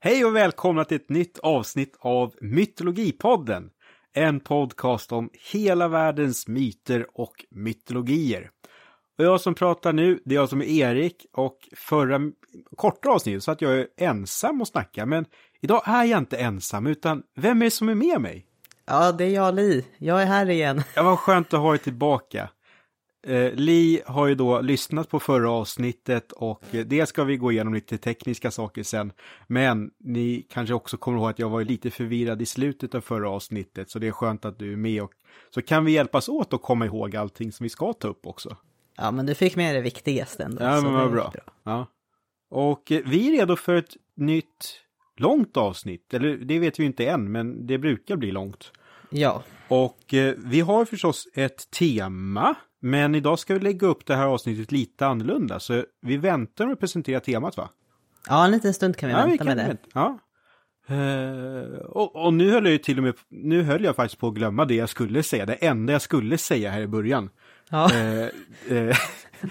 Hej och välkomna till ett nytt avsnitt av Mytologipodden. En podcast om hela världens myter och mytologier. Och jag som pratar nu, det är jag som är Erik och förra korta avsnittet så att jag är ensam och snackar. Men idag är jag inte ensam, utan vem är det som är med mig? Ja, det är jag Li. Jag är här igen. Ja, vad skönt att ha dig tillbaka. Eh, Li har ju då lyssnat på förra avsnittet och eh, det ska vi gå igenom lite tekniska saker sen. Men ni kanske också kommer ihåg att jag var lite förvirrad i slutet av förra avsnittet så det är skönt att du är med och så kan vi hjälpas åt att komma ihåg allting som vi ska ta upp också. Ja, men du fick med det viktigaste ändå. Ja, men vad bra. bra. Ja. Och eh, vi är redo för ett nytt långt avsnitt, eller det vet vi inte än, men det brukar bli långt. Ja, Och eh, vi har förstås ett tema, men idag ska vi lägga upp det här avsnittet lite annorlunda. Så vi väntar med att presentera temat va? ja en liten stund kan vi ja, vänta med det. vänta. Ja. Eh, och, och nu höll jag ju till och med, nu höll jag faktiskt på att glömma det jag skulle säga, det enda jag skulle säga här i början. Ja, Eh, eh,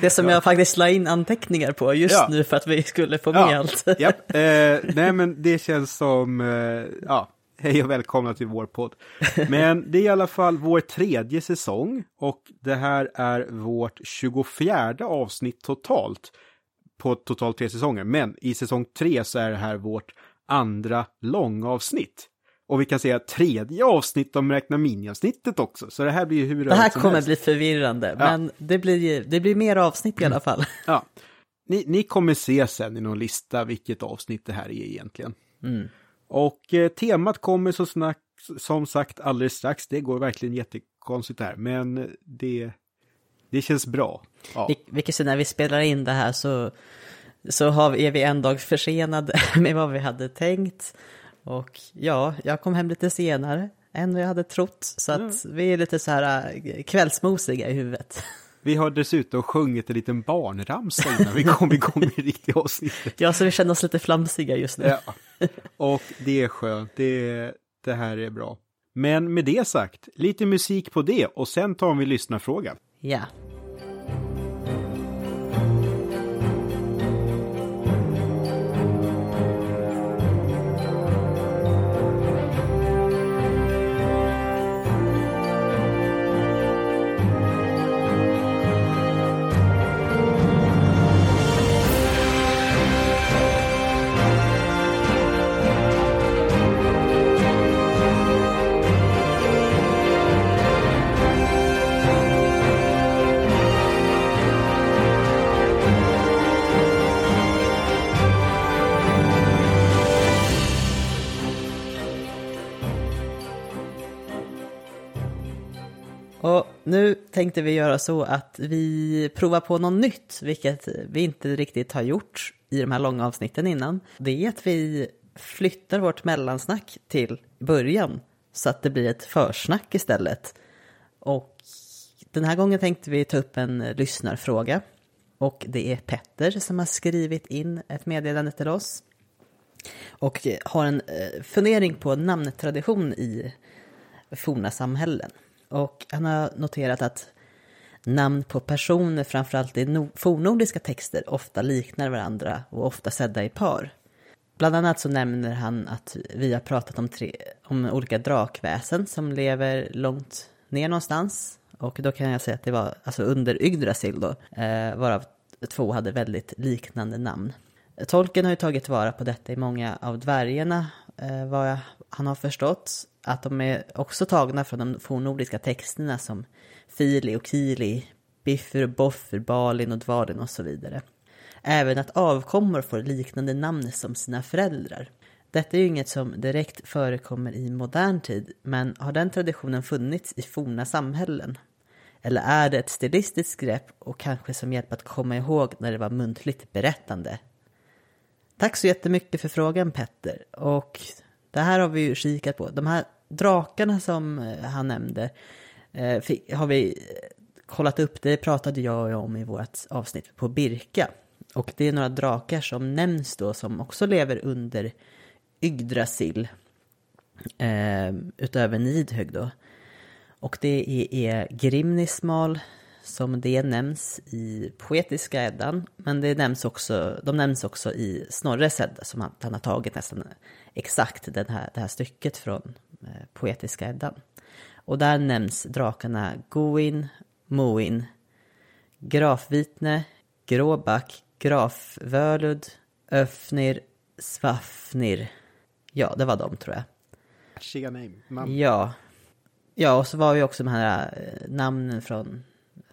det som jag faktiskt la in anteckningar på just Ja. nu för att vi skulle få med ja, allt. ja, nej men det känns som, ja, hej och välkomna till vår podd. Men det är i alla fall vår tredje säsong och det här är vårt 24 avsnitt totalt på totalt tre säsonger. Men i säsong tre så är det här vårt andra långavsnitt. Och vi kan säga tredje avsnitt om räkna miniavsnittet också. Så det här blir ju hur Det här kommer helst. bli förvirrande, men det blir, det blir mer avsnitt i alla fall. Ja. Ni, ni kommer se sen i någon lista vilket avsnitt det här är egentligen. Mm. Och eh, temat kommer så snack, som sagt alldeles strax. Det går verkligen jättekonstigt här, men det, det känns bra. Ja. Vil- Vilket så när vi spelar in det här så, så har vi, är vi en dag försenade med vad vi hade tänkt. Och ja, jag kom hem lite senare än vad jag hade trott. Så att vi är lite så här äh, kvällsmosiga i huvudet. Vi har dessutom sjungit en liten barnramsa innan vi kom igång med riktiga avsnittet. Ja, så vi känner oss lite flamsiga just nu. Ja. Och det är skönt, det, det här är bra. Men med det sagt, lite musik på det och sen tar vi lyssnarfråga. Ja. Och nu tänkte vi göra så att vi provar på något nytt, vilket vi inte riktigt har gjort i de här långa avsnitten innan. Det är att vi flyttar vårt mellansnack till början, så att det blir ett försnack istället. Och den här gången tänkte vi ta upp en lyssnarfråga. Och det är Petter som har skrivit in ett meddelande till oss. Och har en eh, fundering på namntradition i forna samhällen. Och han har noterat att namn på personer, framförallt i no- fornnordiska texter, ofta liknar varandra och ofta sedda i par. Bland annat så nämner han att vi har pratat om, tre, om olika drakväsen som lever långt ner någonstans. Och då kan jag säga att det var alltså under Yggdrasil då, eh, varav två hade väldigt liknande namn. Tolken har ju tagit vara på detta i många av dvärgarna, eh, vad jag, han har förstått. Att de är också tagna från de fornnordiska texterna som Fili och Kili, Bifur, Boffer, Balin och Dvalin och så vidare. Även att avkommor får liknande namn som sina föräldrar. Detta är ju inget som direkt förekommer i modern tid, men har den traditionen funnits i forna samhällen? Eller är det ett stilistiskt grepp och kanske som hjälp att komma ihåg när det var muntligt berättande? Tack så jättemycket för frågan Petter. Och det här har vi ju kikat på. De här drakarna som eh, han nämnde eh, fick, har vi kollat upp. Det pratade jag om i vårt avsnitt på Birka. Och det är några drakar som nämns då som också lever under Yggdrasil. Eh, utöver Nidhög. då. Och det är, Grimnismal, som det nämns i Poetiska Eddan, men det nämns också, de nämns också i Snorres Edda, som han, han har tagit nästan exakt den här, det här stycket från Poetiska Eddan. Och där nämns drakarna Goin, Moin, Grafvitne, Gråback, Grafvölud, Öfnir, Svafnir. Ja, det var de tror jag. Catchiga name. Ja. Ja, och så var ju också de här eh, namnen från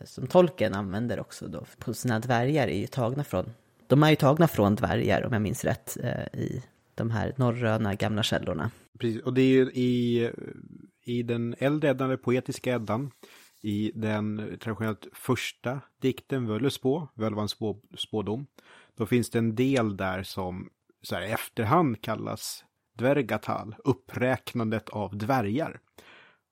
som tolken använder också då på sina dvärgar är ju tagna från, de är ju tagna från dvärgar om jag minns rätt eh, i de här norröna gamla källorna. Precis, och det är ju i, i den äldre eddan, den poetiska eddan, i den traditionellt första dikten Völuspå, Völvans spå, spådom, då finns det en del där som så här, efterhand kallas dvärgatal, uppräknandet av dvärgar.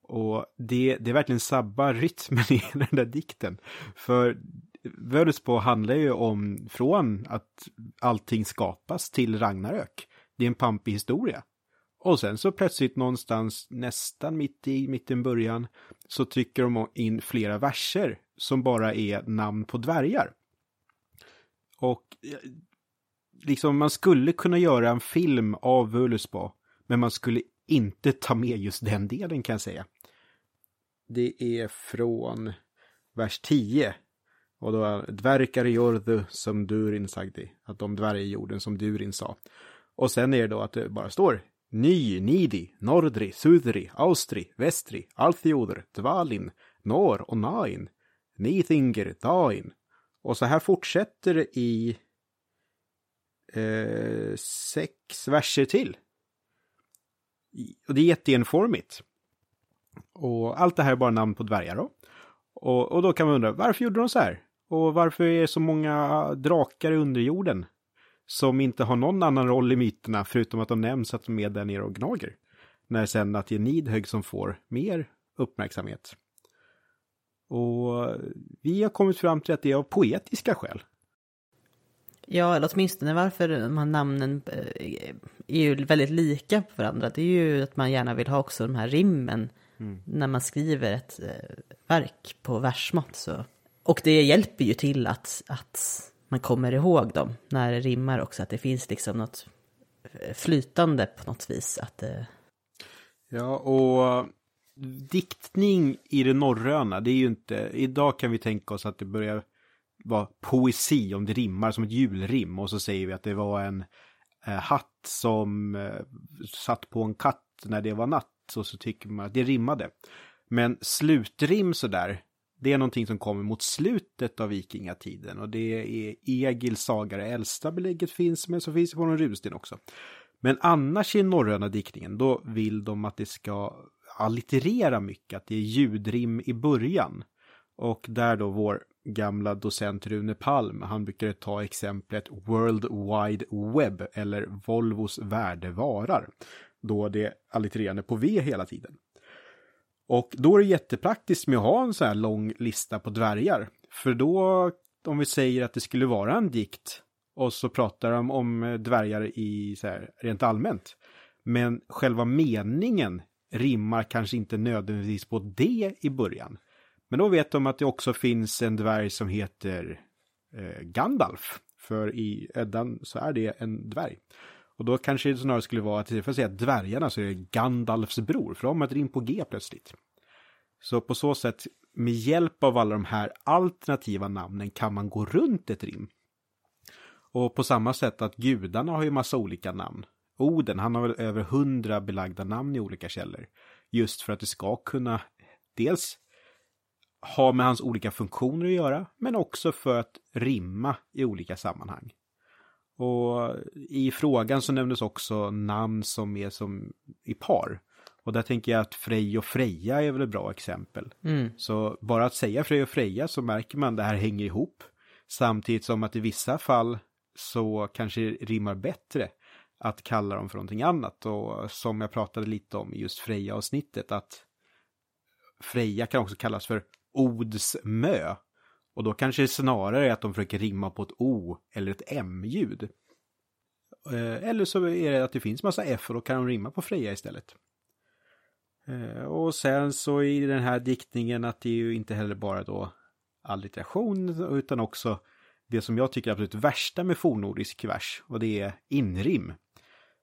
Och det, det verkligen sabbar rytmen i den där dikten. För Völuspå handlar ju om från att allting skapas till Ragnarök. Det är en pampig historia. Och sen så plötsligt någonstans nästan mitt i, mitten början så trycker de in flera verser som bara är namn på dvärgar. Och eh, liksom man skulle kunna göra en film av Völuspa, men man skulle inte ta med just den delen kan jag säga. Det är från vers 10. Och då dvärkar jordu som Durin sagde. Att de dvärgar jorden som Durin sa. Och sen är det då att det bara står Ny, Nidi, Nordri, Sudri, Austri, Vestri, Althioder, Dvalin, Nor och Nain, Nithinger, Dain. Och så här fortsätter det i eh, sex verser till. Och det är jätteenformigt. Och allt det här är bara namn på dvärgar då. Och, och då kan man undra, varför gjorde de så här? Och varför är det så många drakar under jorden? Som inte har någon annan roll i myterna förutom att de nämns att de är där nere och gnager. När sen att det är Nidhögg som får mer uppmärksamhet. Och vi har kommit fram till att det är av poetiska skäl. Ja, eller åtminstone varför de här namnen eh, är ju väldigt lika på varandra. Det är ju att man gärna vill ha också de här rimmen mm. när man skriver ett eh, verk på versmått. Så. Och det hjälper ju till att, att man kommer ihåg dem när det rimmar också. Att det finns liksom något flytande på något vis. Att, eh... Ja, och diktning i det norröna, det är ju inte, idag kan vi tänka oss att det börjar vara poesi om det rimmar som ett julrim och så säger vi att det var en eh, hatt som eh, satt på en katt när det var natt och så tycker man att det rimmade. Men slutrim sådär, det är någonting som kommer mot slutet av vikingatiden och det är Egil saga, det äldsta belägget finns, men så finns det på någon runsten också. Men annars i norröna diktningen, då vill de att det ska allitterera mycket, att det är ljudrim i början. Och där då vår gamla docent Rune Palm, han brukade ta exemplet World Wide Web eller Volvos värdevarar. Då det allittererande på V hela tiden. Och då är det jättepraktiskt med att ha en så här lång lista på dvärgar. För då, om vi säger att det skulle vara en dikt och så pratar de om eh, dvärgar i så här, rent allmänt. Men själva meningen rimmar kanske inte nödvändigtvis på det i början. Men då vet de att det också finns en dvärg som heter eh, Gandalf. För i Eddan så är det en dvärg. Och då kanske det snarare skulle vara att istället för att säga dvärgarna så är det Gandalfs bror. För de har ett rim på G plötsligt. Så på så sätt, med hjälp av alla de här alternativa namnen kan man gå runt ett rim. Och på samma sätt att gudarna har ju massa olika namn. Oden, han har väl över hundra belagda namn i olika källor. Just för att det ska kunna dels ha med hans olika funktioner att göra, men också för att rimma i olika sammanhang. Och i frågan så nämndes också namn som är som i par. Och där tänker jag att Frej och Freja är väl ett bra exempel. Mm. Så bara att säga Frej och Freja så märker man att det här hänger ihop. Samtidigt som att i vissa fall så kanske det rimmar bättre att kalla dem för någonting annat. Och som jag pratade lite om i just Freja-avsnittet att Freja kan också kallas för Odsmö. Och då kanske det snarare är att de försöker rimma på ett O eller ett M-ljud. Eh, eller så är det att det finns massa F och då kan de rimma på Freja istället. Eh, och sen så i den här diktningen att det är ju inte heller bara då allitteration utan också det som jag tycker är absolut värsta med fornnordisk vers och det är inrim.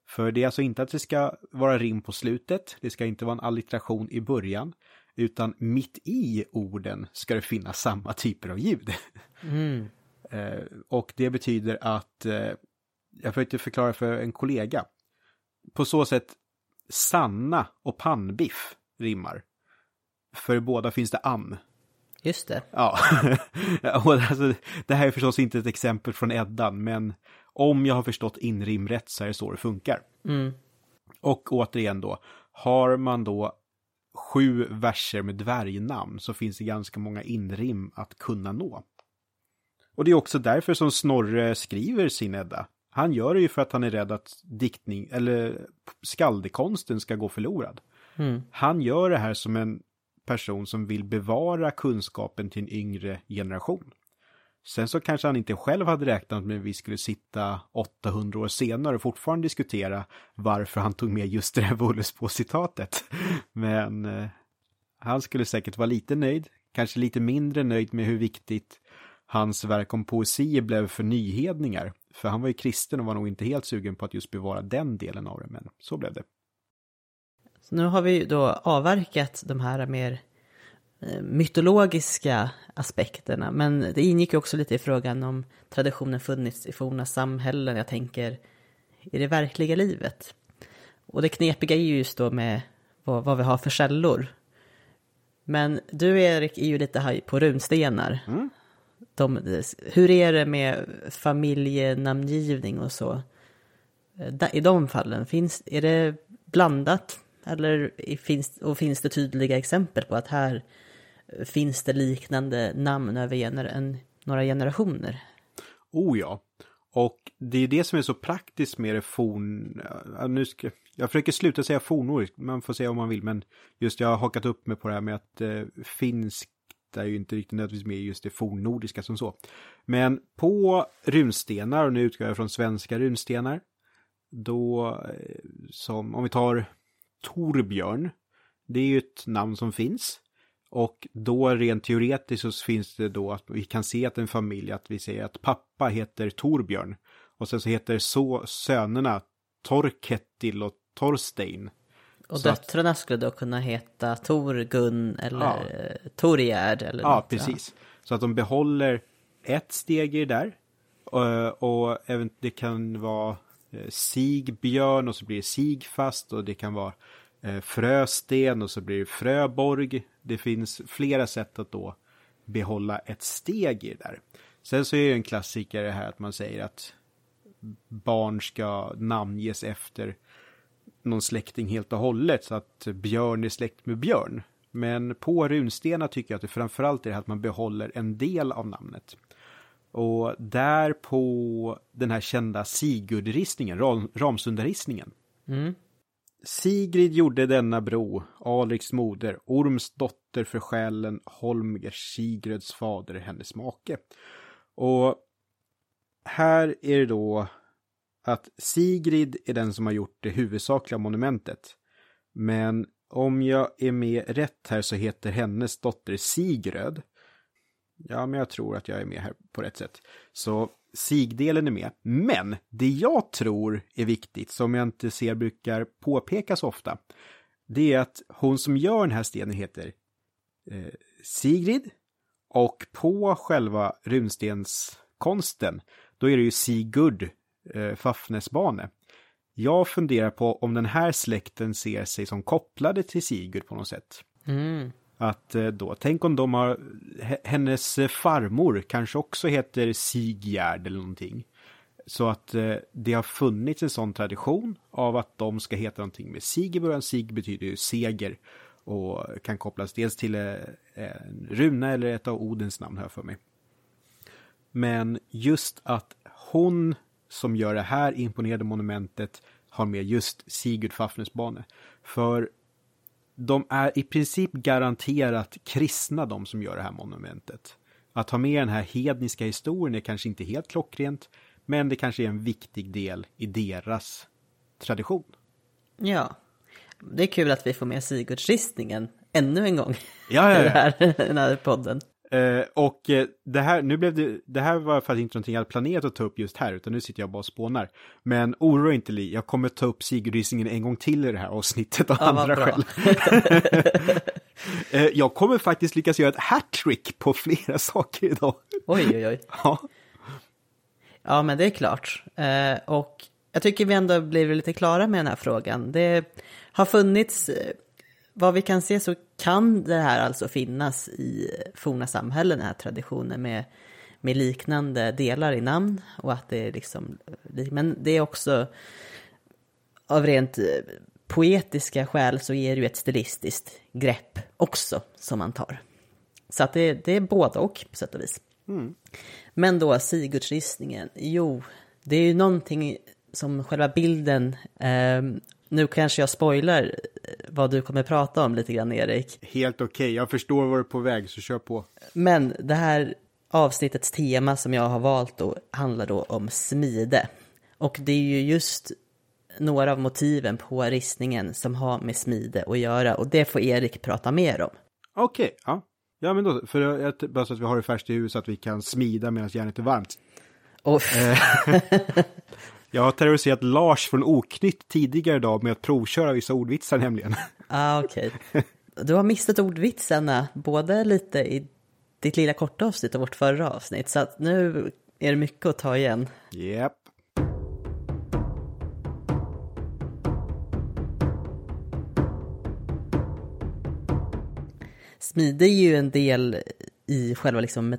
För det är alltså inte att det ska vara rim på slutet, det ska inte vara en allitteration i början, utan mitt i orden ska det finnas samma typer av ljud. Mm. Eh, och det betyder att, eh, jag försökte förklara för en kollega, på så sätt Sanna och pannbiff rimmar. För båda finns det an. Just det. Ja, och alltså, det här är förstås inte ett exempel från Eddan, men om jag har förstått inrim rätt så är det så det funkar. Mm. Och återigen då, har man då sju verser med dvärgnamn så finns det ganska många inrim att kunna nå. Och det är också därför som Snorre skriver sin Edda. Han gör det ju för att han är rädd att diktning eller skaldekonsten ska gå förlorad. Mm. Han gör det här som en person som vill bevara kunskapen till en yngre generation. Sen så kanske han inte själv hade räknat med att vi skulle sitta 800 år senare och fortfarande diskutera varför han tog med just det här Wollesbo-citatet. Men eh, han skulle säkert vara lite nöjd, kanske lite mindre nöjd med hur viktigt hans verk om poesi blev för nyhedningar. För han var ju kristen och var nog inte helt sugen på att just bevara den delen av det, men så blev det. Så nu har vi då avverkat de här mer eh, mytologiska aspekterna. Men det ingick ju också lite i frågan om traditionen funnits i forna samhällen. Jag tänker i det verkliga livet. Och det knepiga är ju just då med vad, vad vi har för källor. Men du Erik är ju lite haj på runstenar. Mm. De, hur är det med familjenamngivning och så? Eh, I de fallen, finns, är det blandat? Eller finns, och finns det tydliga exempel på att här eh, finns det liknande namn över gener, en, några generationer? Oh ja. Och det är det som är så praktiskt med det forn... Eh, nu ska... Jag försöker sluta säga fornordiskt, man får säga om man vill, men just jag har hakat upp mig på det här med att eh, finsk är ju inte riktigt nödvändigtvis med just det fornnordiska som så. Men på runstenar, och nu utgår jag från svenska runstenar, då eh, som, om vi tar Torbjörn, det är ju ett namn som finns. Och då rent teoretiskt så finns det då att vi kan se att en familj, att vi säger att pappa heter Torbjörn. Och sen så heter så sönerna Torkettil och Torstein. Och Så att- döttrarna skulle då kunna heta Torgun eller Ja. ja. Torgerd eller Ja, något, precis. Så att de behåller ett steg i det där. Eh, Och även det kan vara eh, Sigbjörn och så blir det Sigfast och det kan vara eh, Frösten och så blir det Fröborg. Det finns flera sätt att då behålla ett steg i det där. Sen så är det en klassiker det här att man säger att barn ska namnges efter någon släkting helt och hållet så att björn är släkt med björn. Men på runstenar tycker jag att det framförallt är det här att man behåller en del av namnet. Och där på den här kända Sigurdristningen, Ram, Ramsundaristningen. Mm. Sigrid gjorde denna bro, Alriks moder, Orms dotter för själen, Holmgers, Sigruds fader, hennes make. Och här är det då att Sigrid är den som har gjort det huvudsakliga monumentet. Men om jag är med rätt här så heter hennes dotter Sigröd. Ja, men jag tror att jag är med här på rätt sätt. Så Sigdelen är med. Men det jag tror är viktigt, som jag inte ser brukar påpekas ofta, det är att hon som gör den här stenen heter eh, Sigrid och på själva runstenskonsten, då är det ju Sigurd eh, Fafnesbane. Jag funderar på om den här släkten ser sig som kopplade till Sigurd på något sätt. Mm. Att eh, då, tänk om de har, he- hennes eh, farmor kanske också heter Sigjärd eller någonting. Så att eh, det har funnits en sån tradition av att de ska heta någonting med sig i början. Sig betyder ju seger och kan kopplas dels till en runa eller ett av Odens namn här för mig. Men just att hon som gör det här imponerade monumentet har med just Sigurd Fafnesbane. För de är i princip garanterat kristna de som gör det här monumentet. Att ha med den här hedniska historien är kanske inte helt klockrent, men det kanske är en viktig del i deras tradition. Ja. Det är kul att vi får med Sigurdsristningen ännu en gång Ja, i ja, ja. här, den här podden. Eh, och eh, det här, nu blev det, det här var faktiskt inte någonting jag hade planerat att ta upp just här, utan nu sitter jag bara och spånar. Men oroa inte Li, jag kommer ta upp Sigurdrissingen en gång till i det här avsnittet av Ja, andra skäl. Eh, jag kommer faktiskt lyckas göra ett hattrick på flera saker idag. Oj, oj, oj. Ja, Ja, men det är klart. Eh, och jag tycker vi ändå blir lite klara med den här frågan. Det har funnits, vad vi kan se så kan det här alltså finnas i forna samhällen, den här traditionen med, med liknande delar i namn. Och att det är liksom, men det är också av rent eh, poetiska skäl så är det ju ett stilistiskt grepp också som man tar. Så att det, det är både och på sätt och vis. Men då Sigurdsristningen, jo, det är ju någonting som själva bilden, eh, nu kanske jag spoilar vad du kommer prata om lite grann Erik, helt okej. Jag förstår var du är på väg, så kör på. men det här avsnittets tema som jag har valt då handlar då om smide. Och det är ju just några av motiven på ristningen som har med smide att göra och det får Erik prata mer om. Okej, ja. Ja, men då, för jag, bara så att vi har det färskt i huvudet så att vi kan smida medan järnet är varmt. Och, Jag har terroriserat Lars från Oknytt tidigare idag med att provköra vissa ordvitsar nämligen. ah, okej. Du har missat ordvitsarna, både lite i ditt lilla korta avsnitt och vårt förra avsnitt, så att nu är det mycket att ta igen. Japp. Smide är ju en del i själva liksom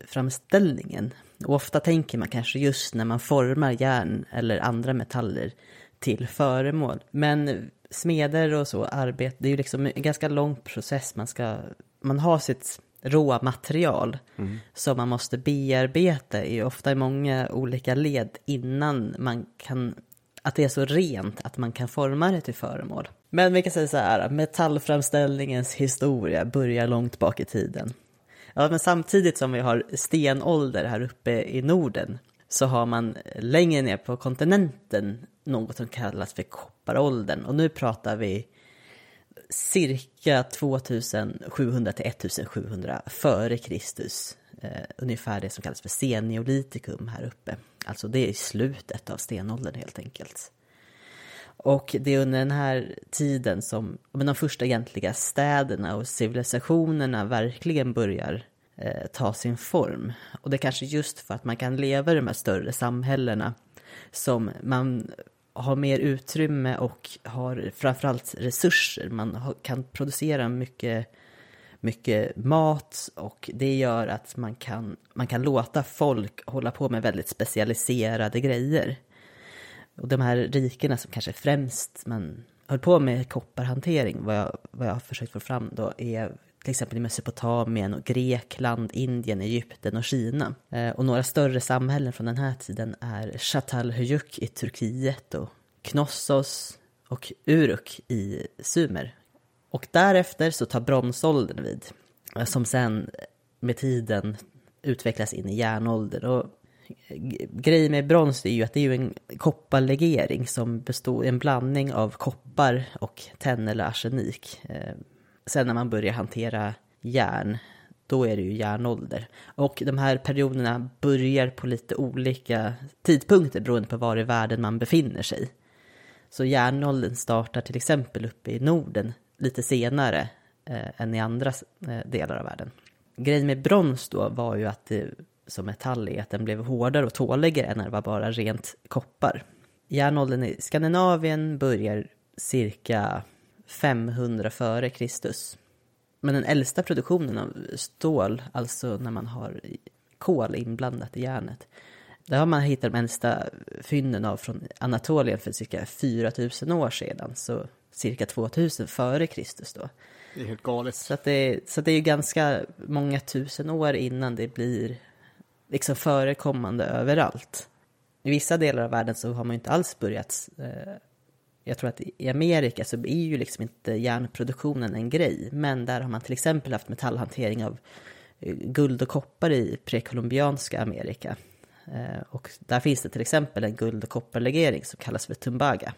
metallframställningen. Och ofta tänker man kanske just när man formar järn eller andra metaller till föremål. Men smeder och så arbete, det är ju liksom en ganska lång process. Man, ska, man har sitt råmaterial som man måste bearbeta i ofta i många olika led innan man kan att det är så rent att man kan forma det till föremål. Men vi kan säga så här, metallframställningens historia börjar långt bak i tiden. Ja, men samtidigt som vi har stenålder här uppe i Norden så har man längre ner på kontinenten något som kallas för kopparåldern. Och nu pratar vi cirka 2700 till 1700 före Kristus. Eh, ungefär det som kallas för senneolitikum här uppe. Alltså det är i slutet av stenåldern helt enkelt. Och det är under den här tiden som men de första egentliga städerna och civilisationerna verkligen börjar eh, ta sin form. Och det är kanske just för att man kan leva i de här större samhällena som man har mer utrymme och har framförallt resurser. Man har, kan producera mycket, mycket mat och det gör att man kan, man kan låta folk hålla på med väldigt specialiserade grejer. Och de här rikena som kanske främst man höll på med kopparhantering, vad jag, vad jag har försökt få fram då, är till exempel i Mesopotamien och Grekland, Indien, Egypten och Kina. Eh, och några större samhällen från den här tiden är Çatalhöyük i Turkiet och Knossos och Uruk i Sumer. Och därefter så tar bronsåldern vid, eh, som sen med tiden utvecklas in i järnåldern. Och grejen med brons är ju att det är ju en kopparlegering som består en blandning av koppar och tenn eller arsenik. Eh, Sen när man börjar hantera järn, då är det ju järnålder. Och de här perioderna börjar på lite olika tidpunkter beroende på var i världen man befinner sig. Så järnåldern startar till exempel uppe i Norden lite senare eh, än i andra eh, delar av världen. Grejen med brons då var ju att det som metall är att den blev hårdare och tåligare än när det var bara rent koppar. Järnåldern i Skandinavien börjar cirka 500 före Kristus. Men den äldsta produktionen av stål, alltså när man har kol inblandat i järnet, där har man hittat de äldsta fynden av från Anatolien för cirka 4000 år sedan, så cirka 2000 före Kristus då. Det är helt galet. Så, att det, så det är ju ganska många tusen år innan det blir liksom förekommande överallt. I vissa delar av världen så har man ju inte alls börjat eh, jag tror att i Amerika så är ju liksom inte järnproduktionen en grej, men där har man till exempel haft metallhantering av eh, guld och koppar i prekolumbianska Amerika. Eh, och där finns det till exempel en guld och kopparlegering som kallas för tumbaga.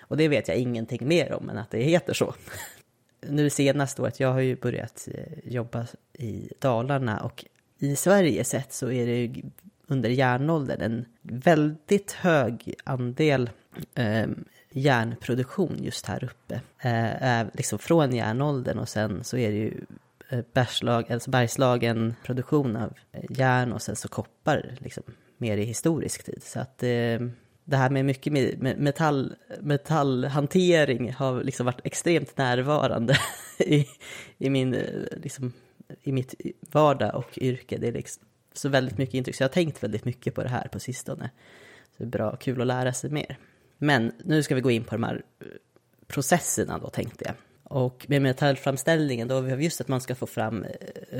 Och det vet jag ingenting mer om än att det heter så. nu senaste året, jag har ju börjat eh, jobba i Dalarna och i Sverige sett så är det ju under järnåldern en väldigt hög andel eh, järnproduktion just här uppe. Eh, liksom från järnåldern och sen så är det ju eh, Bergslag, alltså Bergslagen produktion av eh, järn och sen så koppar liksom mer i historisk tid. Så att eh, det här med mycket metall, metallhantering har liksom varit extremt närvarande i, i, min, eh, liksom, i mitt vardag och yrke. Det är liksom så väldigt mycket intryck, så jag har tänkt väldigt mycket på det här på sistone. Så det är bra, kul att lära sig mer. Men nu ska vi gå in på de här eh, processerna då tänkte jag. Och med metallframställningen då har vi just att man ska få fram eh,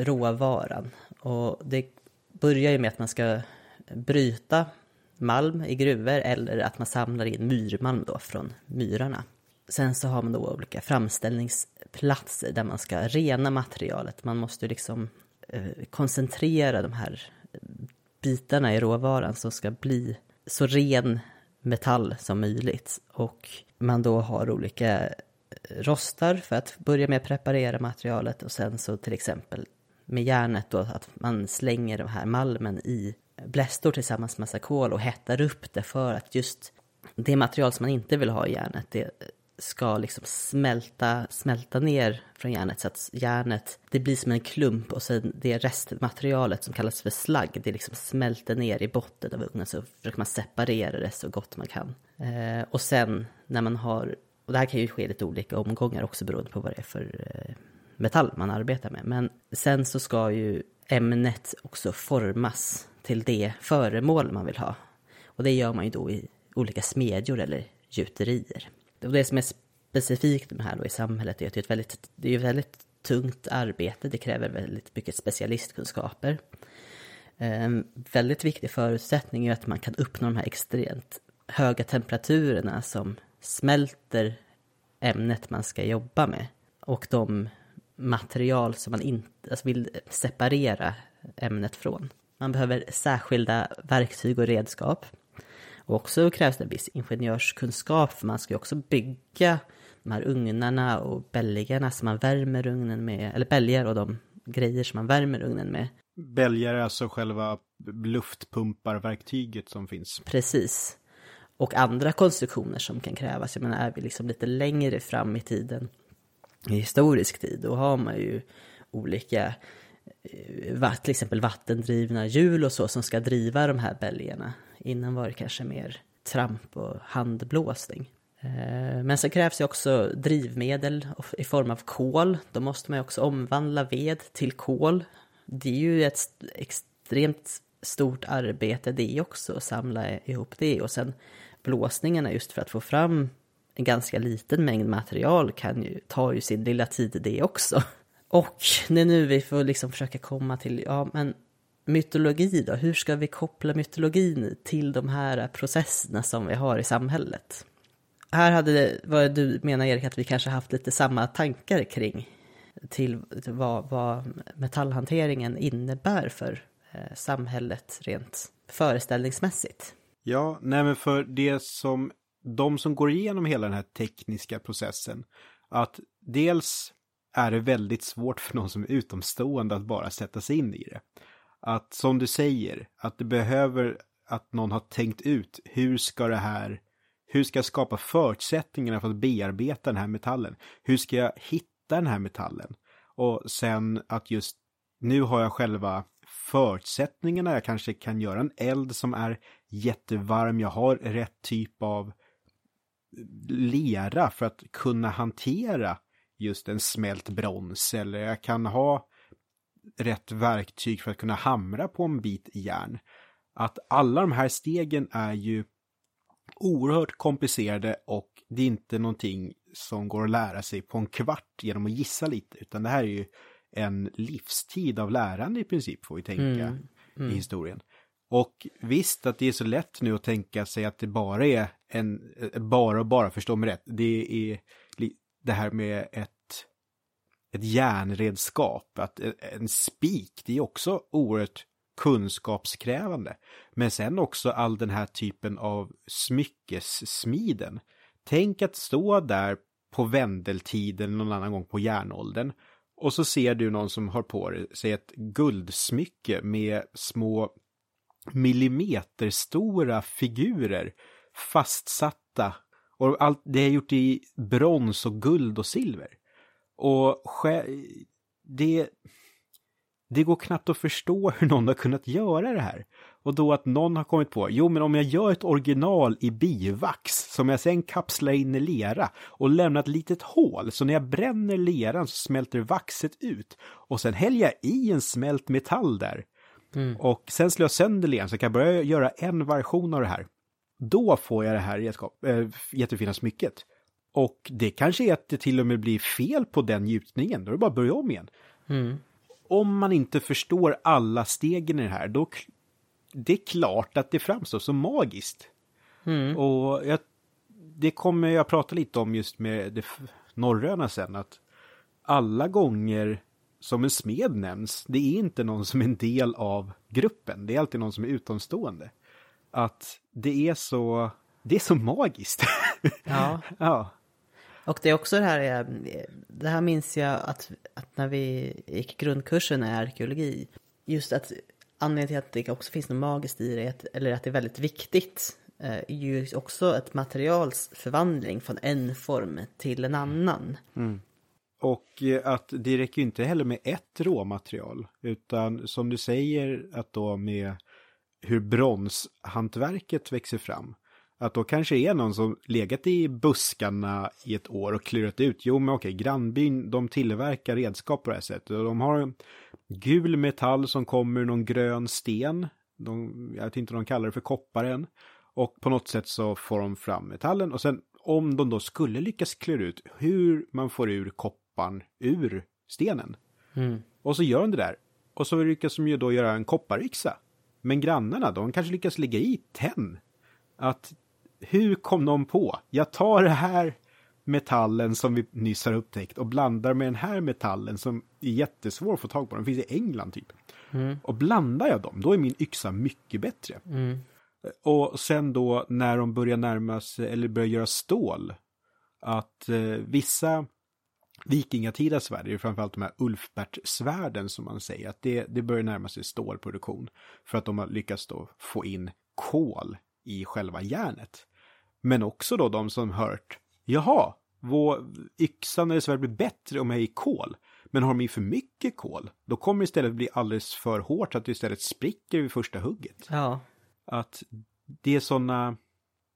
råvaran. Och det börjar ju med att man ska bryta malm i gruvor eller att man samlar in myrmalm då från myrarna. Sen så har man då olika framställningsplatser där man ska rena materialet. Man måste liksom eh, koncentrera de här bitarna i råvaran som ska bli så ren metall som möjligt. Och man då har olika eh, rostar för att börja med att preparera materialet och sen så till exempel med järnet då att man slänger den här malmen i blästor tillsammans med massa kol och hettar upp det för att just det material som man inte vill ha i järnet, det ska liksom smälta, smälta ner från järnet så att järnet, det blir som en klump och sen det restmaterialet som kallas för slagg, det liksom smälter ner i botten av ugnen så försöker man separera det så gott man kan. Eh, och sen när man har, och det här kan ju ske i lite olika omgångar också beroende på vad det är för eh, metall man arbetar med, men sen så ska ju ämnet också formas till det föremål man vill ha. Och det gör man ju då i olika smedjor eller gjuterier. Och det som är specifikt med det här då i samhället är att det är ett väldigt, det är ett väldigt tungt arbete. Det kräver väldigt mycket specialistkunskaper. En väldigt viktig förutsättning är att man kan uppnå de här extremt höga temperaturerna som smälter ämnet man ska jobba med. Och de material som man inte alltså vill separera ämnet från. Man behöver särskilda verktyg och redskap. Och också krävs det en viss ingenjörskunskap för man ska ju också bygga de här ugnarna och bälgarna som man värmer ugnen med, eller bälgar och de grejer som man värmer ugnen med. Bälgar är alltså själva luftpumparverktyget som finns. Precis. Och andra konstruktioner som kan krävas. Jag menar, är vi liksom lite längre fram i tiden, i historisk tid, då har man ju olika till exempel vattendrivna hjul och så som ska driva de här bälgarna. Innan var det kanske mer tramp och handblåsning. Eh, men så krävs ju också drivmedel i form av kol. Då måste man ju också omvandla ved till kol. Det är ju ett extremt stort arbete det också, att samla ihop det. Och sen blåsningarna just för att få fram en ganska liten mängd material kan ju, ta ju sin lilla tid det också. Och det är nu vi får liksom försöka komma till, ja men mytologi då, hur ska vi koppla mytologin till de här processerna som vi har i samhället? Här hade det, vad du menar Erik, att vi kanske haft lite samma tankar kring till vad, vad metallhanteringen innebär för eh, samhället rent föreställningsmässigt. Ja, nej men för det som de som går igenom hela den här tekniska processen, att dels är det väldigt svårt för någon som är utomstående att bara sätta sig in i det. Att som du säger, att det behöver att någon har tänkt ut hur ska det här, hur ska jag skapa förutsättningarna för att bearbeta den här metallen? Hur ska jag hitta den här metallen? Och sen att just nu har jag själva förutsättningarna, jag kanske kan göra en eld som är jättevarm, jag har rätt typ av lera för att kunna hantera just en smält brons eller jag kan ha rätt verktyg för att kunna hamra på en bit järn. Att alla de här stegen är ju oerhört komplicerade och det är inte någonting som går att lära sig på en kvart genom att gissa lite, utan det här är ju en livstid av lärande i princip, får vi tänka mm. Mm. i historien. Och visst att det är så lätt nu att tänka sig att det bara är en, bara och bara förstå mig rätt, det är det här med ett, ett järnredskap, att eh, en spik, det är också oerhört kunskapskrävande. Men sen också all den här typen av smyckessmiden. Tänk att stå där på vändeltiden någon annan gång på järnåldern. Och så ser du någon som har på sig ett guldsmycke med små millimeterstora figurer fastsatta. Och allt det är gjort i brons och guld och silver. Och det, det går knappt att förstå hur någon har kunnat göra det här. Och då att någon har kommit på, jo men om jag gör ett original i bivax som jag sen kapslar in i lera och lämnar ett litet hål så när jag bränner leran så smälter vaxet ut och sen häller jag i en smält metall där. Mm. Och sen slår jag sönder leran så kan jag börja göra en version av det här. Då får jag det här äh, jättefina smycket. Och det kanske är att det till och med blir fel på den gjutningen, då är det bara att börja om igen. Mm. Om man inte förstår alla stegen i det här, då det är klart att det framstår som magiskt. Mm. Och jag, det kommer jag prata lite om just med det norröna sen, att alla gånger som en smed nämns, det är inte någon som är en del av gruppen, det är alltid någon som är utomstående. Att det är så, det är så magiskt. Ja. ja. Och det är också det här, eh, det här minns jag att, att när vi gick grundkursen i arkeologi, just att anledningen till att det också finns något magiskt i det, eller att det är väldigt viktigt, eh, är ju också ett materials förvandling från en form till en annan. Mm. Och eh, att det räcker inte heller med ett råmaterial, utan som du säger att då med hur bronshantverket växer fram. Att då kanske är någon som legat i buskarna i ett år och klurat ut, jo men okej, grannbyn, de tillverkar redskap på det här sättet. Och de har gul metall som kommer ur någon grön sten. De, jag vet inte om de kallar det för koppar än. Och på något sätt så får de fram metallen och sen om de då skulle lyckas klura ut hur man får ur kopparn ur stenen. Mm. Och så gör de det där. Och så lyckas de ju då göra en kopparyxa. Men grannarna, de kanske lyckas lägga i tenn. Att hur kom de på? Jag tar det här metallen som vi nyss har upptäckt och blandar med den här metallen som är jättesvår att få tag på. Den finns i England typ. Mm. Och blandar jag dem, då är min yxa mycket bättre. Mm. Och sen då när de börjar närma sig, eller börjar göra stål, att eh, vissa vikingatida svärd, framförallt de här Ulfbert-svärden som man säger, att det, det börjar närma sig stålproduktion. För att de har lyckats då få in kol i själva järnet. Men också då de som hört, jaha, vår yxan eller svärd blir bättre om jag är i kol. Men har de i för mycket kol, då kommer det istället bli alldeles för hårt att det istället spricker vid första hugget. Ja. Att det är sådana,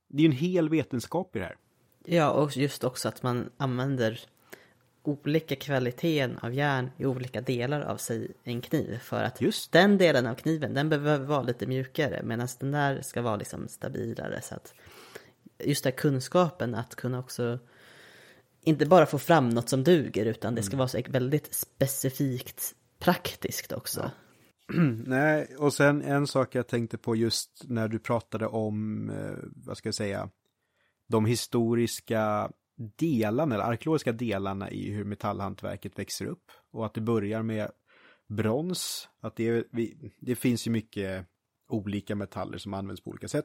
det är en hel vetenskap i det här. Ja, och just också att man använder olika kvaliteten av järn i olika delar av sig en kniv. För att Just. den delen av kniven, den behöver vara lite mjukare medan den där ska vara liksom stabilare. Så att just den kunskapen att kunna också inte bara få fram något som duger utan det ska mm. vara så väldigt specifikt praktiskt också. Ja. Nej, och sen en sak jag tänkte på just när du pratade om, eh, vad ska jag säga, de historiska delarna, eller arkeologiska delarna i hur metallhantverket växer upp. Och att det börjar med brons, att det, det finns ju mycket olika metaller som används på olika sätt.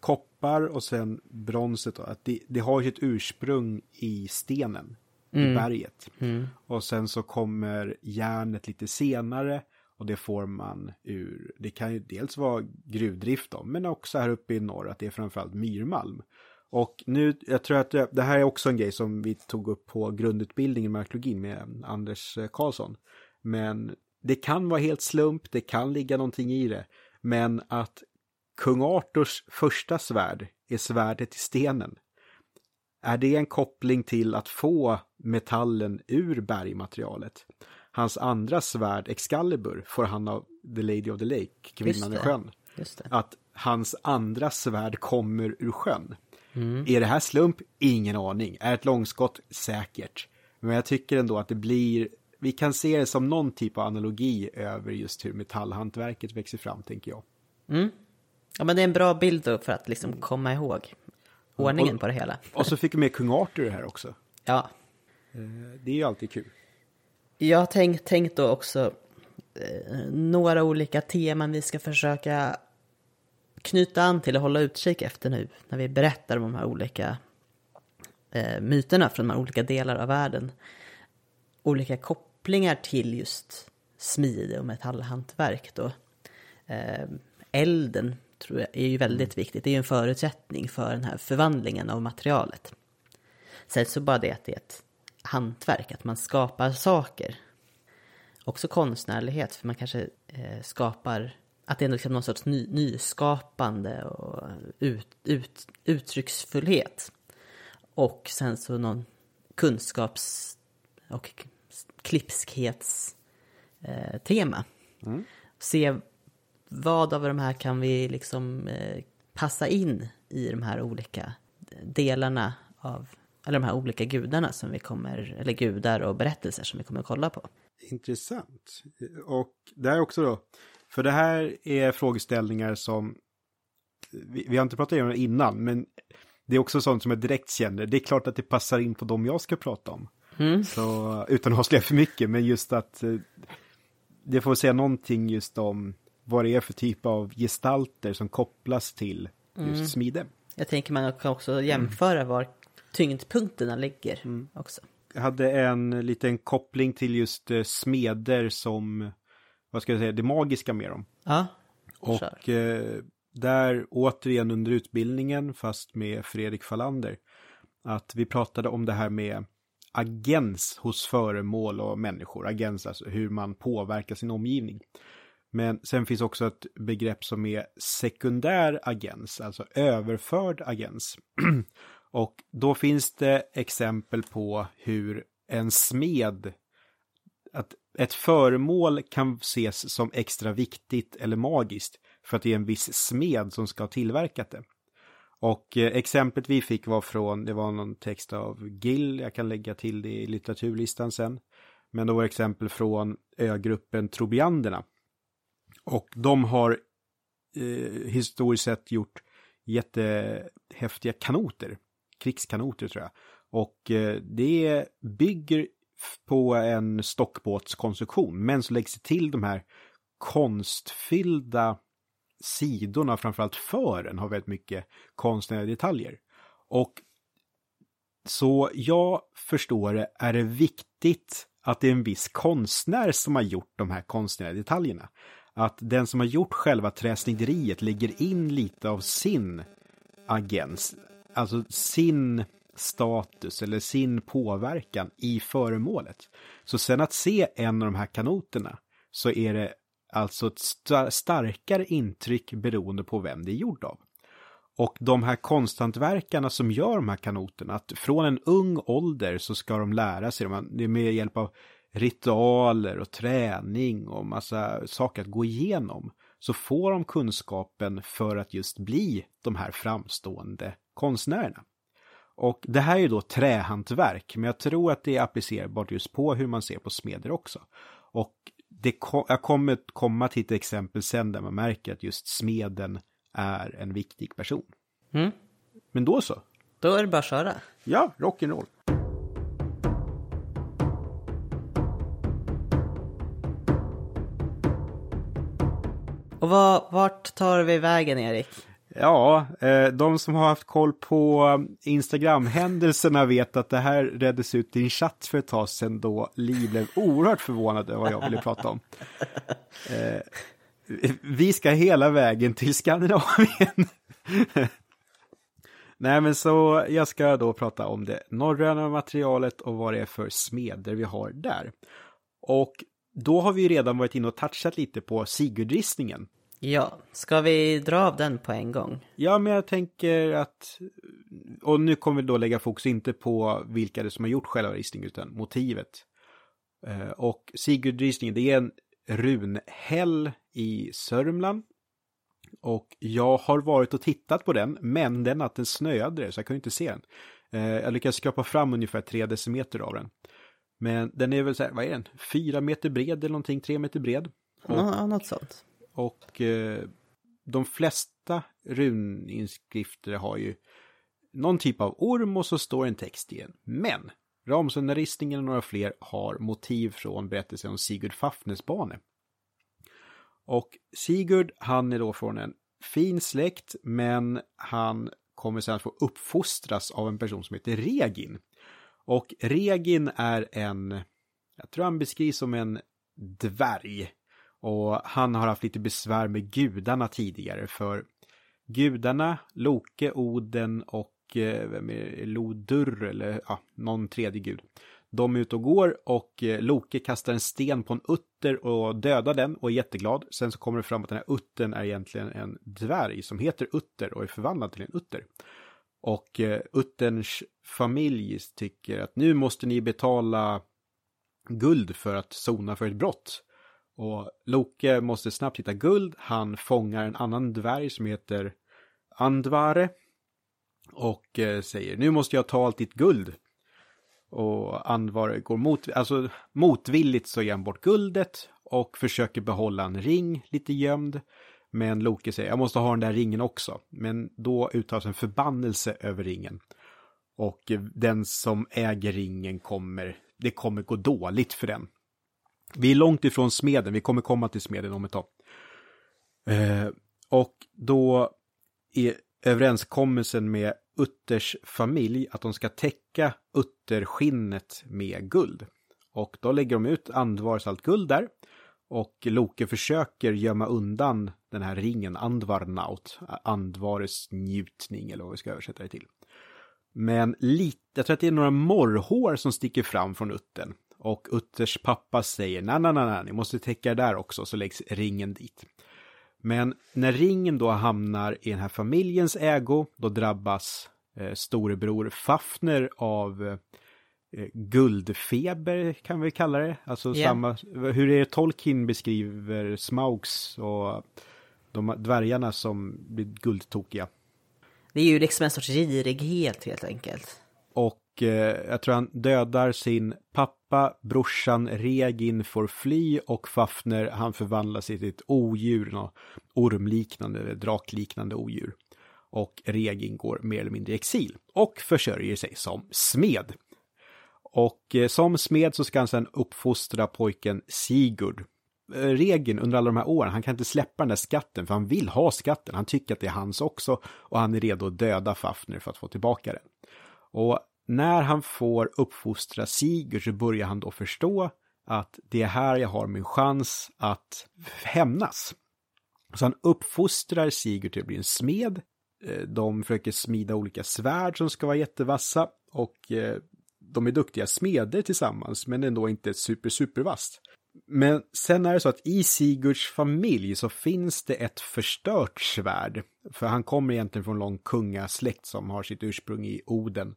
Koppar och sen bronset, då, att det, det har ju ett ursprung i stenen, mm. i berget. Mm. Och sen så kommer järnet lite senare och det får man ur, det kan ju dels vara gruvdrift då, men också här uppe i norr att det är framförallt myrmalm. Och nu, jag tror att det, det här är också en grej som vi tog upp på grundutbildningen med arkeologin med Anders eh, Karlsson. Men det kan vara helt slump, det kan ligga någonting i det. Men att kung Arturs första svärd är svärdet i stenen. Är det en koppling till att få metallen ur bergmaterialet? Hans andra svärd, Excalibur, får han av The Lady of the Lake, kvinnan i sjön. Att hans andra svärd kommer ur sjön. Mm. Är det här slump? Ingen aning. Är ett långskott? Säkert. Men jag tycker ändå att det blir, vi kan se det som någon typ av analogi över just hur metallhantverket växer fram, tänker jag. Mm. Ja, men det är en bra bild då för att liksom komma ihåg ordningen och, på det hela. och så fick vi med kung Arthur här också. Ja. Eh, det är ju alltid kul. Jag har tänkt, tänkt då också eh, några olika teman vi ska försöka knyta an till och hålla utkik efter nu när vi berättar om de här olika eh, myterna från de här olika delar av världen. Olika kopplingar till just smide och metallhantverk då. Eh, elden tror jag är ju väldigt viktigt. Det är ju en förutsättning för den här förvandlingen av materialet. Sen så bara det att det är ett hantverk, att man skapar saker. Också konstnärlighet, för man kanske eh, skapar, att det är liksom någon sorts ny, nyskapande och ut, ut, uttrycksfullhet. Och sen så någon kunskaps och klipskhetstema. Eh, mm. Se vad av de här kan vi liksom eh, passa in i de här olika delarna av, eller de här olika gudarna som vi kommer, eller gudar och berättelser som vi kommer att kolla på. Intressant. Och det här också då, för det här är frågeställningar som, vi, vi har inte pratat om det innan, men det är också sånt som jag direkt känner, det är klart att det passar in på dem jag ska prata om. Mm. Så, utan att avslöja för mycket, men just att eh, det får säga någonting just om vad det är för typ av gestalter som kopplas till just mm. smide. Jag tänker man kan också jämföra var tyngdpunkterna ligger mm. också. Jag hade en liten koppling till just eh, smeder som, vad ska jag säga, det magiska med dem. Ja, Och eh, där återigen under utbildningen, fast med Fredrik Fallander, att vi pratade om det här med agens hos föremål och människor. Agens, alltså hur man påverkar sin omgivning. Men sen finns också ett begrepp som är sekundär agens, alltså överförd agens. och då finns det exempel på hur en smed, att ett föremål kan ses som extra viktigt eller magiskt för att det är en viss smed som ska ha tillverkat det. Och eh, exemplet vi fick var från, det var någon text av Gill, jag kan lägga till det i litteraturlistan sen. Men det var exempel från ögruppen Trobianderna och de har eh, historiskt sett gjort jättehäftiga kanoter. Krigskanoter tror jag. Och eh, det bygger på en stockbåtskonstruktion. Men så läggs det till de här konstfyllda sidorna, framförallt fören, har väldigt mycket konstnärliga detaljer. Och så jag förstår det är det viktigt att det är en viss konstnär som har gjort de här konstnärliga detaljerna att den som har gjort själva träsnideriet lägger in lite av sin agens, alltså sin status eller sin påverkan i föremålet. Så sen att se en av de här kanoterna så är det alltså ett st starkare intryck beroende på vem det är gjort av. Och de här konsthantverkarna som gör de här kanoterna, att från en ung ålder så ska de lära sig, det är med hjälp av ritualer och träning och massa saker att gå igenom så får de kunskapen för att just bli de här framstående konstnärerna. Och det här är ju då trähantverk, men jag tror att det är applicerbart just på hur man ser på smeder också. Och det, jag kommer komma till ett exempel sen där man märker att just smeden är en viktig person. Mm. Men då så. Då är det bara att köra. Ja, rock'n'roll. Och vad, vart tar vi vägen, Erik? Ja, eh, de som har haft koll på Instagram-händelserna vet att det här reddes ut i en chatt för ett tag sedan då Li blev oerhört förvånad över vad jag ville prata om. Eh, vi ska hela vägen till Skandinavien. Nej, men så jag ska då prata om det norröna materialet och vad det är för smeder vi har där. Och då har vi redan varit inne och touchat lite på Sigurdristningen. Ja, ska vi dra av den på en gång? Ja, men jag tänker att, och nu kommer vi då lägga fokus inte på vilka det som har gjort själva ristningen utan motivet. Eh, och Sigurdristningen, det är en runhäll i Sörmland. Och jag har varit och tittat på den, men den natten snöade det så jag kunde inte se den. Eh, jag lyckades skrapa fram ungefär tre decimeter av den. Men den är väl så här, vad är den? Fyra meter bred eller någonting, tre meter bred. Och, ja, något sånt. Och eh, de flesta runinskrifter har ju någon typ av orm och så står en text igen. Men Ramsundaristningen och några fler har motiv från berättelsen om Sigurd Fafnesbane. Och Sigurd, han är då från en fin släkt, men han kommer sedan få uppfostras av en person som heter Regin. Och Regin är en, jag tror han beskrivs som en dvärg. Och han har haft lite besvär med gudarna tidigare för gudarna, Loke, Oden och eh, vem är Lodur eller ja, någon tredje gud. De är ute och går och eh, Loke kastar en sten på en utter och dödar den och är jätteglad. Sen så kommer det fram att den här uttern är egentligen en dvärg som heter Utter och är förvandlad till en utter. Och eh, Utterns familj tycker att nu måste ni betala guld för att sona för ett brott. Och Loke måste snabbt hitta guld. Han fångar en annan dvärg som heter Andvare. Och eh, säger nu måste jag ta allt ditt guld. Och Andvare går mot, alltså motvilligt så ger han bort guldet och försöker behålla en ring lite gömd. Men Loke säger jag måste ha den där ringen också. Men då uttalas en förbannelse över ringen. Och eh, den som äger ringen kommer, det kommer gå dåligt för den. Vi är långt ifrån smeden, vi kommer komma till smeden om ett tag. Eh, och då är överenskommelsen med Utters familj att de ska täcka utterskinnet med guld. Och då lägger de ut Andvars allt guld där. Och Loke försöker gömma undan den här ringen, Andvarnaut, Andvares njutning eller vad vi ska översätta det till. Men lite, jag tror att det är några morrhår som sticker fram från uttern. Och Utters pappa säger nej, nej, nej, ni måste täcka det där också, så läggs ringen dit. Men när ringen då hamnar i den här familjens ägo, då drabbas eh, storebror Fafner av eh, guldfeber kan vi kalla det. Alltså yeah. samma, hur är det Tolkien beskriver Smaugs och de dvärgarna som blir guldtokiga. Det är ju liksom en sorts girighet helt enkelt. Och eh, jag tror han dödar sin pappa, brorsan Regin får fly och Fafner han förvandlar sig till ett odjur, något ormliknande eller drakliknande odjur. Och Regin går mer eller mindre i exil och försörjer sig som smed. Och eh, som smed så ska han sedan uppfostra pojken Sigurd. Eh, Regin under alla de här åren, han kan inte släppa den där skatten för han vill ha skatten. Han tycker att det är hans också och han är redo att döda Fafner för att få tillbaka den. Och när han får uppfostra Sigurd så börjar han då förstå att det är här jag har min chans att hämnas. Så han uppfostrar Sigurd till att bli en smed. Eh, de försöker smida olika svärd som ska vara jättevassa och eh, de är duktiga smeder tillsammans, men ändå inte super, supervast. Men sen är det så att i Sigurds familj så finns det ett förstört svärd. För han kommer egentligen från en lång kungasläkt som har sitt ursprung i Oden.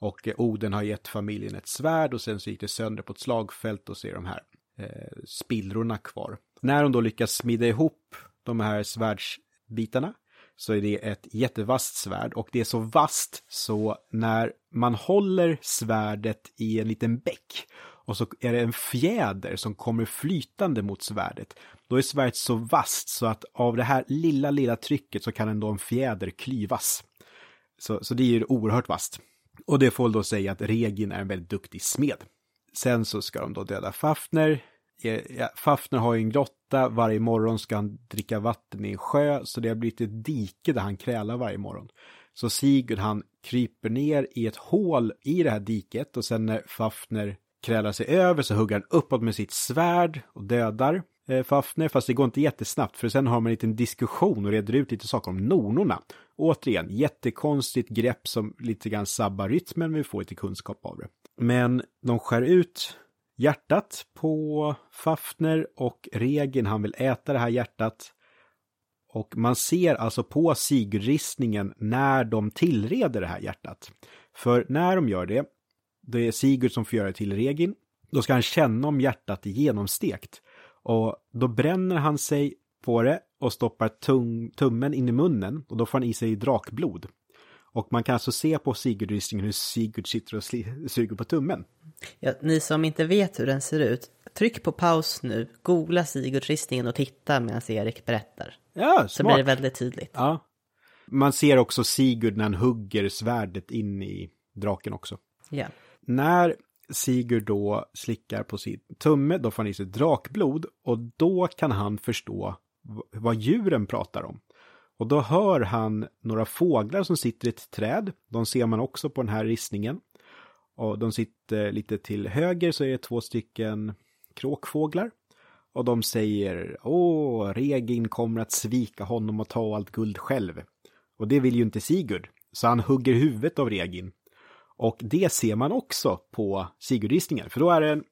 Och eh, Oden har gett familjen ett svärd och sen så gick det sönder på ett slagfält och så är de här eh, spillrorna kvar. När de då lyckas smida ihop de här svärdsbitarna så är det ett jättevast svärd och det är så vast så när man håller svärdet i en liten bäck och så är det en fjäder som kommer flytande mot svärdet. Då är svärdet så vast så att av det här lilla, lilla trycket så kan ändå en fjäder klyvas. Så, så det är ju oerhört vast. Och det får då säga att Regin är en väldigt duktig smed. Sen så ska de då döda Fafner. Fafner har ju en grotta, varje morgon ska han dricka vatten i en sjö, så det har blivit ett dike där han krälar varje morgon. Så Sigurd han kryper ner i ett hål i det här diket och sen när Fafner krälar sig över så hugger han uppåt med sitt svärd och dödar eh, Fafner, fast det går inte jättesnabbt för sen har man en liten diskussion och reder ut lite saker om nornorna. Återigen, jättekonstigt grepp som lite grann sabbar rytmen, men vi får lite kunskap av det. Men de skär ut hjärtat på Fafner och Regin, han vill äta det här hjärtat. Och man ser alltså på Sigurdristningen när de tillreder det här hjärtat. För när de gör det, det är Sigurd som får göra det till Regin, då ska han känna om hjärtat är genomstekt. Och då bränner han sig på det och stoppar tung, tummen in i munnen och då får han i sig drakblod. Och man kan alltså se på Sigurdristningen hur Sigurd sitter och suger på tummen. Ja, ni som inte vet hur den ser ut, tryck på paus nu, googla Sigurdristningen och titta medan Erik berättar. Ja, smart. Så blir det väldigt tydligt. Ja. Man ser också Sigurd när han hugger svärdet in i draken också. Ja. När Sigurd då slickar på sin tumme, då får han i sig drakblod och då kan han förstå vad djuren pratar om. Och då hör han några fåglar som sitter i ett träd. De ser man också på den här ristningen. Och de sitter lite till höger så är det två stycken kråkfåglar. Och de säger Åh, Regin kommer att svika honom och ta allt guld själv. Och det vill ju inte Sigurd. Så han hugger huvudet av Regin. Och det ser man också på Sigurdristningen. För då är det en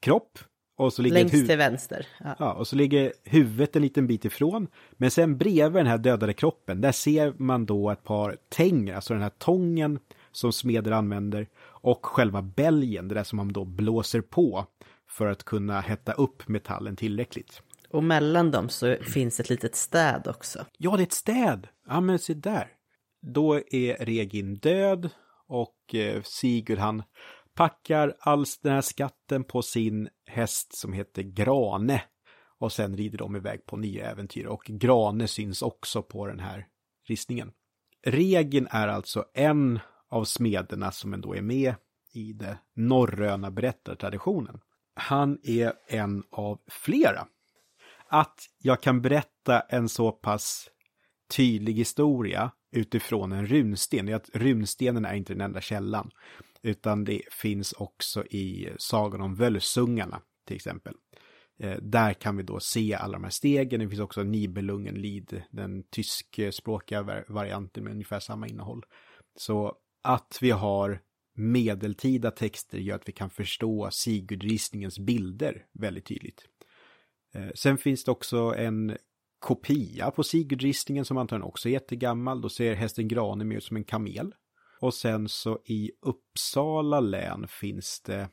kropp. Och så ligger Längst till vänster. Ja. ja, och så ligger huvudet en liten bit ifrån. Men sen bredvid den här dödade kroppen, där ser man då ett par tänger, alltså den här tången som smeder använder. Och själva bälgen, det där som man då blåser på för att kunna hetta upp metallen tillräckligt. Och mellan dem så finns ett litet städ också. Ja, det är ett städ! Ja, men se där. Då är Regin död och eh, Sigurd han packar all den här skatten på sin häst som heter Grane. Och sen rider de iväg på nya äventyr och Grane syns också på den här ristningen. Regen är alltså en av smederna som ändå är med i den norröna berättartraditionen. Han är en av flera. Att jag kan berätta en så pass tydlig historia utifrån en runsten är att runstenen är inte den enda källan. Utan det finns också i Sagan om Völsungarna till exempel. Eh, där kan vi då se alla de här stegen. Det finns också Nibelungenlied, den tyskspråkiga varianten med ungefär samma innehåll. Så att vi har medeltida texter gör att vi kan förstå Sigurdristningens bilder väldigt tydligt. Eh, sen finns det också en kopia på Sigurdristningen som antagligen också är jättegammal. Då ser hästen Grane mer ut som en kamel. Och sen så i Uppsala län finns det,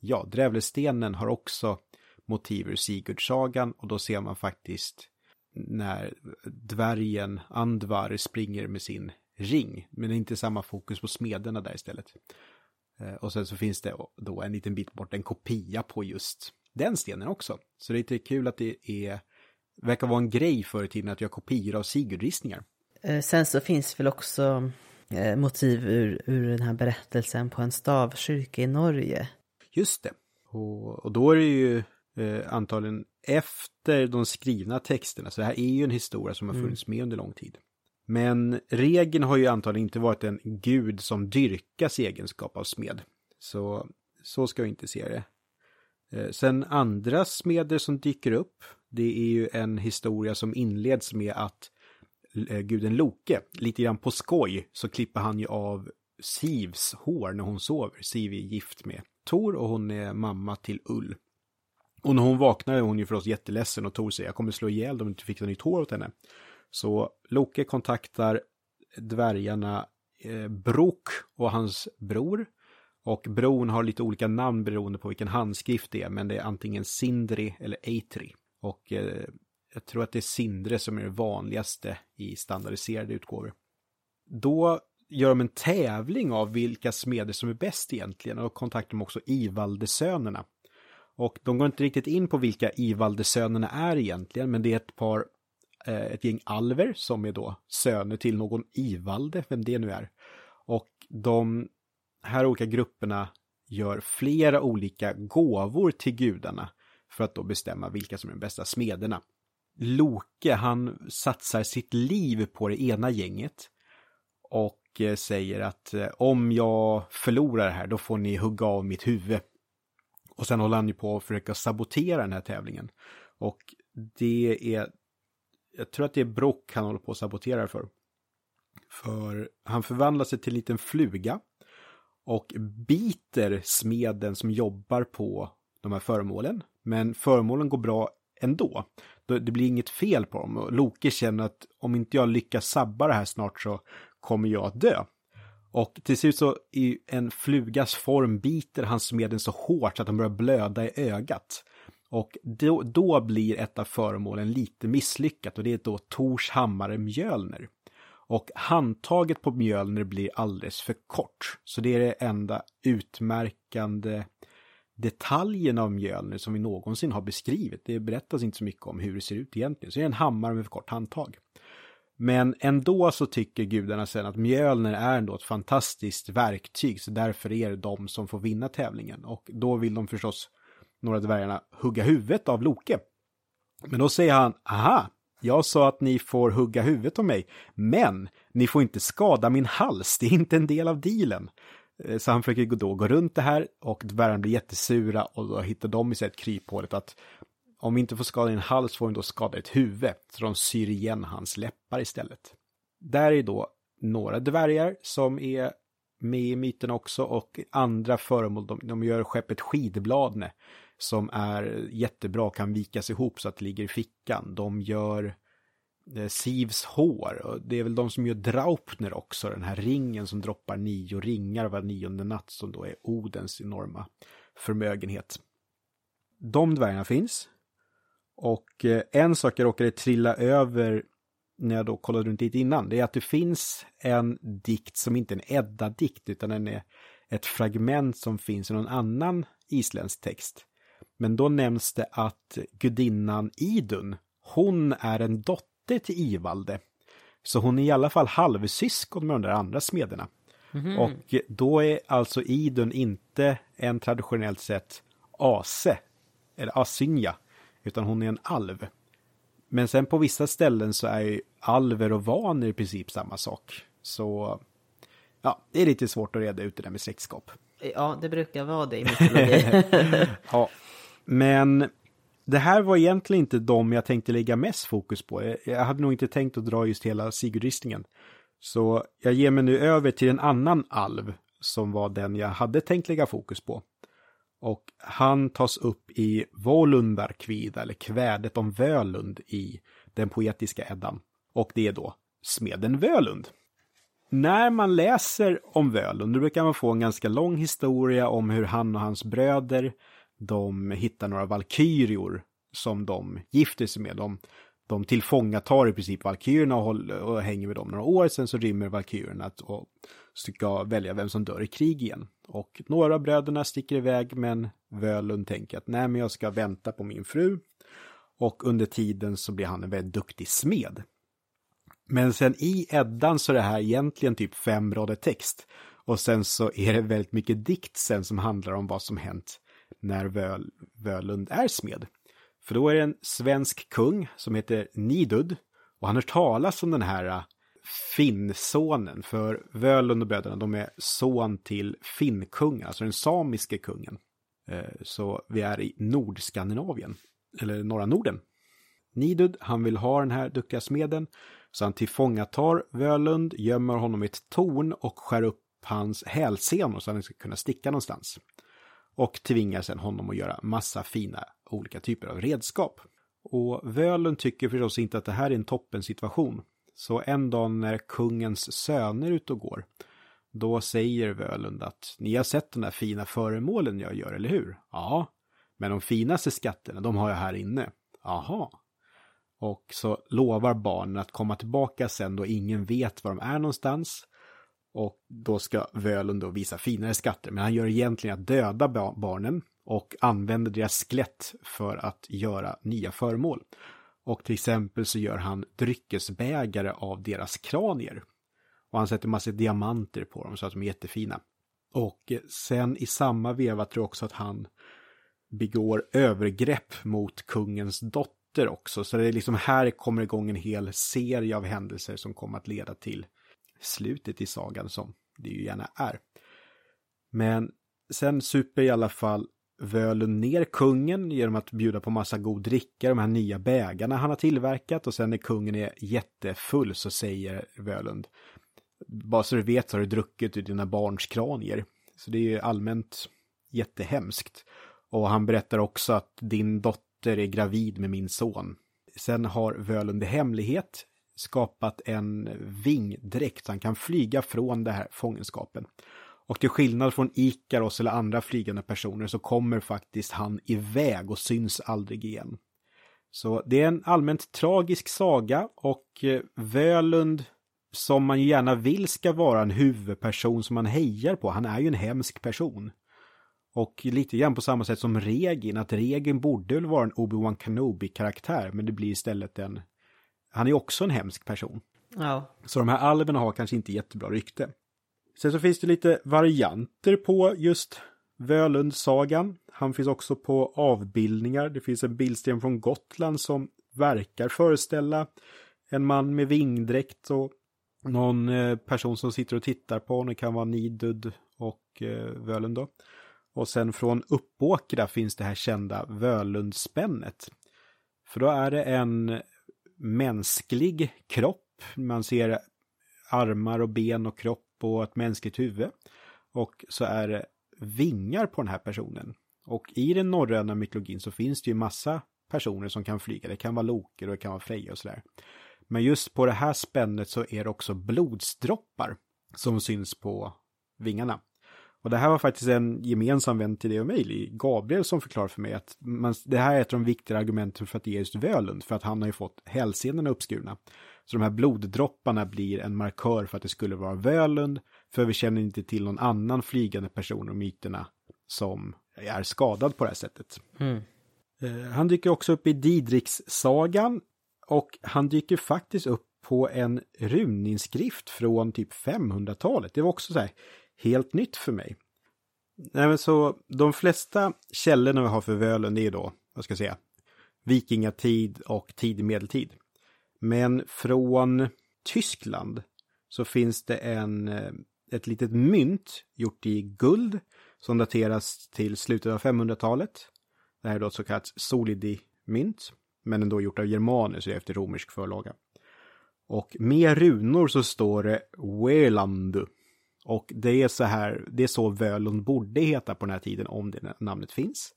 ja, Drävlestenen har också motiv ur Sigurdsagan och då ser man faktiskt när dvärgen Andvar springer med sin ring. Men det är inte samma fokus på smederna där istället. Eh, och sen så finns det då en liten bit bort en kopia på just den stenen också. Så det är lite kul att det är, verkar vara en grej förr i tiden att göra kopior av Sigurdristningar. Eh, sen så finns väl också motiv ur, ur den här berättelsen på en stavkyrka i Norge. Just det. Och, och då är det ju eh, antagligen efter de skrivna texterna, så det här är ju en historia som har mm. funnits med under lång tid. Men regeln har ju antagligen inte varit en gud som dyrkas i egenskap av smed. Så, så ska jag inte se det. Eh, sen andra smeder som dyker upp, det är ju en historia som inleds med att eh, Eh, guden Loke, lite grann på skoj, så klipper han ju av Sivs hår när hon sover. Siv är gift med Tor och hon är mamma till Ull. Och när hon vaknar är hon ju förstås jätteledsen och Tor säger jag kommer slå ihjäl dem om du inte fixar nytt hår åt henne. Så Loke kontaktar dvärgarna eh, Brok och hans bror. Och bron har lite olika namn beroende på vilken handskrift det är, men det är antingen Sindri eller Eitri. Och eh, jag tror att det är Sindre som är det vanligaste i standardiserade utgåvor. Då gör de en tävling av vilka smeder som är bäst egentligen och kontaktar de också Ivaldesönerna. Och de går inte riktigt in på vilka Ivaldesönerna är egentligen, men det är ett par eh, ett gäng alver som är då söner till någon Ivalde, vem det nu är. Och de här olika grupperna gör flera olika gåvor till gudarna för att då bestämma vilka som är de bästa smederna. Loke, han satsar sitt liv på det ena gänget och eh, säger att eh, om jag förlorar här då får ni hugga av mitt huvud. Och sen håller han ju på att försöka sabotera den här tävlingen. Och det är jag tror att det är Brock han håller på att sabotera för. För han förvandlar sig till en liten fluga och biter smeden som jobbar på de här föremålen. Men föremålen går bra ändå. Det blir inget fel på dem. Och Loke känner att om inte jag lyckas sabba det här snart så kommer jag att dö. Och till slut så i en flugas form biter han smeden så hårt så att han börjar blöda i ögat. Och då, då blir ett av föremålen lite misslyckat och det är då Tors hammare Mjölner. Och handtaget på Mjölner blir alldeles för kort. Så det är det enda utmärkande detaljen av Mjölner som vi någonsin har beskrivit. Det berättas inte så mycket om hur det ser ut egentligen. Så det är en hammare med för kort handtag. Men ändå så tycker gudarna sen att Mjölner är ändå ett fantastiskt verktyg, så därför är det de som får vinna tävlingen. Och då vill de förstås några dvärgarna hugga huvudet av Loke. Men då säger han, aha, Jag sa att ni får hugga huvudet av mig, men ni får inte skada min hals, det är inte en del av dealen. Eh, så han försöker då gå runt det här och dvärgarna blir jättesura och då hittar de i sig ett kryphålet att om vi inte får skada din hals får vi då skada ett huvud. Så de syr igen hans läppar istället. Där är då några dvärgar som är med i myten också och andra föremål. De, de gör skeppet Skidbladne som är jättebra, kan vikas ihop så att det ligger i fickan. De gör Eh, Sivs hår. Och det är väl de som gör Draupner också, den här ringen som droppar nio ringar var nionde natt som då är Odens enorma förmögenhet. De dvärgarna finns. Och eh, en sak jag råkade trilla över när jag då kollade runt dit innan, det är att det finns en dikt som inte är en Edda-dikt, utan den är ett fragment som finns i någon annan isländsk text. Men då nämns det att gudinnan Idun, hon är en dotter till Ivalde. Så hon är i alla fall halvsyskon med de där andra smederna. Mm. Och då är alltså Idun inte en traditionellt sett ase, eller asynja, utan hon är en alv. Men sen på vissa ställen så är ju alver och vaner i princip samma sak. Så ja, det är lite svårt att reda ut det där med släktskap. Ja, det brukar vara det i mytologi. ja, men det här var egentligen inte de jag tänkte lägga mest fokus på. Jag hade nog inte tänkt att dra just hela Sigurdristningen. Så jag ger mig nu över till en annan alv som var den jag hade tänkt lägga fokus på. Och han tas upp i Volundarkvida, eller kvädet om Völund i den poetiska Eddan. Och det är då smeden Völund. När man läser om Völund, då brukar man få en ganska lång historia om hur han och hans bröder, de hittar några valkyrior som de gifter sig med. De, de tillfångatar i princip valkyrierna och, och hänger med dem några år, sen så rymmer valkyrierna och ska välja vem som dör i krig igen. Och några av bröderna sticker iväg men Völund tänker att nej men jag ska vänta på min fru. Och under tiden så blir han en väldigt duktig smed. Men sen i Eddan så är det här egentligen typ fem rader text. Och sen så är det väldigt mycket dikt sen som handlar om vad som hänt när Völ, Völund är smed. För då är det en svensk kung som heter Nidud. Och han har talas om den här äh, Finnsonen, för Völund och bröderna, de är son till Finnkungen, alltså den samiske kungen. Äh, så vi är i Nordskandinavien, eller norra Norden. Nidud, han vill ha den här duktiga smeden, så han tillfångatar Völund, gömmer honom i ett torn och skär upp hans hälsenor så han ska kunna sticka någonstans. Och tvingar sedan honom att göra massa fina olika typer av redskap. Och Völund tycker förstås inte att det här är en toppen situation. Så en dag när kungens söner är ute och går, då säger Völund att ni har sett de där fina föremålen jag gör, eller hur? Ja, men de finaste skatterna, de har jag här inne. Aha. Och så lovar barnen att komma tillbaka sen då ingen vet var de är någonstans. Och då ska Völund då visa finare skatter, men han gör egentligen att döda barnen och använder deras skelett för att göra nya föremål. Och till exempel så gör han dryckesbägare av deras kranier. Och han sätter massa diamanter på dem så att de är jättefina. Och sen i samma veva tror jag också att han begår övergrepp mot kungens dotter också. Så det är liksom här kommer igång en hel serie av händelser som kommer att leda till slutet i sagan som det ju gärna är. Men sen super i alla fall Völund ner kungen genom att bjuda på massa god dricka, de här nya bägarna han har tillverkat och sen när kungen är jättefull så säger Völund bara så du vet så har du druckit ur dina barns kranier. Så det är ju allmänt jättehemskt. Och han berättar också att din dotter är gravid med min son. Sen har Völund i hemlighet skapat en vingdräkt så han kan flyga från det här fångenskapen. Och till skillnad från Ikaros eller andra flygande personer så kommer faktiskt han iväg och syns aldrig igen. Så det är en allmänt tragisk saga och eh, Völund som man ju gärna vill ska vara en huvudperson som man hejar på, han är ju en hemsk person. Och lite grann på samma sätt som Regin, att Regin borde väl vara en Obi-Wan Kenobi-karaktär, men det blir istället en... Han är också en hemsk person. Ja. Så de här alverna har kanske inte jättebra rykte. Sen så finns det lite varianter på just Völundsagan. Han finns också på avbildningar. Det finns en bildsten från Gotland som verkar föreställa en man med vingdräkt och någon eh, person som sitter och tittar på honom. Det kan vara Nidud och eh, Völund då. Och sen från Uppåkra finns det här kända Völundspännet. För då är det en mänsklig kropp. Man ser armar och ben och kropp och ett mänskligt huvud. Och så är det vingar på den här personen. Och i den norröna mytologin så finns det ju massa personer som kan flyga. Det kan vara Loker och det kan vara Freja och sådär. Men just på det här spännet så är det också blodsdroppar som syns på vingarna. Och det här var faktiskt en gemensam vän till dig och mig, Gabriel, som förklarade för mig att man, det här är ett av de viktiga argumenten för att ge just Völund, för att han har ju fått hälsenorna uppskurna. Så de här bloddropparna blir en markör för att det skulle vara Völund, för vi känner inte till någon annan flygande person och myterna som är skadad på det här sättet. Mm. Han dyker också upp i Didriks-sagan och han dyker faktiskt upp på en runinskrift från typ 500-talet. Det var också så här helt nytt för mig. Nej, men så de flesta källorna vi har för Völund är då, vad ska jag säga, vikingatid och tidig medeltid. Men från Tyskland så finns det en, eh, ett litet mynt gjort i guld som dateras till slutet av 500-talet. Det här är då ett så kallat solidi-mynt, men ändå gjort av germaner, så det är efter romersk förlaga. Och med runor så står det Welandu. Och det är så här, det är så Völund borde heta på den här tiden om det namnet finns.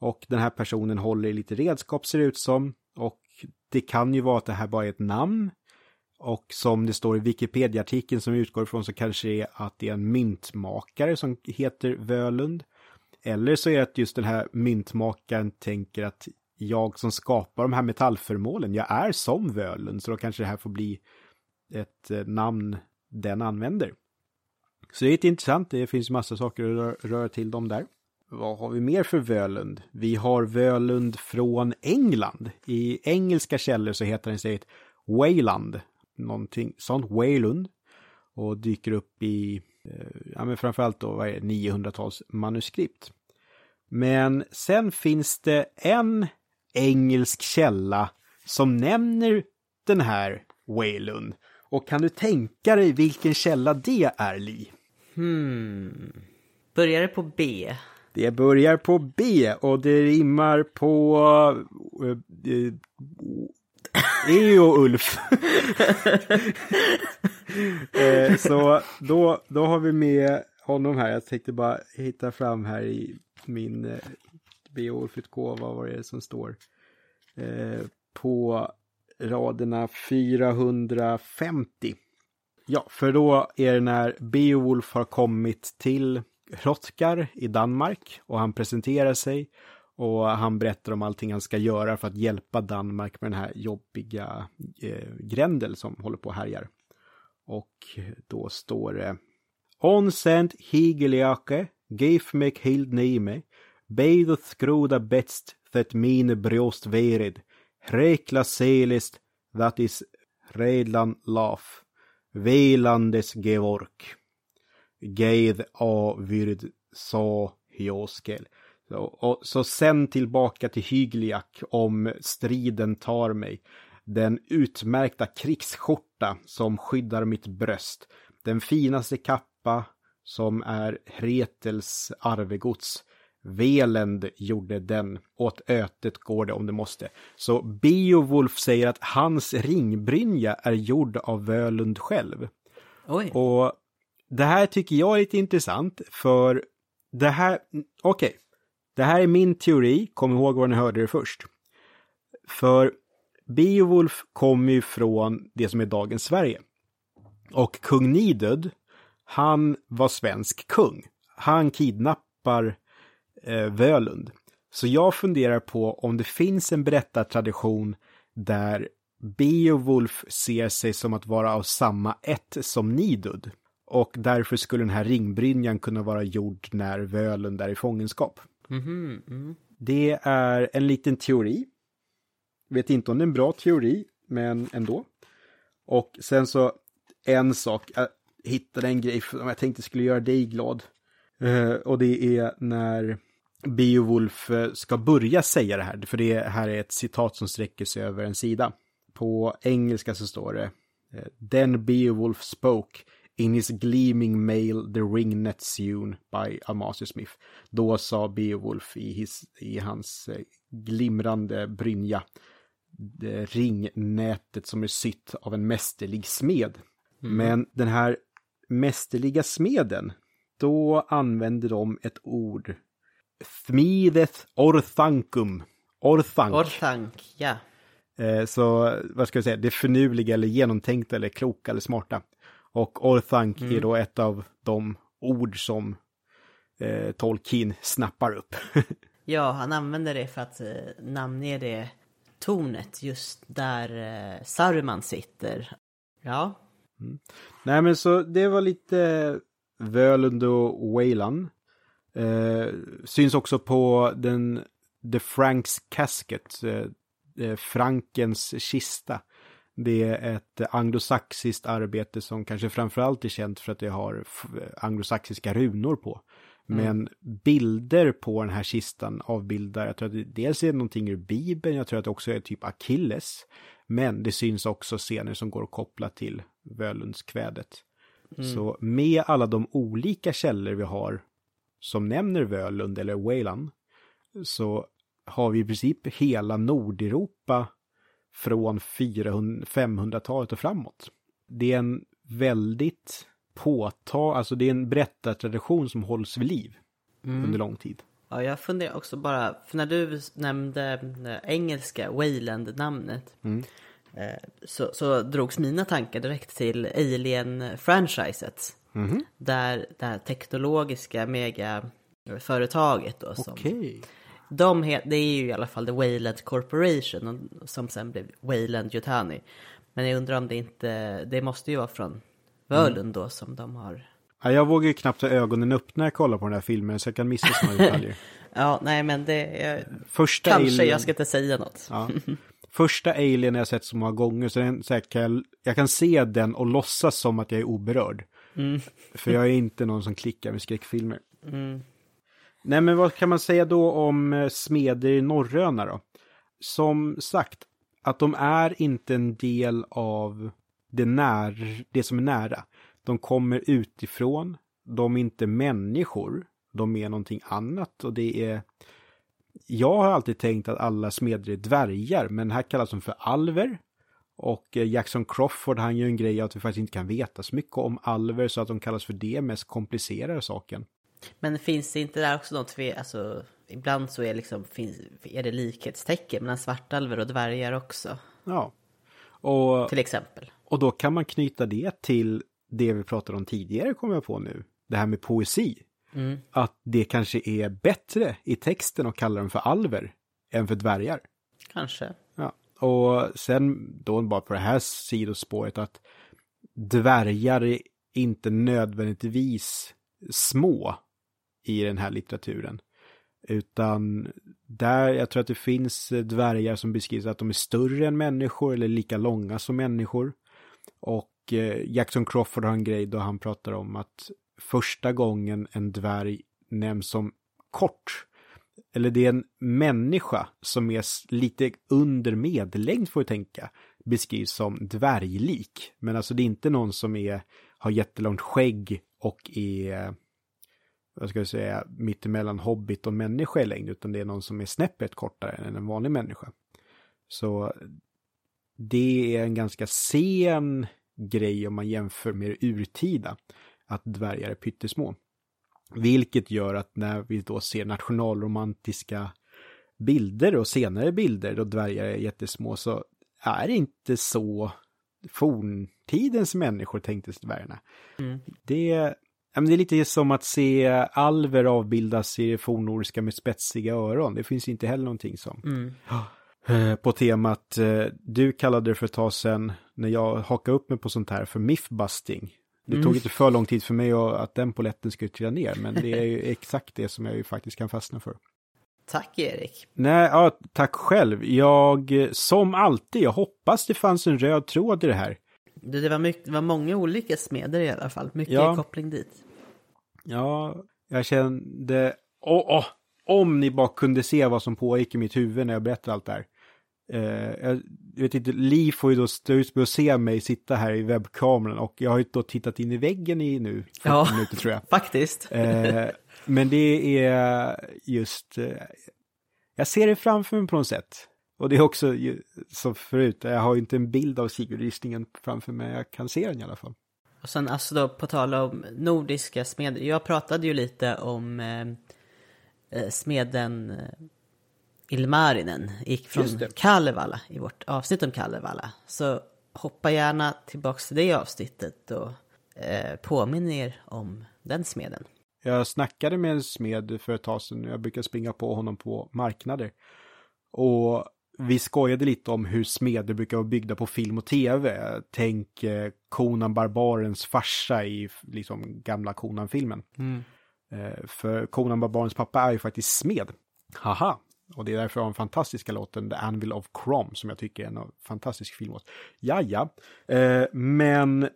Och den här personen håller i lite redskap ser det ut som. Och det kan ju vara att det här bara är ett namn. Och som det står i Wikipedia-artikeln som utgår ifrån så kanske det är att det är en myntmakare som heter Völund. Eller så är det att just den här myntmakaren tänker att jag som skapar de här metallföremålen, jag är som Völund, så då kanske det här får bli ett eh, namn den använder. Så det är lite intressant, det finns massa saker att röra till dem där. Vad har vi mer för Völund? Vi har Völund från England. I engelska källor så heter den sig Wayland. Någonting sånt, Waylund. Och dyker upp i, eh, ja men framförallt då, vad är det, 900-tals manuskript. Men sen finns det en engelsk källa som nämner den här Waylund. Och kan du tänka dig vilken källa det är, Li? Hmm. Börjar det på B? Det börjar på B och det rimmar på... Uh, uh, E och Ulf. uh, så då, då har vi med honom här. Jag tänkte bara hitta fram här i min B och Ulf-utgåva. Vad det som står? På raderna 450. Ja, för då är det när Beowulf har kommit till Hrothgar i Danmark och han presenterar sig och han berättar om allting han ska göra för att hjälpa Danmark med den här jobbiga eh, Grendel som håller på och härjar. Och då står det Onsent higeliake, gif mig hild nime, beidot skroda betst that mine bröst verid, rekla selist that is redlan laf. Velandes Gevork. Geid a vyrd sa hyoskel. Så, och, så sen tillbaka till Hygliak om striden tar mig. Den utmärkta krigsskjorta som skyddar mitt bröst. Den finaste kappa som är hretels arvegods. Velend gjorde den, åt ötet går det om det måste. Så Beowulf säger att hans ringbrynja är gjord av Völund själv. Oj. Och det här tycker jag är lite intressant för det här, okej, okay. det här är min teori, kom ihåg var ni hörde det först. För Beowulf kommer ju från det som är dagens Sverige. Och kung Nidud, han var svensk kung. Han kidnappar eh, Völund. Så jag funderar på om det finns en berättartradition där Beowulf ser sig som att vara av samma ett som Nidud. Och därför skulle den här ringbrynjan kunna vara gjord när Völund är i fångenskap. Mm -hmm. mm. Det är en liten teori. Vet inte om det är en bra teori, men ändå. Och sen så en sak, jag hittade en grej som jag tänkte skulle göra dig glad. Uh, och det är när Beowulf eh, ska börja säga det här, för det här är ett citat som sträcker sig över en sida. På engelska så står det eh, Then Beowulf spoke in his gleaming mail the ringnet sewn by a mastersmith. Då sa Beowulf i, his, i hans eh, glimrande brynja ringnätet som är sytt av en mästerlig smed. Mm. Men den här mästerliga smeden, då använder de ett ord. Thmideth orthankum. Orthank. Orthank, ja. Eh, så vad ska jag säga, det förnuliga eller genomtänkta eller kloka eller smarta. Och orthank mm. är då ett av de ord som eh, Tolkien snappar upp. ja, han använder det för att eh, namnge det tornet just där eh, Saruman sitter. Ja. Mm. Nej men så det var lite Völund och Wayland. Eh, syns också på den The Franks Casket, eh, eh, Frankens kista. Det är ett anglosaxiskt arbete som kanske framförallt är känt för att det har anglosaxiska runor på. Mm. Men bilder på den här kistan avbildar, jag tror att det dels är någonting ur Bibeln, jag tror att det också är typ Achilles. Men det syns också scener som går att koppla till Völundskvädet. Mm. Så med alla de olika källor vi har som nämner Völund eller Wayland så har vi i princip hela Nordeuropa från 500-talet och framåt. Det är en väldigt påta, alltså det är en berättartradition som hålls vid liv mm. under lång tid. Ja, jag funderar också bara, för när du nämnde engelska Wayland-namnet mm. Eh, så, så drogs mina tankar direkt till Alien-franchiset. Mm. Där det här teknologiska megaföretaget då som... Okay. De det är ju i alla fall The Wayland Corporation som sen blev Wayland Yutani. Men jag undrar om det inte, det måste ju vara från Völund då som de har. Ja, jag vågar ju knappt ha ögonen upp när jag kollar på den här filmen så jag kan missa sådana detaljer. ja, nej men det är... Första Kanske, alien... jag ska inte säga något. Ja. Första Alien jag sett så många gånger så, den, så jag, kan, jag kan se den och låtsas som att jag är oberörd. Mm. För jag är inte någon som klickar med skräckfilmer. Mm. Nej men vad kan man säga då om eh, smeder i Norröna då? Som sagt, att de är inte en del av det, när, det som är nära. De kommer utifrån, de är inte människor, de är någonting annat och det är... Jag har alltid tänkt att alla smeder är dvärgar, men här kallas de för alver. Och eh, Jackson Crawford, han gör en grej att vi faktiskt inte kan veta så mycket om alver, så att de kallas för det mest komplicerade saken. Men finns det inte där också något, alltså ibland så är, liksom, finns, är det likhetstecken mellan svartalver och dvärgar också? Ja. Och, Till exempel. Och då kan man knyta det till det vi pratade om tidigare, kommer jag på nu. Det här med poesi. Mm. Att det kanske är bättre i texten att kalla dem för alver än för dvärgar. Kanske. Ja. Och sen då bara på det här sidospåret att dvärgar är inte nödvändigtvis små i den här litteraturen. Utan där, jag tror att det finns dvärgar som beskrivs att de är större än människor eller lika långa som människor. Och eh, Jackson Crawford har en grej då han pratar om att första gången en dvärg nämns som kort, eller det är en människa som är lite under medellängd får jag tänka, beskrivs som dvärglik. Men alltså det är inte någon som är, har jättelångt skägg och är, vad ska jag säga, mittemellan hobbit och människa i längd, utan det är någon som är snäppet kortare än en vanlig människa. Så det är en ganska sen grej om man jämför med det urtida, att dvärgar är pyttesmå. Vilket gör att när vi då ser nationalromantiska bilder och senare bilder då dvärgar är jättesmå så är det inte så forntidens människor tänktes dvärgarna. Mm. Det, det är lite som att se alver avbildas i det fornnordiska med spetsiga öron. Det finns inte heller någonting som. Mm. Eh, på temat, eh, du kallade det för ett tag sedan, när jag hakade upp mig på sånt här, för mythbusting. Det mm. tog inte för lång tid för mig att den poletten skulle trilla ner, men det är ju exakt det som jag ju faktiskt kan fastna för. Tack Erik. Nej, ja, tack själv. Jag, som alltid, jag hoppas det fanns en röd tråd i det här. Det var, mycket, det var många olika smeder i alla fall, mycket ja. koppling dit. Ja, jag kände, åh, åh, om ni bara kunde se vad som pågick i mitt huvud när jag berättade allt det här. Eh, jag vet inte, Liv får ju då stå ut med att se mig sitta här i webbkameran och jag har ju då tittat in i väggen i nu 40 Ja. minuter tror jag. Faktiskt. Eh, men det är just, eh, jag ser det framför mig på något sätt. Och det är också som förut, jag har ju inte en bild av Sigurdristningen framför mig, jag kan se den i alla fall. Och sen alltså då på tal om nordiska smeder. Jag pratade ju lite om eh, smeden Ilmarinen. Gick från. Kalevala i vårt avsnitt om Kalevala. Så hoppa gärna tillbaks till det avsnittet och eh, påminn er om den smeden. Jag snackade med en smed för ett tag sedan, jag brukar springa på honom på marknader. Och vi skojade lite om hur smeder brukar vara byggda på film och tv. Tänk eh, Conan Barbarens farsa i liksom gamla Conan-filmen. Eh, för Conan Barbarens pappa är ju faktiskt smed. Haha! Och det är därför jag har den fantastiska låten The Anvil of Crom som jag tycker är en fantastisk filmlåt. Ja, ja. Eh, men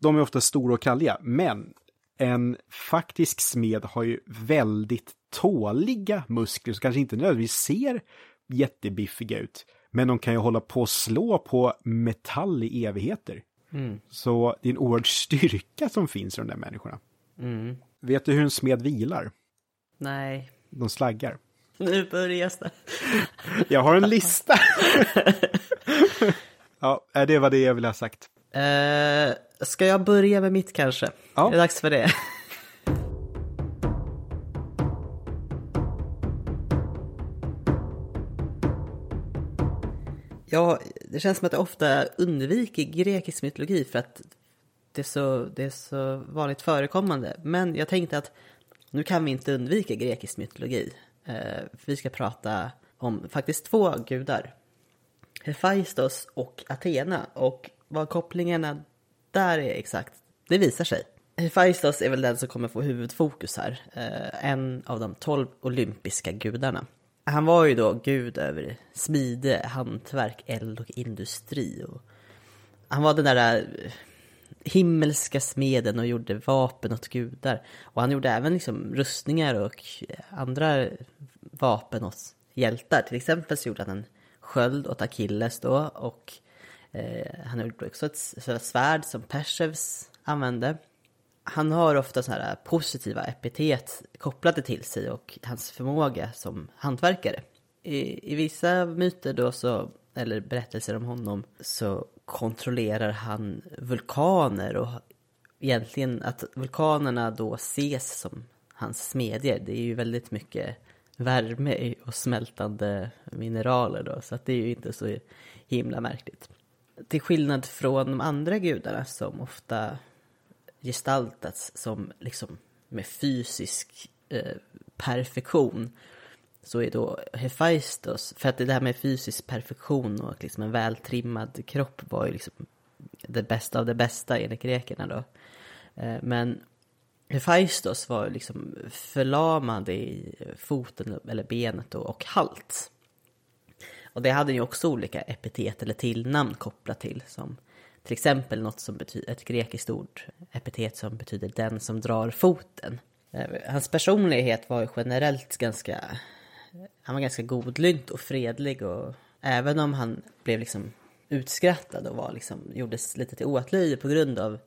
de är ofta stora och kalliga. Men en faktisk smed har ju väldigt tåliga muskler som kanske inte nödvändigtvis ser jättebiffiga ut. Men de kan ju hålla på och slå på metall i evigheter. Så det är en oerhörd styrka som finns i de där människorna. Mm. Vet du hur en smed vilar? Nej, De slaggar. Nu börjar det. Jag har en lista. ja, det var det jag ville ha sagt. Eh, ska jag börja med mitt kanske? Ja. Är det dags för det? Ja, det känns som att jag ofta undviker grekisk mytologi för att det är, så, det är så vanligt förekommande. Men jag tänkte att nu kan vi inte undvika grekisk mytologi. Eh, vi ska prata om faktiskt två gudar. Hephaistos och Athena. Och vad kopplingarna där är exakt, det visar sig. Hephaistos är väl den som kommer få huvudfokus här. Eh, en av de tolv olympiska gudarna. Han var ju då gud över smide, hantverk, eld och industri. Och han var den där eh, himmelska smeden och gjorde vapen åt gudar. Och han gjorde även liksom rustningar och andra vapen åt hjältar. Till exempel så gjorde han en sköld åt Achilles då och eh, han gjorde också ett, svärd som Perseus använde. Han har ofta så här positiva epitet kopplade till sig och hans förmåga som hantverkare. I, I vissa myter då så, eller berättelser om honom, så kontrollerar han vulkaner och egentligen att vulkanerna då ses som hans smedjor. Det är ju väldigt mycket värme och smältande mineraler då, så att det är ju inte så himla märkligt. Till skillnad från de andra gudarna som ofta gestaltats som liksom med fysisk eh, perfektion så är då Hephaistos, för att det där med fysisk perfektion och liksom en vältrimmad kropp var ju liksom det bästa av det bästa enligt grekerna då. Eh, men Hephaistos var ju liksom förlamad i foten eller benet då, och halt. Och det hade ju också olika epitet eller tillnamn kopplat till som till exempel något som betyder ett grekiskt ord, epitet som betyder den som drar foten. Eh, hans personlighet var ju generellt ganska, han var ganska godlynt och fredlig och även om han blev liksom utskrattad och var liksom, gjordes lite till åtlöje på grund av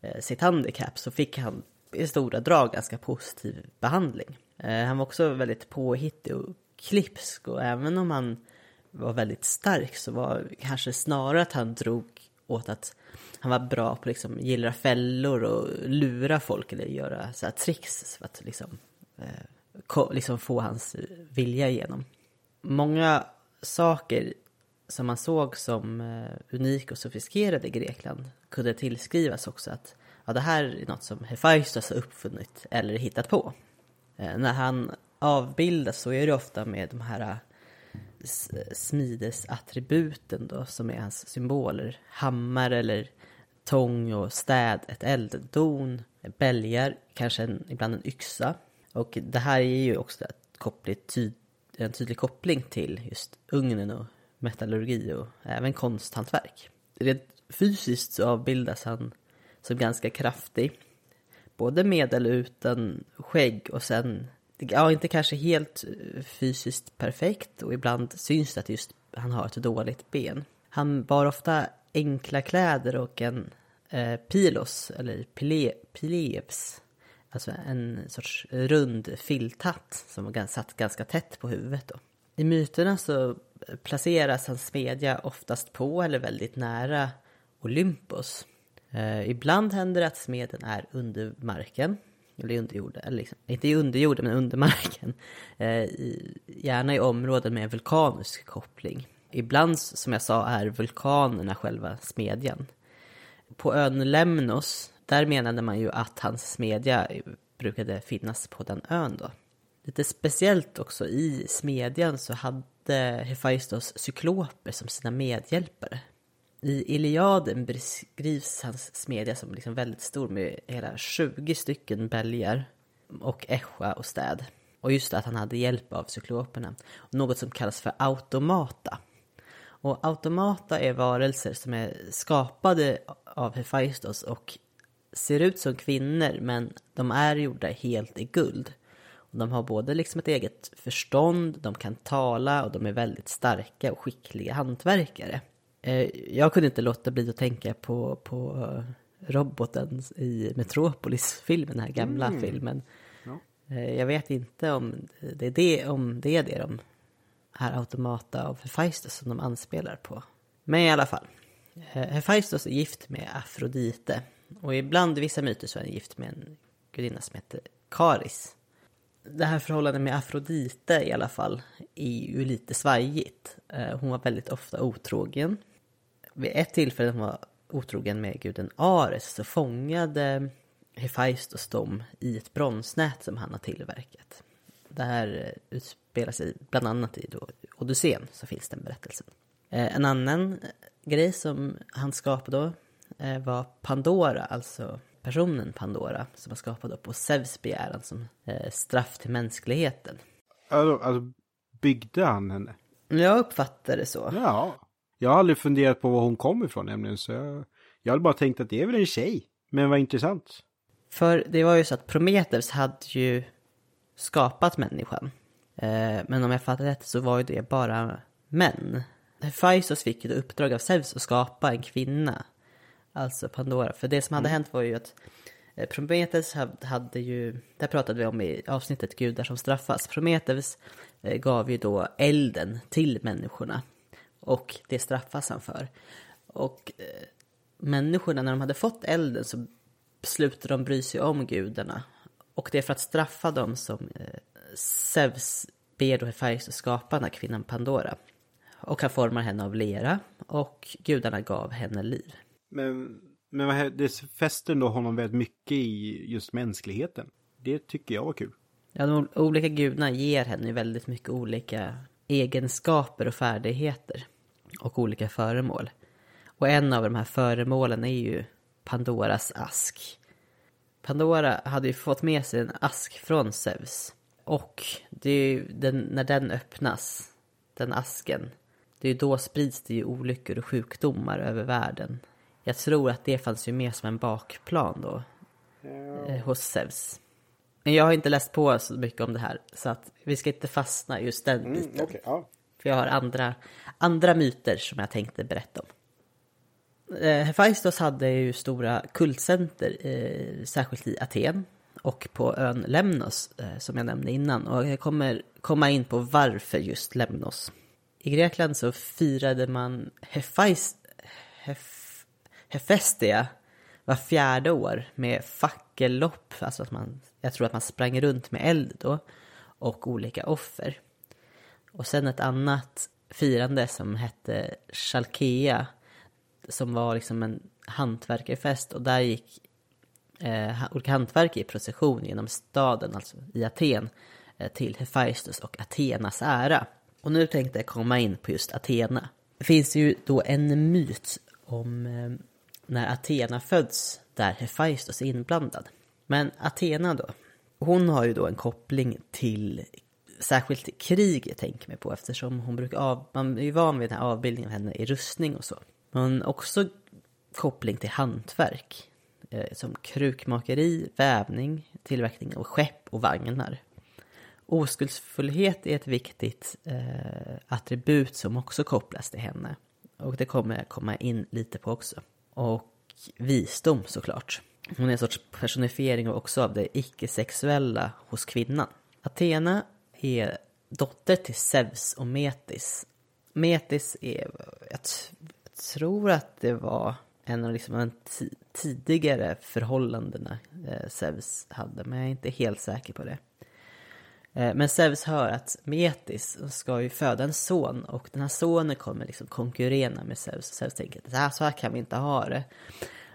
eh, sitt handikapp så fick han i stora drag ganska positiv behandling. Eh, han var också väldigt påhittig och klipsk och även om han var väldigt stark så var kanske snarare att han drog åt att han var bra på att liksom gillra fällor och lura folk eller göra så här tricks för att liksom, eh, liksom få hans vilja igenom. Många saker som man såg som unika unik och sofistikerade i Grekland kunde tillskrivas också att ja, det här är något som Hephaistos har uppfunnit eller hittat på. Eh, när han avbildas så är det ofta med de här smidesattributen då som är hans symboler. Hammare eller tång och städ, ett elddon, bälgar, kanske en, ibland en yxa. Och det här är ju också koppligt, en tydlig koppling till just ugnen och metallurgi och även konsthantverk. Rent fysiskt så avbildas han som ganska kraftig. Både med eller utan skägg och sen ja, inte kanske helt eh, fysiskt perfekt och ibland syns det att just han har ett dåligt ben. Han bar ofta enkla kläder och en eh, pilos, eller pile, pilebs, alltså en sorts rund filthatt som satt ganska tätt på huvudet. Då. I myterna så placeras hans smedja oftast på eller väldigt nära Olympos. Eh, ibland händer det att smeden är under marken, eller under jorden, eller liksom, inte i underjorden men under marken. Eh, i, gärna i områden med vulkanisk koppling. Ibland, som jag sa, är vulkanerna själva smedjan. På ön Lemnos, där menade man ju att hans smedja brukade finnas på den ön då. Lite speciellt också, i smedjan så hade Hephaistos cykloper som sina medhjälpare. I Iliaden beskrivs hans smedja som liksom väldigt stor med hela 20 stycken bälgar och ässja och städ. Och just att han hade hjälp av cykloperna. Något som kallas för automata. Och automata är varelser som är skapade av Hephaistos och ser ut som kvinnor men de är gjorda helt i guld. Och de har både liksom ett eget förstånd, de kan tala och de är väldigt starka och skickliga hantverkare. Eh, jag kunde inte låta bli att tänka på, på eh, roboten i Metropolis-filmen, den här gamla mm. filmen. Ja. Eh, jag vet inte om det är det, om det är det de här Automata av Hephaistos som de anspelar på. Men i alla fall. Hephaistos är gift med Afrodite. Och ibland i vissa myter så är han gift med en gudinna som heter Karis. Det här förhållandet med Afrodite i alla fall är ju lite svajigt. Eh, hon var väldigt ofta otrogen vid ett tillfälle när hon var otrogen med guden Ares så fångade Hephaistos dem i ett bronsnät som han har tillverkat. Det här eh, utspelar sig bland annat i då Odysseen, så finns den berättelsen. Eh, en annan grej som han skapade då var Pandora, alltså personen Pandora, som var skapad på Zeus begäran som straff till mänskligheten. Alltså, alltså byggde han henne? Jag uppfattar det så. Ja. Jag har aldrig funderat på var hon kom ifrån nämligen, så jag, jag hade bara tänkt att det är väl en tjej. Men vad intressant. För det var ju så att Prometheus hade ju skapat människan. Eh, men om jag fattar rätt så var ju det bara män. Hephaistos fick ju uppdrag av Zeus att skapa en kvinna. Alltså Pandora. För det som hade mm. hänt var ju att eh, Prometheus hade ju, det pratade vi om i avsnittet Gudar som straffas. Prometheus eh, gav ju då elden till människorna. Och det straffas han för. Och eh, människorna, när de hade fått elden så slutade de bry sig om gudarna. Och det är för att straffa dem som Zeus ber då Hephaistos skapa den här kvinnan Pandora. Och han formar henne av lera och gudarna gav henne liv. Men, men vad, det fäster då honom väldigt mycket i just mänskligheten. Det tycker jag var kul. Ja, de olika gudarna ger henne väldigt mycket olika egenskaper och färdigheter och olika föremål. Och en av de här föremålen är ju Pandoras ask. Pandora hade ju fått med sig en ask från Zeus. Och det är ju den, när den öppnas, den asken, det är ju då sprids det ju olyckor och sjukdomar över världen. Jag tror att det fanns ju med som en bakplan då, eh, hos Zeus. Men jag har inte läst på så mycket om det här, så att vi ska inte fastna just den mm, biten. Okay, ja. För jag har andra, andra myter som jag tänkte berätta om. Eh, Hephaistos hade ju stora kultcenter, eh, särskilt i Aten och på ön Lemnos eh, som jag nämnde innan. Och jag kommer komma in på varför just Lemnos. I Grekland så firade man Hephaist, Hef, Hefestia var fjärde år med fackellopp, alltså att man, jag tror att man sprang runt med eld då, och olika offer. Och sen ett annat firande som hette Chalkea, som var liksom en hantverkarfest och där gick eh, olika hantverkare i procession genom staden, alltså i Aten, eh, till Hefaistos och Atenas ära. Och nu tänkte jag komma in på just Athena. Det finns ju då en myt om eh, när Athena föds där Hephaistos är inblandad. Men Athena då, hon har ju då en koppling till särskilt krig jag tänker mig på eftersom hon brukar av, man är ju van vid den här avbildningen av henne i rustning och så. Men också koppling till hantverk. Eh, som krukmakeri, vävning, tillverkning av skepp och vagnar. oskuldsfullhet är ett viktigt eh, attribut som också kopplas till henne. Och det kommer jag komma in lite på också. Och visdom såklart. Hon är en sorts personifiering också av det icke-sexuella hos kvinnan. Athena är dotter till Zeus och Metis. Metis är, jag, tror att det var en av liksom de tidigare förhållandena eh, Zeus hade, men jag är inte helt säker på det. Eh, men Zeus hör att Metis ska ju föda en son och den här sonen kommer liksom konkurrera med Zeus. Zeus tänker att så här kan vi inte ha det.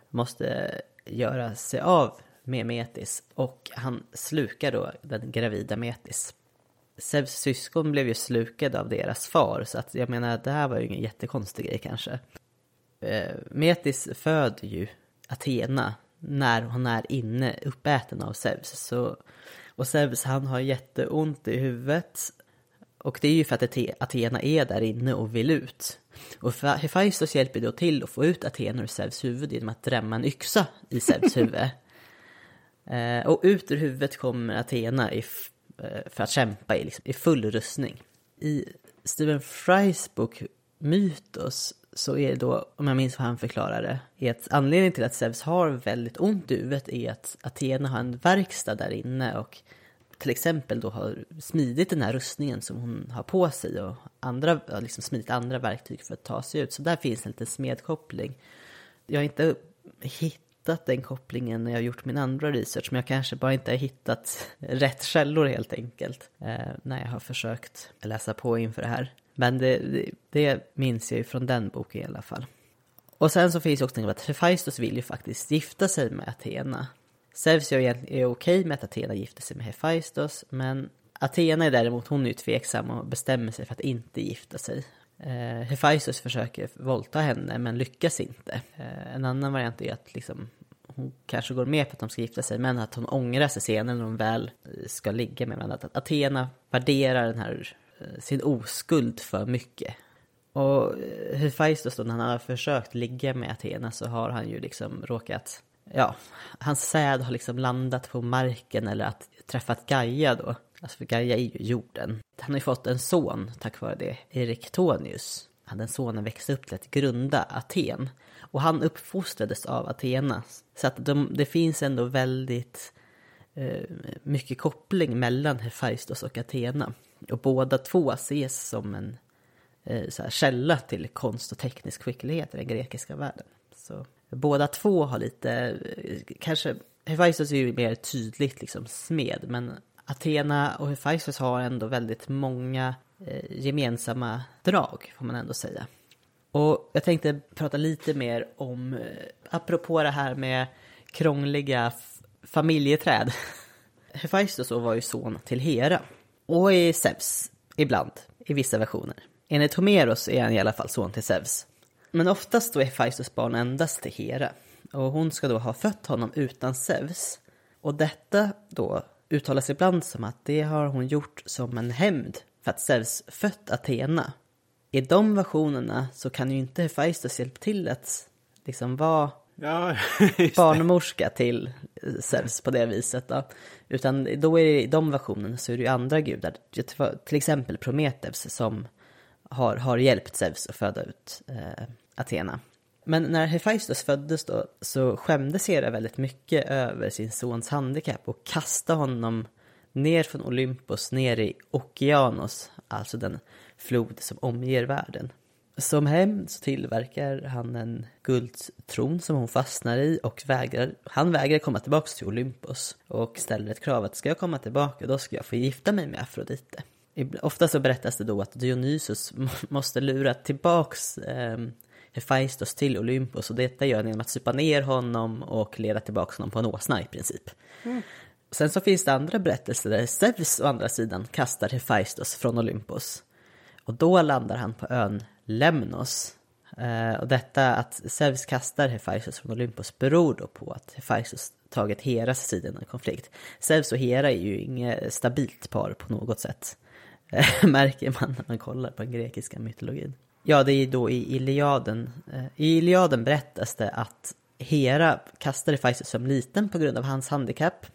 Måste göra sig av med Metis och han slukar då den gravida Metis. Zeus syskon blev ju slukade av deras far så att jag menar det här var ju ingen jättekonstig grej kanske. Eh, Metis föder ju Athena när hon är inne uppäten av Zeus. Så, och Zeus han har jätteont i huvudet. Och det är ju för att Athena är där inne och vill ut. Och Hephaistos hjälper då till att få ut Athena ur Zeus huvud genom att drämma en yxa i Zeus huvud. eh, och ut ur huvudet kommer Athena i, eh, för att kämpa i, liksom, i full rustning. I Stephen Frys bok Mytos så är det då, om jag minns vad han förklarade, är att anledningen till att Zeus har väldigt ont i huvudet är att Athena har en verkstad där inne och till exempel då har smidit den här rustningen som hon har på sig och andra, liksom smidit andra verktyg för att ta sig ut. Så där finns en liten smedkoppling. Jag har inte hittat den kopplingen när jag har gjort min andra research, men jag kanske bara inte har hittat rätt källor helt enkelt eh, när jag har försökt läsa på inför det här. Men det, det, det minns jag ju från den boken i alla fall. Och sen så finns också att Hephaistos vill ju faktiskt gifta sig med Athena. Zeus är okej med att Athena gifter sig med Hephaistos, men Athena är däremot, hon är ju tveksam och bestämmer sig för att inte gifta sig. Eh, Hephaistos försöker våldta henne, men lyckas inte. Eh, en annan variant är att liksom, hon kanske går med på att de ska gifta sig, men att hon ångrar sig senare när hon väl ska ligga med varandra. Att Athena värderar den här Eh, sin oskuld för mycket. Och eh, Hephaistos då, när han har försökt ligga med Athena så har han ju liksom råkat, ja, hans säd har liksom landat på marken eller att träffat Gaia då. Alltså för Gaia är ju jorden. Han har ju fått en son tack vare det, Erektonius. Den sonen växte upp till att grunda Aten. Och han uppfostrades av Athena. Så att de, det finns ändå väldigt eh, mycket koppling mellan Hephaistos och Athena. Och båda två ses som en eh, så här, källa till konst och teknisk skicklighet i den grekiska världen. Så båda två har lite, eh, kanske, Hephaistos är ju mer tydligt liksom smed, men Athena och Hephaistos har ändå väldigt många eh, gemensamma drag, får man ändå säga. Och jag tänkte prata lite mer om, eh, apropå det här med krångliga familjeträd. Hephaistos var ju son till Hera. Och i Zeus, ibland, i vissa versioner. Enligt Homeros är han i alla fall son till Zeus. Men oftast då är Hephaistos barn endast till Hera. Och hon ska då ha fött honom utan Zeus. Och detta då uttalas ibland som att det har hon gjort som en hämnd för att Zeus fött Athena. I de versionerna så kan ju inte Hephaistos hjälpa till att liksom vara ja, barnmorska till Zeus på det viset. Då. Utan då är det, i de versionerna så är det ju andra gudar, till exempel Prometheus som har, har hjälpt Zeus att föda ut eh, Athena. Men när Hephaistos föddes då så skämdes Hera väldigt mycket över sin sons handikapp och kastade honom ner från Olympos ner i Okeanos, alltså den flod som omger världen. Som hämnd så tillverkar han en guldtron som hon fastnar i och vägrar, han vägrar komma tillbaka till Olympos och ställer ett krav att ska jag komma tillbaka då ska jag få gifta mig med Afrodite. Ofta så berättas det då att Dionysus måste lura tillbaks eh, Hephaistos till Olympos och detta gör han genom att supa ner honom och leda tillbaka honom på en åsna i princip. Mm. Sen så finns det andra berättelser där Zeus å andra sidan kastar Hephaistos från Olympos. Och då landar han på ön Lemnos. Eh, och detta att Zeus kastar Hephaistos från Olympos beror då på att Hephaistos tagit Heras sida i en konflikt. Zeus och Hera är ju inget stabilt par på något sätt. Eh, märker man när man kollar på den grekiska mytologin. Ja, det är då i Iliaden. Eh, I Iliaden berättas det att Hera kastade Hephaistos som liten på grund av hans handikapp.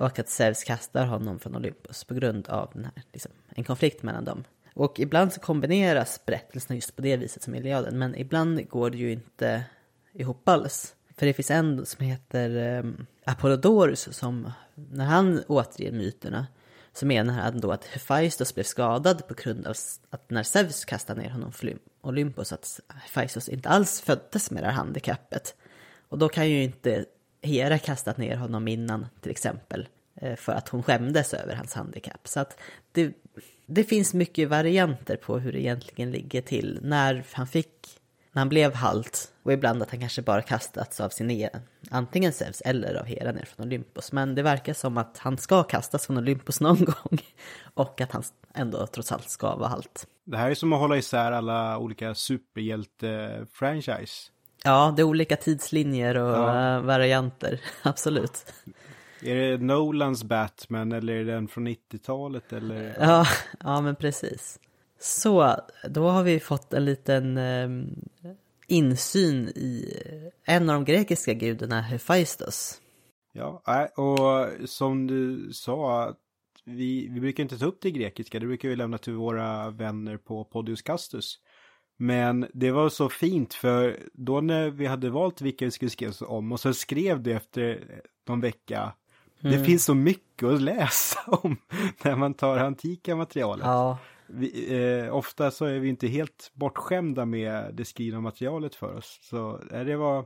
Och att Zeus kastar honom från Olympus på grund av den här, liksom, en konflikt mellan dem. Och ibland så kombineras berättelserna just på det viset som Iliaden, men ibland går det ju inte ihop alls. För det finns en som heter um, Apollodorus som, när han återger myterna, så menar han då att Hephaistos blev skadad på grund av att när Zeus kastade ner honom från Olympus, att Hephaistos inte alls föddes med det här handikappet. Och då kan ju inte Hera kastat ner honom innan, till exempel, eh, för att hon skämdes över hans handikapp. Så att det, det finns mycket varianter på hur det egentligen ligger till när han fick, när han blev halt och ibland att han kanske bara kastats av sin egen, antingen Zeus eller av Hera ner från Olympus. Men det verkar som att han ska kastas från Olympus någon gång och att han ändå trots allt ska vara halt. Det här är som att hålla isär alla olika superhjälte-franchise. Ja, det är olika tidslinjer och ja. varianter, absolut. Är det Nolans Batman eller är den från 90-talet eller? Ja, ja men precis. Så, då har vi fått en liten eh, insyn i en av de grekiska gudarna, Hephaistos. Ja, och som du sa, vi, vi brukar inte ta upp det grekiska, det brukar vi lämna till våra vänner på Podius Castus. Men det var så fint för då när vi hade valt vilka vi skulle skriva om och så skrev du efter någon vecka Mm. Det finns så mycket att läsa om när man tar antika materialet. Ja. Vi, eh, ofta så är vi inte helt bortskämda med det skrivna materialet för oss. Så eh, det, var,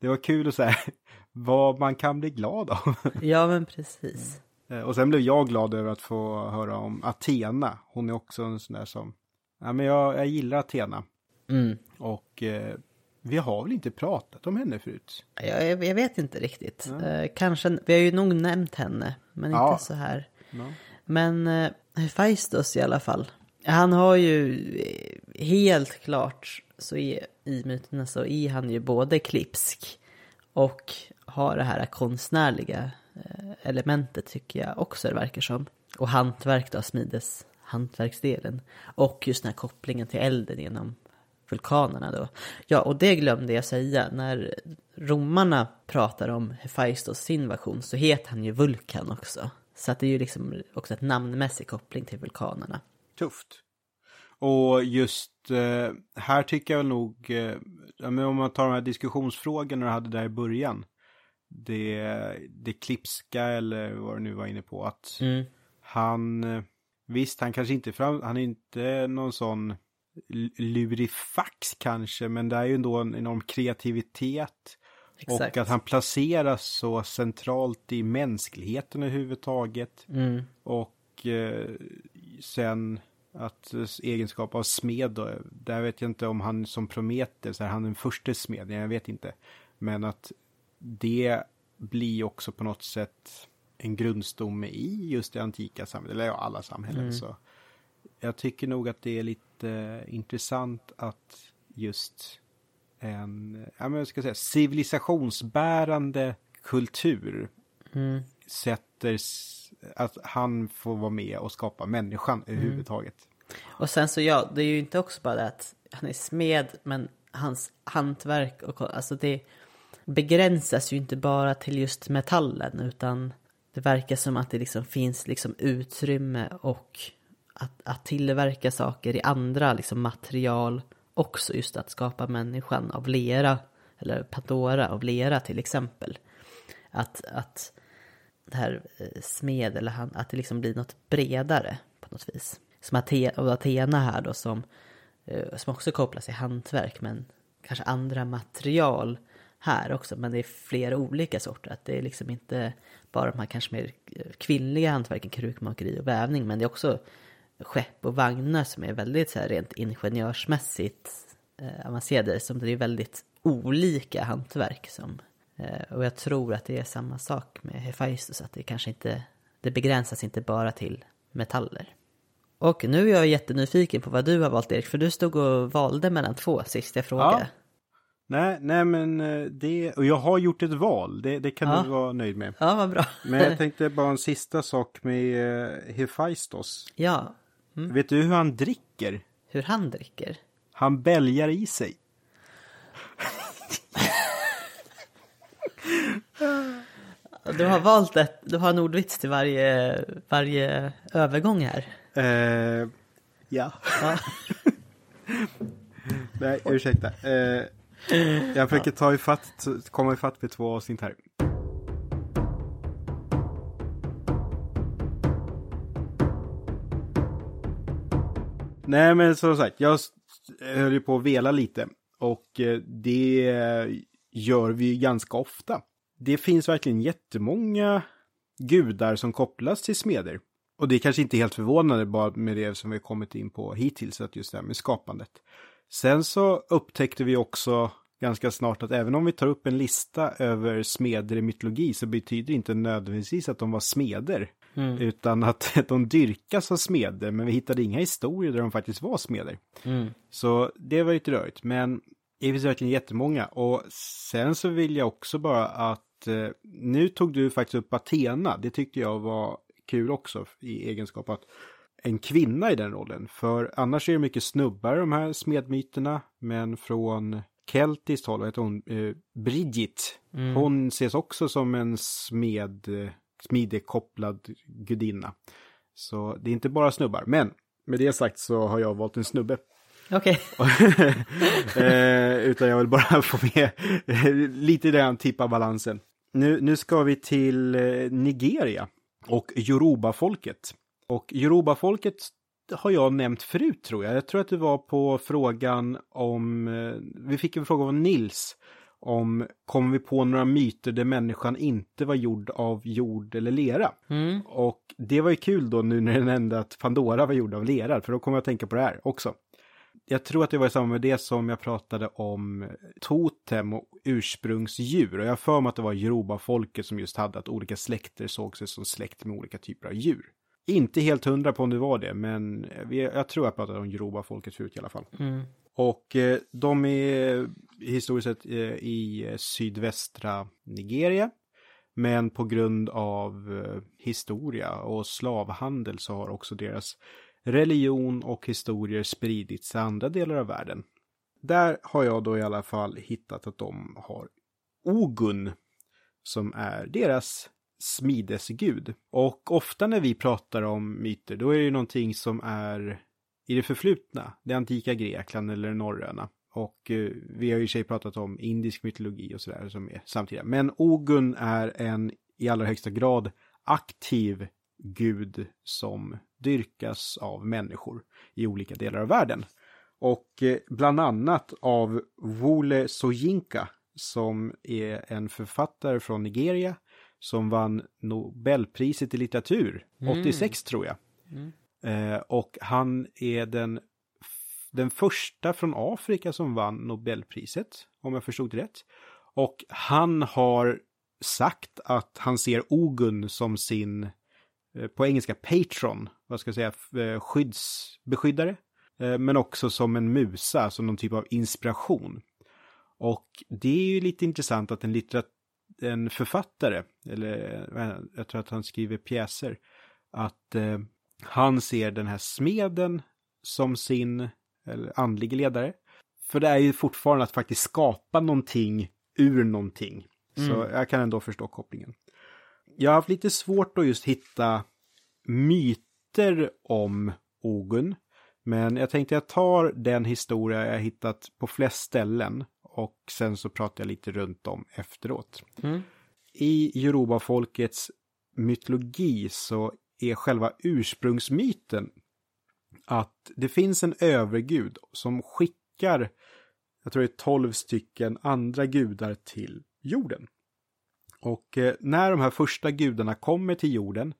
det var kul att säga vad man kan bli glad av. Ja, men precis. Eh, och sen blev jag glad över att få höra om Athena. Hon är också en sån där som, ja men jag, jag gillar Athena. Mm. Och eh, vi har väl inte pratat om henne förut? Jag, jag vet inte riktigt. Eh, kanske, vi har ju nog nämnt henne, men ja. inte så här. Ja. Men eh, Hephaistos i alla fall. Han har ju eh, helt klart, så är, i myterna så är han ju både klipsk och har det här konstnärliga eh, elementet tycker jag också det verkar som. Och hantverk då, smides hantverksdelen. Och just den här kopplingen till elden genom vulkanerna då. Ja, och det glömde jag säga. När romarna pratar om Hephaistos sin version så heter han ju Vulkan också. Så att det är ju liksom också ett namnmässig koppling till vulkanerna. Tufft. Och just eh, här tycker jag nog, eh, om man tar de här diskussionsfrågorna du hade där i början. Det, det klipska eller vad du nu var inne på. Att mm. han, eh, visst han kanske inte fram, han är inte någon sån lurifax kanske, men det är ju ändå en enorm kreativitet. Exakt. Och att han placeras så centralt i mänskligheten överhuvudtaget. Mm. Och eh, sen att egenskap av smed då, där vet jag inte om han som Prometheus är han den första smeden, jag vet inte. Men att det blir också på något sätt en grundstomme i just det antika samhället, eller ja, alla samhällen. Mm. Så jag tycker nog att det är lite intressant att just en, ja men jag ska säga, civilisationsbärande kultur mm. sätter, att han får vara med och skapa människan mm. överhuvudtaget. Och sen så ja, det är ju inte också bara det att han är smed, men hans hantverk och alltså det begränsas ju inte bara till just metallen, utan det verkar som att det liksom finns liksom utrymme och att, att tillverka saker i andra liksom, material också just att skapa människan av lera eller Pandora av lera till exempel. Att, att det här eh, smed eller han, att det liksom blir något bredare på något vis. Som Athena här då som, eh, som också kopplas till hantverk men kanske andra material här också. Men det är flera olika sorter. Att det är liksom inte bara de här kanske mer eh, kvinnliga hantverken, krukmakeri och vävning. Men det är också skepp och vagnar som är väldigt så här rent ingenjörsmässigt eh, avancerade. Som det är väldigt olika hantverk som. Eh, och jag tror att det är samma sak med Hephaistos, att det kanske inte, det begränsas inte bara till metaller. Och nu är jag jättenyfiken på vad du har valt Erik, för du stod och valde mellan två sist jag frågade. Ja. Nej, nej men eh, det, och jag har gjort ett val, det, det kan ja. du vara nöjd med. Ja, vad bra. men jag tänkte bara en sista sak med eh, Hephaistos. Ja, Mm. Vet du hur han dricker? Hur han dricker? Han bälgar i sig. du har valt ett, du har en ordvits till varje, varje övergång här. Eh, ja. Ja. Nej, ursäkta. Eh, jag försöker ta ifatt, komma ifatt med två avsnitt här. Nej, men som sagt, jag höll ju på att vela lite. Och eh, det gör vi ju ganska ofta. Det finns verkligen jättemånga gudar som kopplas till smeder. Och det är kanske inte helt förvånande bara med det som vi har kommit in på hittills, att just det här med skapandet. Sen så upptäckte vi också ganska snart att även om vi tar upp en lista över smeder i mytologi så betyder det inte nödvändigtvis att de var smeder. Utan att de dyrkas av smeder, men vi hittade inga historier där de faktiskt var smeder. Så det var lite rörigt, men det finns verkligen jättemånga. Och sen så vill jag också bara att eh, nu tog du faktiskt upp Athena. Det tyckte jag var kul också i egenskap att en kvinna i den rollen. För annars är det mycket snubbar de här smedmyterna. Men från keltiskt håll, vad heter hon? Eh, Bridget. Hon ses också som en smed, eh, smidekopplad gudinna. Så det är inte bara snubbar. Men med det sagt så har jag valt en snubbe. Okej. eh, utan jag vill bara få med lite grann tippa balansen. Nu, nu ska vi till eh, Nigeria och Yoruba-folket. Och Yoruba-folket har jag nämnt förut tror jag. Jag tror att det var på frågan om, eh, vi fick en fråga av Nils om kom vi på några myter där människan inte var gjord av jord eller lera. Och det var ju kul då nu när den nämnde att Pandora var gjord av lera, för då kommer jag att tänka på det här också. Jag tror att det var i samband med det som jag pratade om totem och ursprungsdjur. Och jag har för mig att det var Yoruba-folket som just hade att olika släkter såg sig som släkt med olika typer av djur. Inte helt hundra på om det var det, men jag tror jag pratade om Yoruba-folket förut i alla fall. Och eh, de är eh, historiskt sett eh, i eh, sydvästra Nigeria. Men på grund av eh, historia och slavhandel så har också deras religion och historier spridits i andra delar av världen. Där har jag då i alla fall hittat att de har Ogun som är deras smidesgud. Och ofta när vi pratar om myter, då är det ju någonting som är i det förflutna, det antika Grekland eller det norröna. Och eh, vi har ju i sig pratat om indisk mytologi och sådär som är samtida. Men Ogun är en i allra högsta grad aktiv gud som dyrkas av människor i olika delar av världen. Och eh, bland annat av Wole Soyinka som är en författare från Nigeria som vann Nobelpriset i litteratur 86 tror jag. Eh, och han är den, den första från Afrika som vann Nobelpriset, om jag förstod det rätt. Och han har sagt att han ser Ogun som sin, eh, på engelska patron, vad ska jag säga, eh, skyddsbeskyddare. Eh, men också som en musa, som någon typ av inspiration. Och det är ju lite intressant att en, litterat en författare, eller jag tror att han skriver pjäser, att han ser den här smeden som sin eller andlig ledare. För det är ju fortfarande att faktiskt skapa någonting ur någonting. Så jag kan ändå förstå kopplingen. Jag har haft lite svårt att just hitta myter om Ogun. Men jag tänkte jag tar den historia jag hittat på flest ställen och sen så pratar jag lite runt om efteråt. I Yoruba-folkets mytologi så är själva ursprungsmyten att det finns en övergud som skickar, jag tror det är tolv stycken andra gudar till jorden. Och eh, när de här första gudarna kommer till jorden,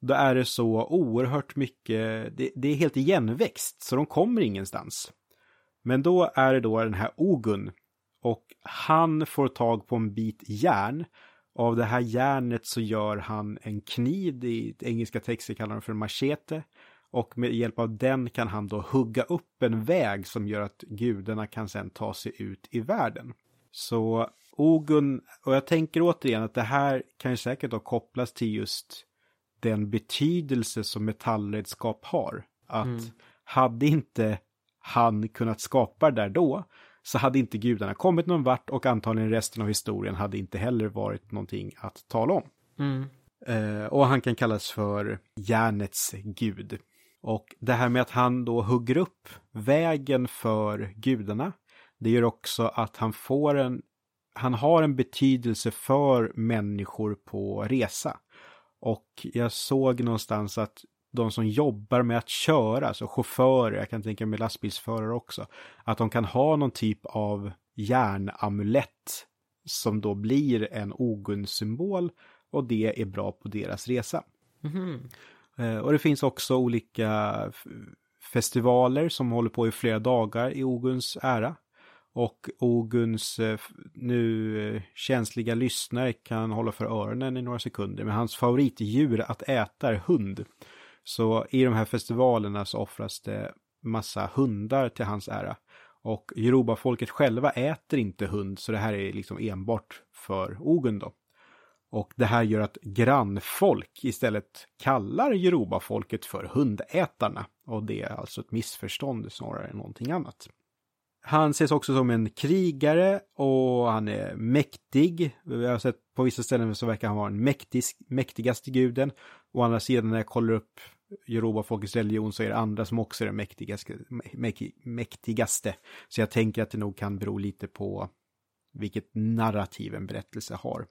då är det så oerhört mycket, det, det är helt igenväxt, så de kommer ingenstans. Men då är det då den här Ogun, och han får tag på en bit järn. Av det här järnet så gör han en kniv, i engelska texter kallar de för machete. Och med hjälp av den kan han då hugga upp en väg som gör att gudarna kan sedan ta sig ut i världen. Så Ogun, och jag tänker återigen att det här kan ju säkert då kopplas till just den betydelse som metallredskap har. Att hade inte han kunnat skapa det där då, så hade inte gudarna kommit någon vart och antagligen resten av historien hade inte heller varit någonting att tala om. Mm. Eh, och han kan kallas för järnets gud. Och det här med att han då hugger upp vägen för gudarna, det gör också att han får en, han har en betydelse för människor på resa. Och jag såg någonstans att de som jobbar med att köra, alltså chaufförer, jag kan tänka mig lastbilsförare också, att de kan ha någon typ av järnamulett som då blir en ogundssymbol och det är bra på deras resa. Eh, Och det finns också olika festivaler som håller på i flera dagar i Oguns ära. Och Oguns eh, nu eh, känsliga lyssnare kan hålla för öronen i några sekunder. Men hans favoritdjur att äta är hund. Så i de här festivalerna så offras det massa hundar till hans ära. Och Yoruba-folket själva äter inte hund så det här är liksom enbart för Ogun då. Och det här gör att grannfolk istället kallar Yoruba-folket för hundätarna. Och det är alltså ett missförstånd snarare än någonting annat. Han ses också som en krigare och han är mäktig. Jag har sett på vissa ställen så verkar han vara den mäktig, mäktigaste guden. Å andra sidan när jag kollar upp Yoruba-folkets religion så är det andra som också är den mäktigaste, mäk- mäktigaste. Så jag tänker att det nog kan bero lite på vilket narrativ en berättelse har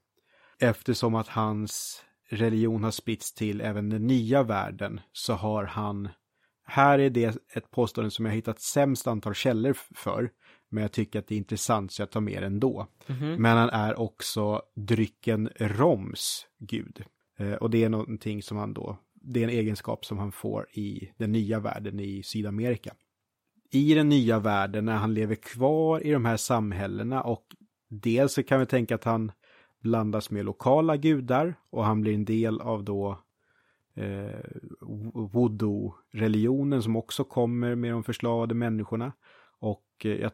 eftersom att hans religion har spritts till även den nya världen så har han, här är det ett påstående som jag hittat sämst antal källor för, men jag tycker att det är intressant så jag tar med det ändå. Men han är också drycken Roms gud. Eh, och det är någonting som han då, det är en egenskap som han får i den nya världen i Sydamerika. I den nya världen när han lever kvar i de här samhällena och dels så kan vi tänka att han blandas med lokala gudar och han blir en del av då eh, voodoo-religionen som också kommer med de förslavade människorna. Och eh,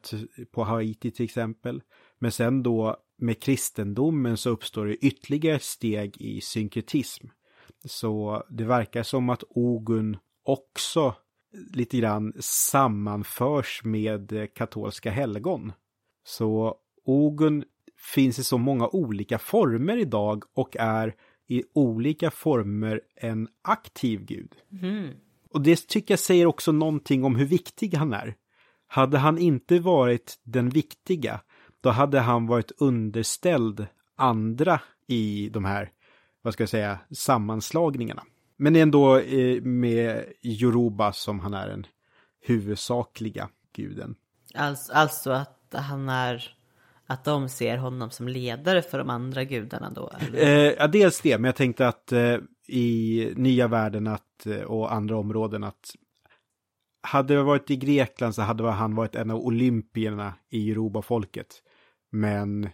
på Haiti till exempel. Men sen då med kristendomen så uppstår det ytterligare ett steg i synkretism. Så det verkar som att Ogun också lite grann sammanförs med eh, katolska helgon. Så Ogun finns i så många olika former idag och är i olika former en aktiv gud. Mhm. Och det tycker jag säger också någonting om hur viktig han är. Hade han inte varit den viktiga, då hade han varit underställd andra i de här, vad ska jag säga, sammanslagningarna. Men det är ändå eh, med Yoruba som han är den huvudsakliga guden. Alltså, alltså att han är, att de ser honom som ledare för de andra gudarna då? Eh, ja, dels det, men jag tänkte att eh, i nya världen att, eh, och andra områden att hade det varit i Grekland så hade han varit en av olympierna i Europa-folket. Men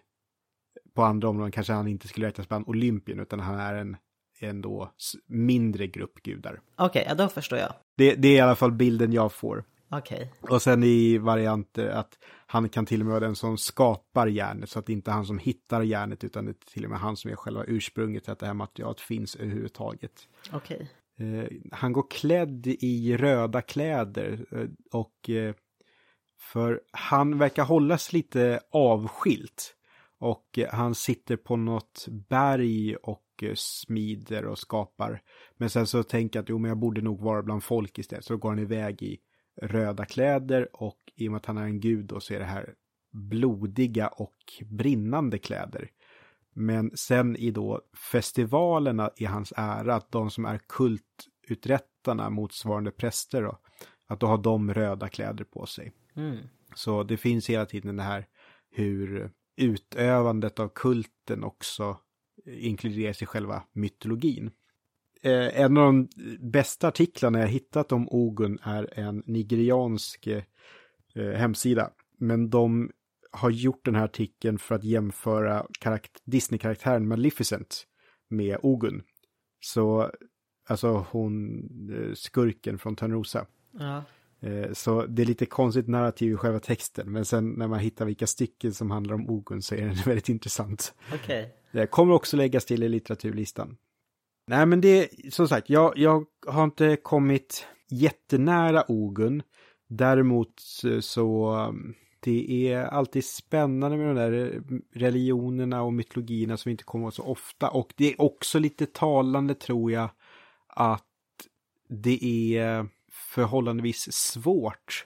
på andra områden kanske han inte skulle räknas bland olympien utan han är en ändå mindre grupp gudar. Okej, ja då förstår jag. Det, det är i alla fall bilden jag får. Okej. Och sen i varianter att han kan till och med vara den som skapar järnet så att det inte är han som hittar järnet utan det är till och med han som är själva ursprunget till att det här materialet finns överhuvudtaget. Okej. Eh, han går klädd i röda kläder eh, och eh, för han verkar hållas lite avskilt. Och eh, han sitter på något berg och eh, smider och skapar. Men sen så tänker jag att jo, men jag borde nog vara bland folk istället. Så då går han iväg i röda kläder och i och med att han är en gud då så är det här blodiga och brinnande kläder. Men sen i då festivalerna i hans ära, att de som är kultuträttarna, motsvarande präster då, att då har de röda kläder på sig. Mm. Så det finns hela tiden det här hur utövandet av kulten också inkluderas i själva mytologin. Eh, en av de bästa artiklarna jag hittat om Ogun är en nigeriansk eh, hemsida. Men de har gjort den här artikeln för att jämföra Disney-karaktären Maleficent med Ogun. Så, alltså hon, eh, skurken från Törnrosa. Ja. Eh, Så det är lite konstigt narrativ i själva texten, men sen när man hittar vilka stycken som handlar om Ogun så är den väldigt intressant. Okej. Det kommer också läggas till i litteraturlistan. Nej, men det, som sagt, jag, jag har inte kommit jättenära Ogun. Däremot så, det är alltid spännande med de där religionerna och mytologierna som vi inte kommer så ofta. Och det är också lite talande tror jag att det är förhållandevis svårt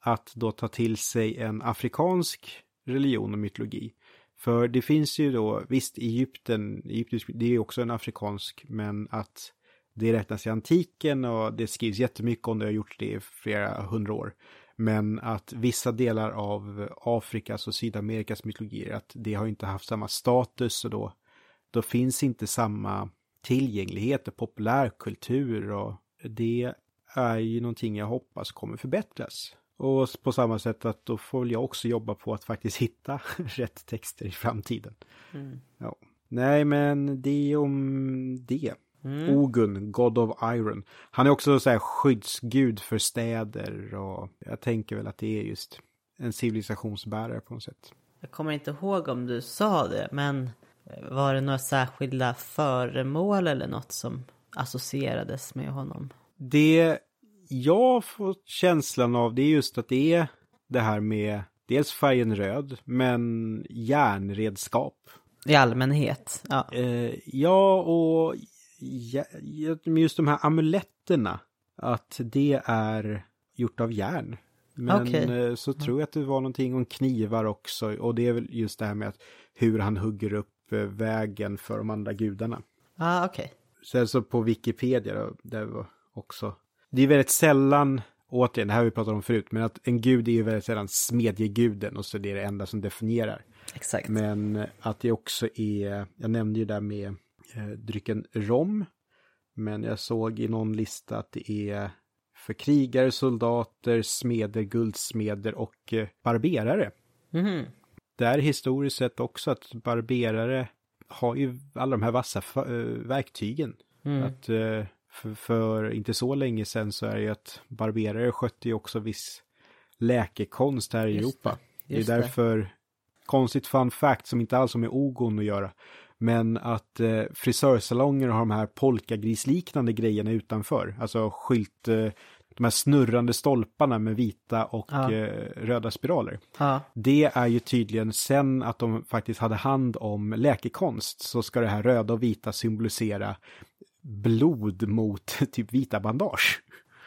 att då ta till sig en afrikansk religion och mytologi. För det finns ju då, visst Egypten, Egyptisk, det är också en afrikansk, men att det räknas i antiken och det skrivs jättemycket om det, har gjorts det i flera hundra år. Men att vissa delar av Afrikas och Sydamerikas mytologier, att det har inte haft samma status och då, då finns inte samma tillgänglighet och populärkultur och det är ju någonting jag hoppas kommer förbättras. Och på samma sätt att då får jag också jobba på att faktiskt hitta rätt texter i framtiden. Mm. Ja. Nej, men det är om det. Mm. Ogun, God of Iron. Han är också så här skyddsgud för städer och jag tänker väl att det är just en civilisationsbärare på något sätt. Jag kommer inte ihåg om du sa det, men var det några särskilda föremål eller något som associerades med honom? Det jag får känslan av det är just att det är det här med dels färgen röd, men järnredskap. I allmänhet? Ja, eh, ja och just de här amuletterna, att det är gjort av järn. Men okay. Eh, så tror jag att det var någonting om knivar också, och det är väl just det här med att hur han hugger upp eh, vägen för de andra gudarna. ah, okej. Okay. Sen så på Wikipedia då, där var också det är väldigt sällan, återigen, det här har vi pratat om förut, men att en gud är ju väldigt sällan smedjeguden och så det är det enda som definierar. Exakt. Men att det också är, jag nämnde ju där med eh, drycken rom, men jag såg i någon lista att det är för krigare, soldater, smeder, guldsmeder och eh, barberare. Mm. Där historiskt sett också att barberare har ju alla de här vassa äh, verktygen. Mm. Att äh, för, för, inte så länge sedan så är det ju att barberare skötte ju också viss läkekonst här i Just Europa. Det, det är därför, det. konstigt fun fact som inte alls har med ogon att göra, men att eh, frisörsalonger har de här polkagrisliknande grejerna utanför, alltså skylt, eh, de här snurrande stolparna med vita och ja. eh, röda spiraler. Ja. Det är ju tydligen sen att de faktiskt hade hand om läkekonst så ska det här röda och vita symbolisera blod mot typ vita bandage.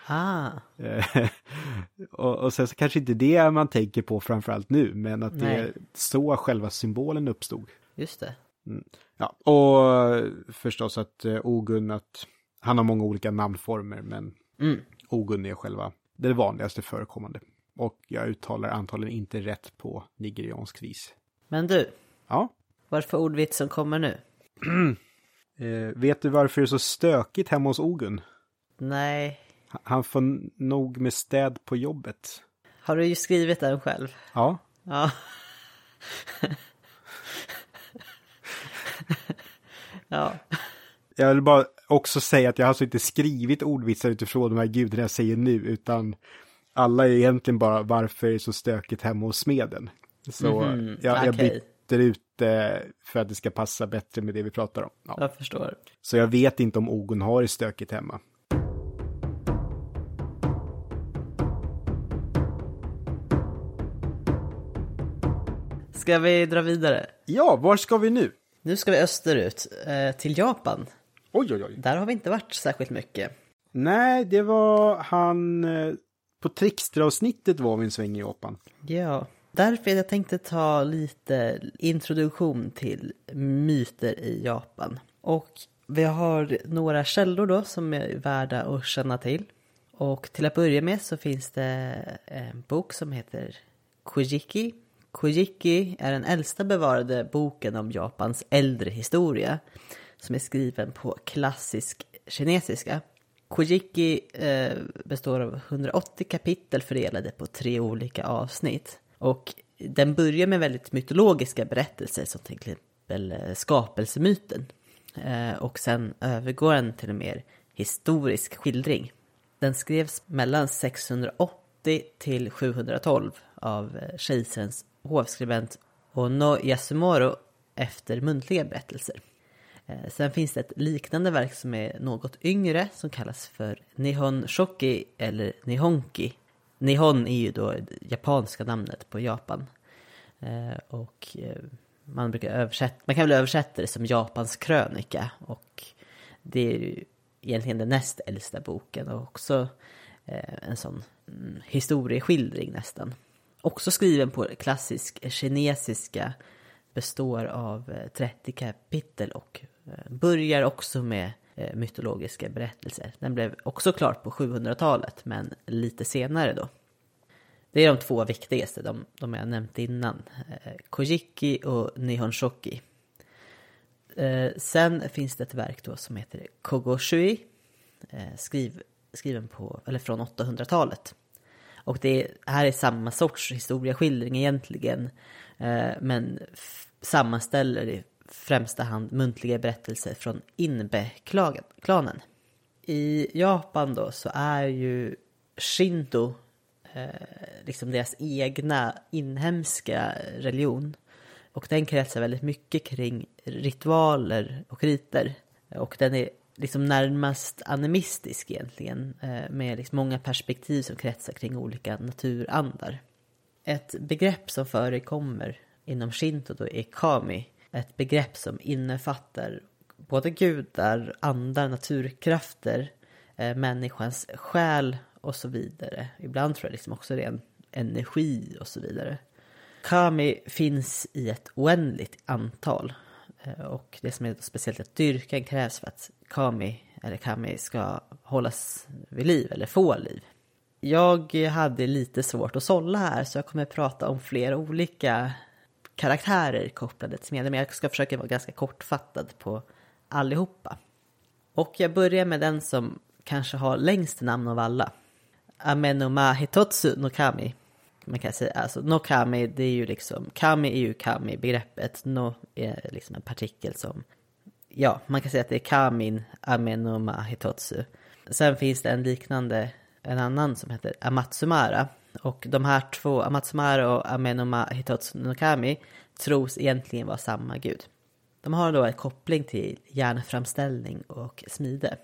Ah. och, och sen så kanske inte det man tänker på framförallt nu, men att Nej. det är så själva symbolen uppstod. Just det. Mm. Ja, och förstås att uh, Ogun, att han har många olika namnformer, men mm. Ogun är själva det vanligaste förekommande. Och jag uttalar antagligen inte rätt på nigeriansk vis. Men du. Ja? Varför ordvitsen kommer nu? Eh, vet du varför det är så stökigt hemma hos Ogun? Nej. Han får nog med städ på jobbet. Har du ju skrivit den själv? Ja. Ja. ja. Jag vill bara också säga att jag har alltså inte skrivit ordvitsar utifrån de här gudarna jag säger nu, utan alla är egentligen bara varför är det så stökigt hemma hos smeden. Så mm -hmm. jag, jag okay. Byter ut det för att det ska passa bättre med det vi pratar om. Ja. Jag förstår. Så jag vet inte om Ogon har det stökigt hemma. Ska vi dra vidare? Ja, var ska vi nu? Nu ska vi österut, eh, till Japan. Oj, oj, oj. Där har vi inte varit särskilt mycket. Nej, det var han... Eh, på Trickster-avsnittet var vi en sväng i Japan. Ja. Därför jag tänkte ta lite introduktion till myter i Japan. Och vi har några källor då som är värda att känna till. Och till att börja med så finns det en bok som heter Kojiki. Kojiki är den äldsta bevarade boken om Japans äldre historia som är skriven på klassisk kinesiska. Kojiki eh, består av 180 kapitel fördelade på tre olika avsnitt. Och den börjar med väldigt mytologiska berättelser som till exempel eh, skapelsemyten. Eh, och sen övergår den till en mer historisk skildring. Den skrevs mellan 680 till 712 av eh, kejsarens hovskribent Ono Yasumaro efter muntliga berättelser. Sen finns det ett liknande verk som är något yngre som kallas för Nihon Shoki eller Nihonki Nihon är ju då det japanska namnet på Japan. Eh, och eh, man brukar översätta, man kan väl översätta det som Japans krönika. Och det är ju egentligen den näst äldsta boken och också eh, en sån mm, historieskildring nästan. Också skriven på klassisk eh, kinesiska, består av eh, 30 kapitel och eh, börjar också med Eh, mytologiska berättelser. Den blev också klar på 700-talet, men lite senare då. Det är de två viktigaste, de, de jag nämnt innan. Eh, Kojiki och Nihon Shoki. Eh, sen finns det ett verk då som heter Kogoshui. Skriv, skriven på, eller från 800-talet. Och det här är samma sorts historieskildring egentligen. Men sammanställer främsta hand muntliga berättelser från Inbe-klanen. I Japan då så är ju Shinto eh, liksom deras egna inhemska religion. Och den kretsar väldigt mycket kring ritualer och riter. Och den är liksom närmast animistisk egentligen. Eh, med liksom många perspektiv som kretsar kring olika naturandar. Ett begrepp som förekommer inom shinto då är kami. Ett begrepp som innefattar både gudar, andar, naturkrafter, eh, människans själ och så vidare. Ibland tror jag liksom också det är en energi och så vidare. Kami finns i ett oändligt antal. Eh, och det som är speciellt att dyrkan krävs för att Kami, eller Kami, ska hållas vid liv eller få liv. Jag hade lite svårt att sålla här så jag kommer att prata om flera olika karaktärer kopplade till smeden. Men jag ska försöka vara ganska kortfattad på allihopa. Och jag börjar med den som kanske har längst namn av alla. Amenoma Hitotsu no Kami. Man kan säga, alltså no Kami, det är ju liksom, Kami är ju Kami, begreppet no är liksom en partikel som, ja, man kan säga att det är Kamin Amenoma Hitotsu. Sen finns det en liknande, en annan som heter Amatsumara. Och de här två, Amatsumaru och Amenoma Hitotsu tros egentligen vara samma gud. De har då en koppling till järnframställning och smide.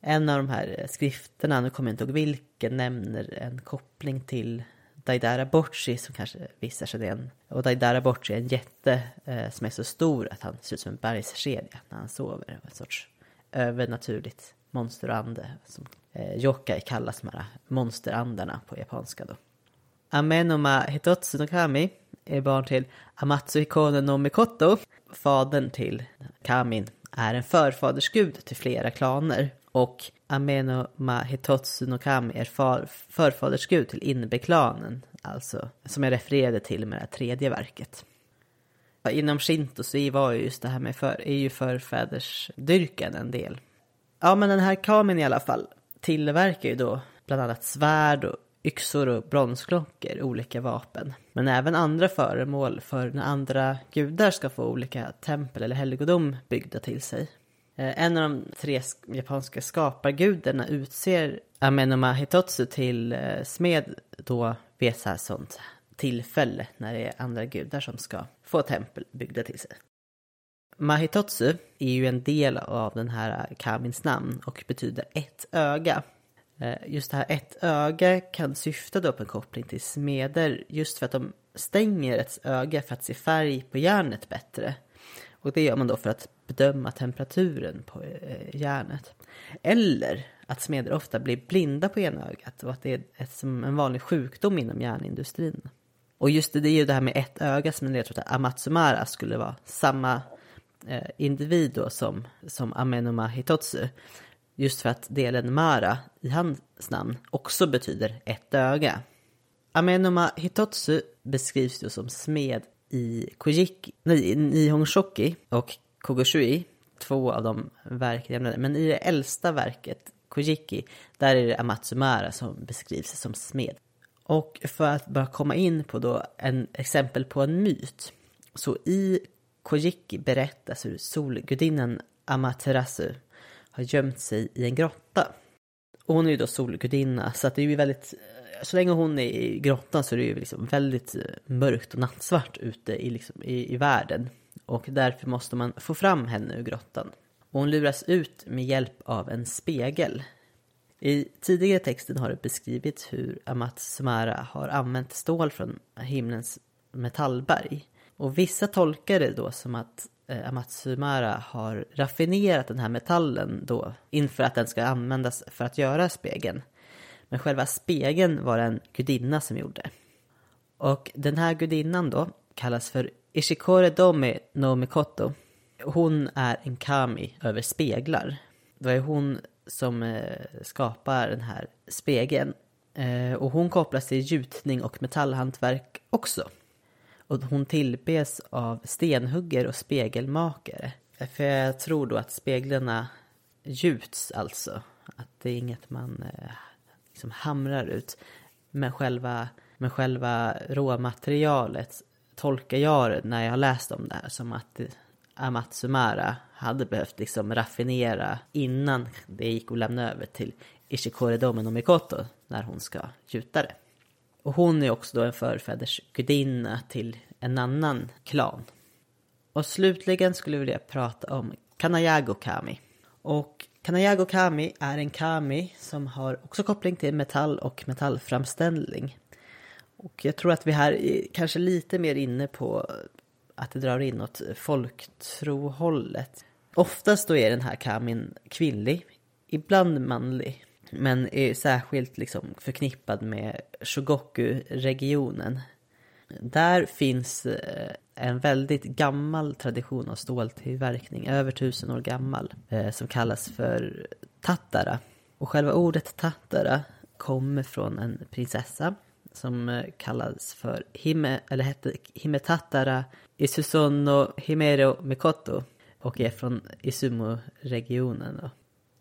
En av de här skrifterna, nu kommer jag inte ihåg vilken, nämner en koppling till Daidara Bocci som kanske vissa känner igen. Och Daidara Bocci är en jätte eh, som är så stor att han ser ut som en bergskedja när han sover. En sorts övernaturligt monsterande som eh, yokai kallas de här monsterandarna på japanska då. Amenoma Hitotsu no Kami är barn till Amatsu Hikono no Mikoto. Fadern till Kamin är en förfadersgud till flera klaner och Amenoma Hitotsu no Kami är far, förfadersgud till Inbe-klanen, alltså som jag refererade till med det här tredje verket. Inom Shinto så var ju just det här med för, är ju förfädersdyrkan en del. Ja, men den här Kamin i alla fall tillverkar ju då bland annat svärd och yxor och bronsklockor, olika vapen. Men även andra föremål för när andra gudar ska få olika tempel eller helgodom byggda till sig. Eh, en av de tre japanska skapargudarna utser Amenoma Hitotsu till eh, smed då vid ett här sånt tillfälle när det är andra gudar som ska få tempel byggda till sig. Mahitotsu är ju en del av den här eh, Kamins namn och betyder ett öga. Eh, just det här ett öga kan syfta då på en koppling till smeder just för att de stänger ett öga för att se färg på järnet bättre. Och det gör man då för att bedöma temperaturen på eh, järnet. Eller att smeder ofta blir blinda på ena ögat och att det är ett, som en vanlig sjukdom inom järnindustrin. Och just det, det är ju det här med ett öga som en tror att Amatsumara skulle vara samma eh, individ då som, som Amenoma Hitotsu. Just för att delen Mara i hans namn också betyder ett öga. Amenoma Hitotsu beskrivs då som smed i Kojiki, nej, Nihon och Kogoshui, två av de verk jag nämnde. Men i det äldsta verket, Kojiki, där är det Amatsumara som beskrivs som smed. Och för att bara komma in på då en exempel på en myt. Så i Kojiki berättas hur solgudinnan Amaterasu har gömt sig i en grotta. Och hon är ju då solgudinna, så att det är ju väldigt eh, så länge hon är i grottan så är det ju liksom väldigt eh, mörkt och nattsvart ute i, liksom, i, i världen. Och därför måste man få fram henne ur grottan. Och hon luras ut med hjälp av en spegel. I tidigare texten har det beskrivits hur Amat Sumara har använt stål från himlens metallberg. Och vissa tolkar det då som att eh, Amatsumara har raffinerat den här metallen då inför att den ska användas för att göra spegeln. Men själva spegeln var en gudinna som gjorde. Och den här gudinnan då kallas för Ishikore Domi no Mikoto. Hon är en kami över speglar. Det är hon som eh, skapar den här spegeln. Eh, och hon kopplas till gjutning och metallhantverk också. Och hon tillbes av stenhugger och spegelmakare. För jag tror då att speglarna gjuts alltså. Att det är inget man eh, liksom hamrar ut. Men själva, men själva råmaterialet tolkar jag det när jag har läst om det här som att Amatsumara hade behövt liksom raffinera innan det gick att lämna över till Ishikore Domino Mikoto när hon ska gjuta det. Och hon är också då en förfädersgudinna till en annan klan. Och slutligen skulle jag vilja prata om Kanayago Kami. Och Kanayago Kami är en kami som har också koppling till metall och metallframställning. Och jag tror att vi här är kanske lite mer inne på att det drar in åt folktrohållet. Oftast då är den här kamin kvinnlig, ibland manlig. Men är särskilt liksom förknippad med Shogoku-regionen. Där finns eh, en väldigt gammal tradition av ståltillverkning, över tusen år gammal, eh, som kallas för tattara. Och själva ordet tattara kommer från en prinsessa som eh, kallas för Hime, eller hette Himetattara Isusono Himero Mikoto och är från Izumo-regionen.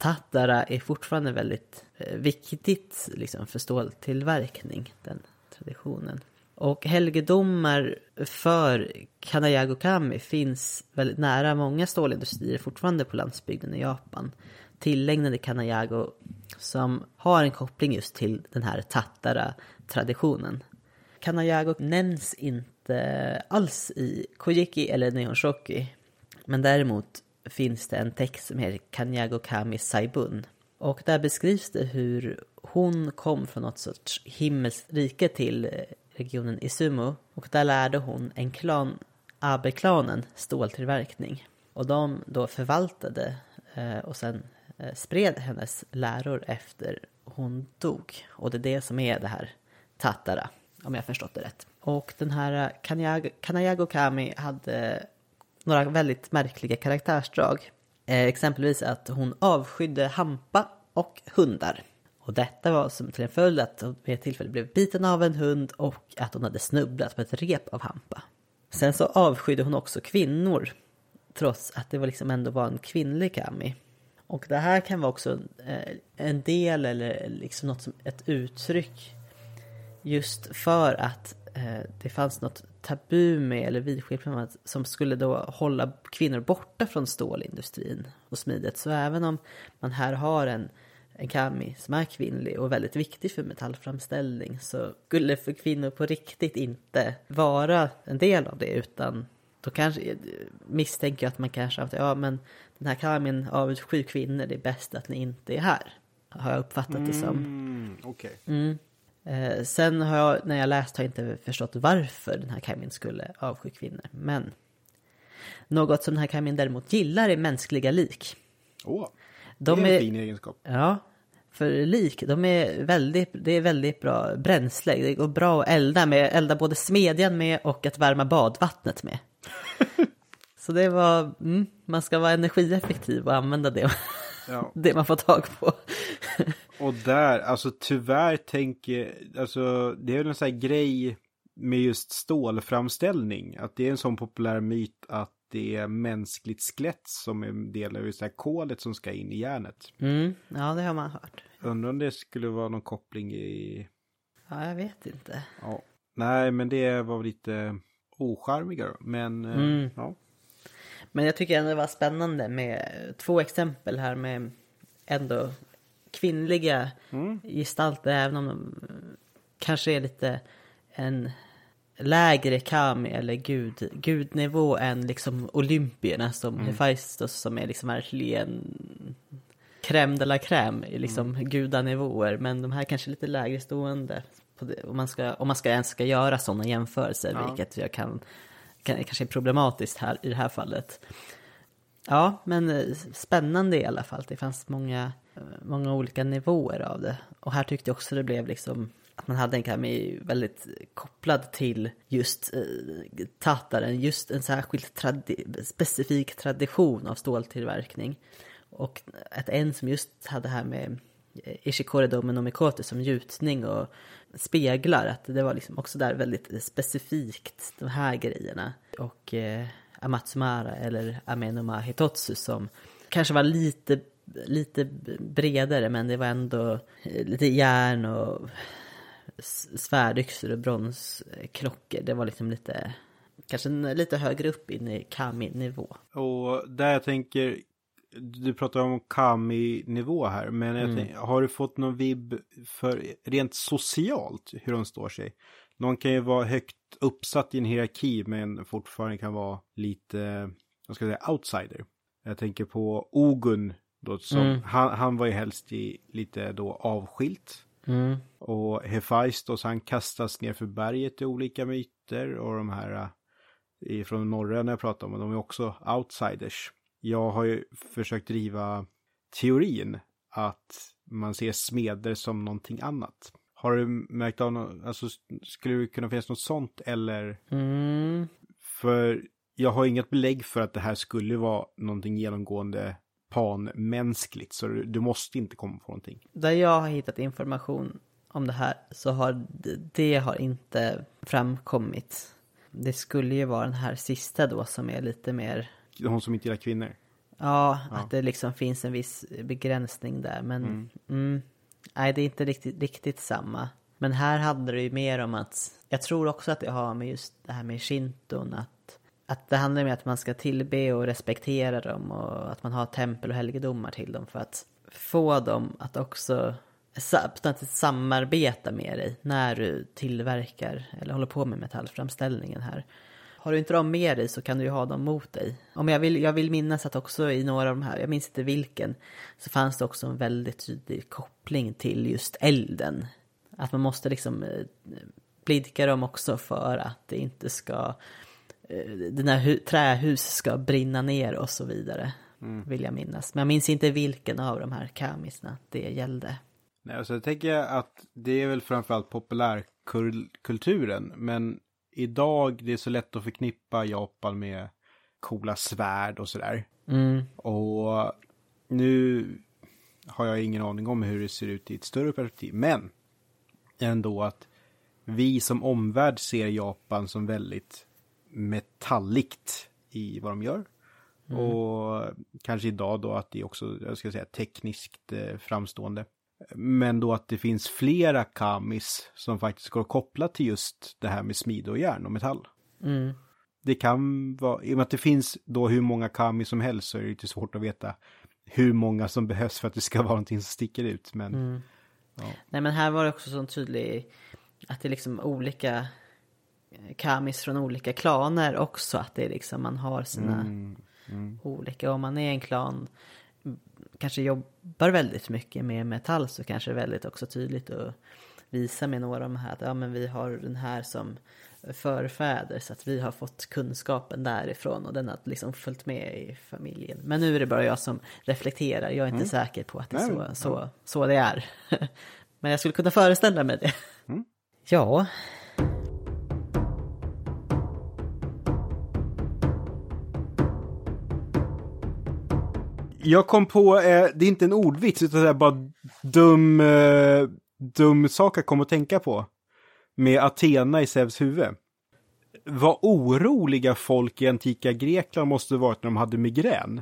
Tattara är fortfarande väldigt eh, viktigt liksom, för ståltillverkning, den traditionen. Och helgedomar för Kanayagokami finns väldigt nära många stålindustrier fortfarande på landsbygden i Japan. Tillägnade Kanayago som har en koppling just till den här Tattara-traditionen. Kanayago nämns inte alls i Kojiki eller Neonshoki. Men däremot finns det en text som heter Kanyago Kami Saibun. Och där beskrivs det hur hon kom från något sorts himmelsrike till eh, regionen Isumo. Och där lärde hon en klan, Abe-klanen, ståltillverkning. Och de då förvaltade eh, och sen eh, spred hennes läror efter hon dog. Och det är det som är det här Tatara, om jag förstått det rätt. Och den här Kanayago Kami hade några väldigt märkliga karaktärsdrag. Eh, exempelvis att hon avskydde hampa och hundar. Och detta var som till en följd att hon vid ett tillfälle blev biten av en hund och att hon hade snubblat på ett rep av hampa. Sen så avskydde hon också kvinnor. Trots att det var liksom ändå var en kvinnlig kami. Och det här kan vara också en eh, del eller liksom något som ett uttryck just för att det fanns något tabu med eller vidskepelse som skulle då hålla kvinnor borta från stålindustrin och smidet. Så även om man här har en, en kami som är kvinnlig och väldigt viktig för metallframställning så skulle för kvinnor på riktigt inte vara en del av det utan då kanske misstänker jag att man kanske att ja men den här kamin avskyr kvinnor, det är bäst att ni inte är här. Har jag uppfattat det som. Mm, okay. Mm. Eh, sen har jag, när jag läst har jag inte förstått varför den här Kaimin skulle avsky kvinnor. Men något som den här Kaimin däremot gillar är mänskliga lik. Åh, de det är en är, fin egenskap. Ja, för lik, de är väldigt, det är väldigt bra bränsle. Det går bra att elda med, elda både smedjan med och att värma badvattnet med. Så det var, mm, man ska vara energieffektiv och använda det, ja. det man får tag på. Och där, alltså tyvärr tänker, alltså det är väl en sån här grej med just stålframställning. Att det är en sån populär myt att det är mänskligt skelett som är del av det här kolet som ska in i järnet. Mm, ja, det har man hört. Undrar om det skulle vara någon koppling i... Ja, jag vet inte. Ja. Nej, men det var lite ocharmigare. Men, eh, mm. ja. Men jag tycker ändå det var spännande med två exempel här med ändå kvinnliga mm. gestalter, även om de kanske är lite en lägre kami eller gud, gudnivå än liksom olympierna som mm. Hephaistos som är liksom verkligen crème de la crème, i liksom gudanivåer, men de här kanske lite lägre stående. Om, man ska, om man ska ens ska göra sådana jämförelser, Ja. vilket jag kan, kan, kanske är problematiskt här i det här fallet. Ja, men eh, spännande i alla fall. Det fanns många, Eh, många olika nivåer av det. Och här tyckte jag också det blev liksom att man hade en kami väldigt kopplad till just eh, tataren, just en särskild tradi- specifik tradition av ståltillverkning. Och att en som just hade här med eh, Ishikore Dome Mikoto som gjutning och speglar, att det var liksom också där väldigt specifikt, de här grejerna. Och eh, Amatsumara eller Amenoma Hitotsu som kanske var lite, lite bredare men det var ändå eh, lite järn och svärdyxor och bronsklockor. Det var liksom lite, kanske lite högre upp in i kami-nivå. Och där jag tänker, du pratar om Kami-nivå här, men jag tänker, har du fått någon vibb för rent socialt hur de står sig? Någon kan ju vara högt uppsatt i en hierarki men fortfarande kan vara lite, vad ska jag säga, outsider. Jag tänker på Ogun då, som, han, han var ju helst i lite då avskilt. Mm. Och Hephaistos han kastas ner för berget i olika myter och de här eh, från norra när jag pratar om, de är också outsiders. Jag har ju försökt driva teorin att man ser smeder som någonting annat. Har du märkt av något, alltså skulle det kunna finnas något sånt eller? Mm. För jag har inget belägg för att det här skulle vara någonting genomgående panmänskligt, så du, du måste inte komma på någonting. Där jag har hittat information om det här så har det har inte framkommit. Det skulle ju vara den här sista då som är lite mer, Hon som inte gillar kvinnor. ja, att det liksom finns en viss begränsning där. Men mm. nej, det är inte riktigt, riktigt samma. Men här hade det ju mer om att, jag tror också att det har med just det här med shinton, att, att det handlar om att man ska tillbe och respektera dem och att man har tempel och helgedomar till dem för att få dem att också samarbeta med dig när du tillverkar eller håller på med metallframställningen här. Har du inte dem med dig så kan du ju ha dem mot dig. Om jag, vill, jag vill minnas att också i några av de här, jag minns inte vilken, så fanns det också en väldigt tydlig koppling till just elden. Att man måste liksom eh, blidka dem också för att det inte ska, eh, dina hu- trähus ska brinna ner och så vidare. Vill jag minnas. Men jag minns inte vilken av de här kamisna det gällde. Nej, alltså jag tänker att det är väl framförallt populärkulturen, men idag det är så lätt att förknippa Japan med coola svärd och sådär. Mm. Och nu har jag ingen aning om hur det ser ut i ett större perspektiv, men ändå att vi som omvärld ser Japan som väldigt metalligt i vad de gör. Och kanske idag då att det är också, jag ska säga tekniskt eh, framstående. Men då att det finns flera kamis som faktiskt går att koppla till just det här med smide och järn och metall. Mm. Det kan vara, i och med att det finns då hur många kamis som helst så är det lite svårt att veta hur många som behövs för att det ska vara någonting som sticker ut. Men Nej men här var det också så tydlig att det är liksom olika kamis från olika klaner också. Att det är liksom man har sina olika. Om man är en klan mm, kanske jobbar väldigt mycket med metall så kanske det är väldigt också tydligt att visa med några av de här att ja men vi har den här som förfäder så att vi har fått kunskapen därifrån och den har liksom följt med i familjen. Men nu är det bara jag som reflekterar, jag är inte säker på att det är så, så, så det är. Men jag skulle kunna föreställa mig det. Ja, Jag kom på, eh, det är inte en ordvits utan det är bara dum, eh, dum sak jag kom att tänka på. Med Athena i Zeus huvud. Vad oroliga folk i antika Grekland måste varit när de hade migrän.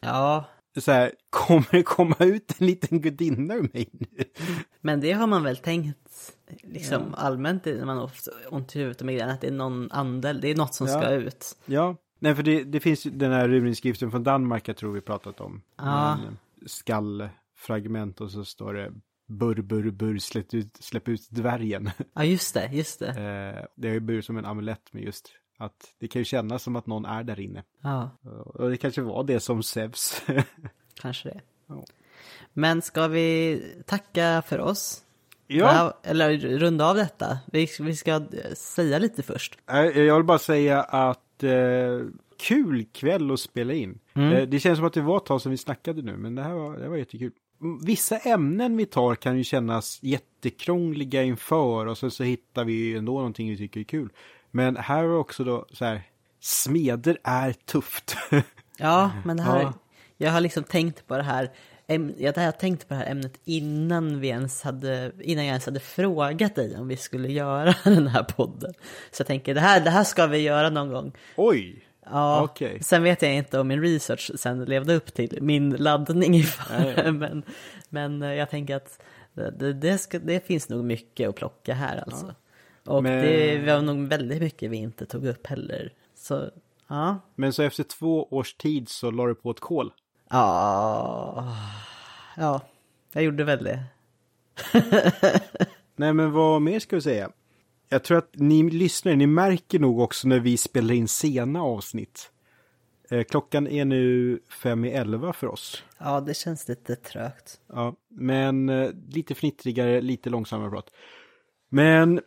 ja, Så här, kommer det komma ut en liten gudinna ur mig nu? men det har man väl tänkt liksom allmänt när man har ont i huvudet och migrän att det är någon andel, det är något som Ja. ska ut. Ja, nej för det, det finns den här runinskriften från Danmark jag tror vi pratat om. Ja. En skallfragment och så står det burr, burr, burr, släpp ut, släpp ut dvärgen. Ja, just det, just det. Eh, det har ju blivit som en amulett med just att det kan ju kännas som att någon är där inne. Ja, Och det kanske var det som Zeus. kanske det. Ja. Men ska vi tacka för oss? Ja, eller runda av detta. Vi, vi ska säga lite först. eh, jag vill bara säga att eh, kul kväll att spela in. Eh, det känns som att det var ett tag sedan vi snackade nu, men det här var, det här var jättekul. Mm, Vissa ämnen vi tar kan ju kännas jättekrångliga inför och sen så hittar vi ju ändå någonting vi tycker är kul. Men här var också då så här, smeder är tufft. Ja, men det här, Ja. jag har liksom tänkt på det här. Jag har tänkt på det här ämnet innan, vi ens hade, innan jag ens hade frågat dig om vi skulle göra den här podden. Så jag tänker, det här, det här ska vi göra någon gång. Oj! Ja, Okej. sen vet jag inte om min research sen levde upp till min laddning inför Nej, ja. men, men eh, jag tänker att det, det, ska, det finns nog mycket att plocka här alltså. Och Men- det var nog väldigt mycket vi inte tog upp heller. Så, ja. Men så efter två års tid så la du på ett kol. Ja, ja, jag gjorde väl det. Nej, men vad mer ska vi säga? Jag tror att ni lyssnare, ni märker nog också när vi spelar in sena avsnitt. Eh, klockan är nu fem i elva för oss. Ja, det känns lite trögt. Ja, men eh, lite fnittrigare, lite långsammare prat. Men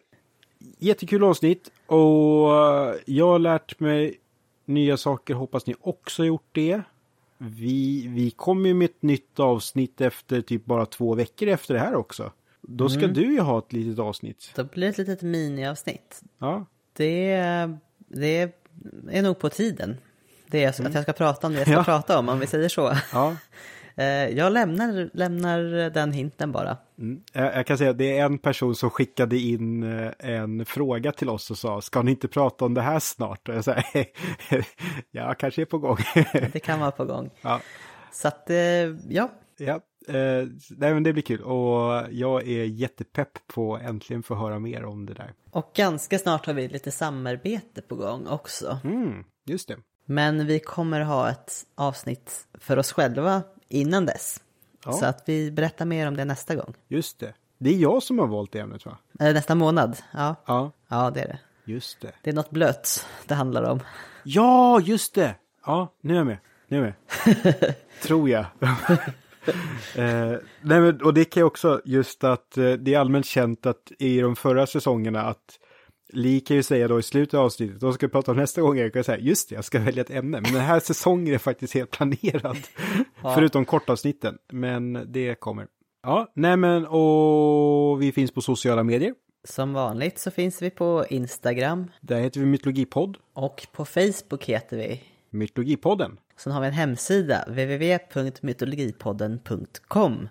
jättekul avsnitt och eh, jag har lärt mig nya saker, hoppas ni också gjort det. Vi, vi kommer ju med ett nytt avsnitt efter typ bara två veckor efter det här också. Då ska du ju ha ett litet avsnitt. Då blir det ett litet miniavsnitt. Ja, Det, det är nog på tiden. Det är så att jag ska prata om det jag ska Ja. prata om, om vi säger så. ja. Eh, Jag lämnar, lämnar den hinten bara. Mm. Jag, kan säga att det är en person som skickade in eh, en fråga till oss och sa, ska ni inte prata om det här snart? Och jag säger, ja, kanske är på gång. Det kan vara på gång. ja. Så att, eh, ja. Ja, eh, nej men det blir kul och jag är jättepepp på att äntligen få höra mer om det där. Och ganska snart har vi lite samarbete på gång också. Mm, just det. Men vi kommer ha ett avsnitt för oss själva innan dess. Ja. Så att vi berättar mer om det nästa gång. Just det. Det är jag som har valt det ämnet va? Eller nästa månad. Ja, Ja, ja det är det. just det. Det är något blött det handlar om. Ja, just det! Ja, nu är jag med. Nu är jag med. Tror jag. eh, nej men, och det kan jag också, just att eh, det är allmänt känt att i de förra säsongerna att Li kan ju säga då i slutet av avsnittet, de ska vi prata om nästa gång, jag kan säga just det, jag ska välja ett ämne. Men den här säsongen är faktiskt helt planerad. Förutom kortavsnitten, men det kommer. Ja, nej men och vi finns på sociala medier. Som vanligt så finns vi på Instagram Där heter vi Mytologipodd, och på Facebook heter vi. Mytologipodden. Sen har vi en hemsida, www.mytologipodden.com.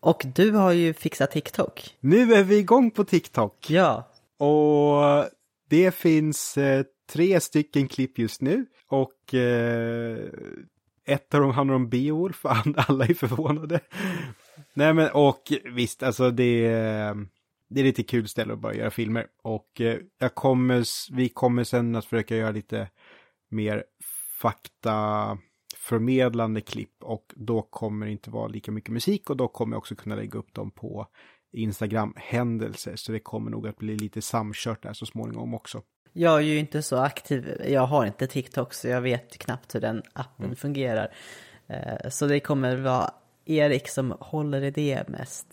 Och du har ju fixat TikTok. Nu är vi igång på TikTok. Ja, och eh, det finns eh, tre stycken klipp just nu. Och eh, ett av dem handlar om Beowulf, alla är förvånade. Nej men och visst, alltså det, eh, det är lite kul ställe att bara göra filmer. Och eh, jag kommer, vi kommer sen att försöka göra lite mer fakta förmedlande klipp och då kommer det inte vara lika mycket musik och då kommer jag också kunna lägga upp dem på Instagram-händelser. Så det kommer nog att bli lite samkört där så småningom också. jag är ju inte så aktiv. Jag har inte TikTok så jag vet knappt hur den appen fungerar. Eh, Så det kommer vara Erik som håller i det mest.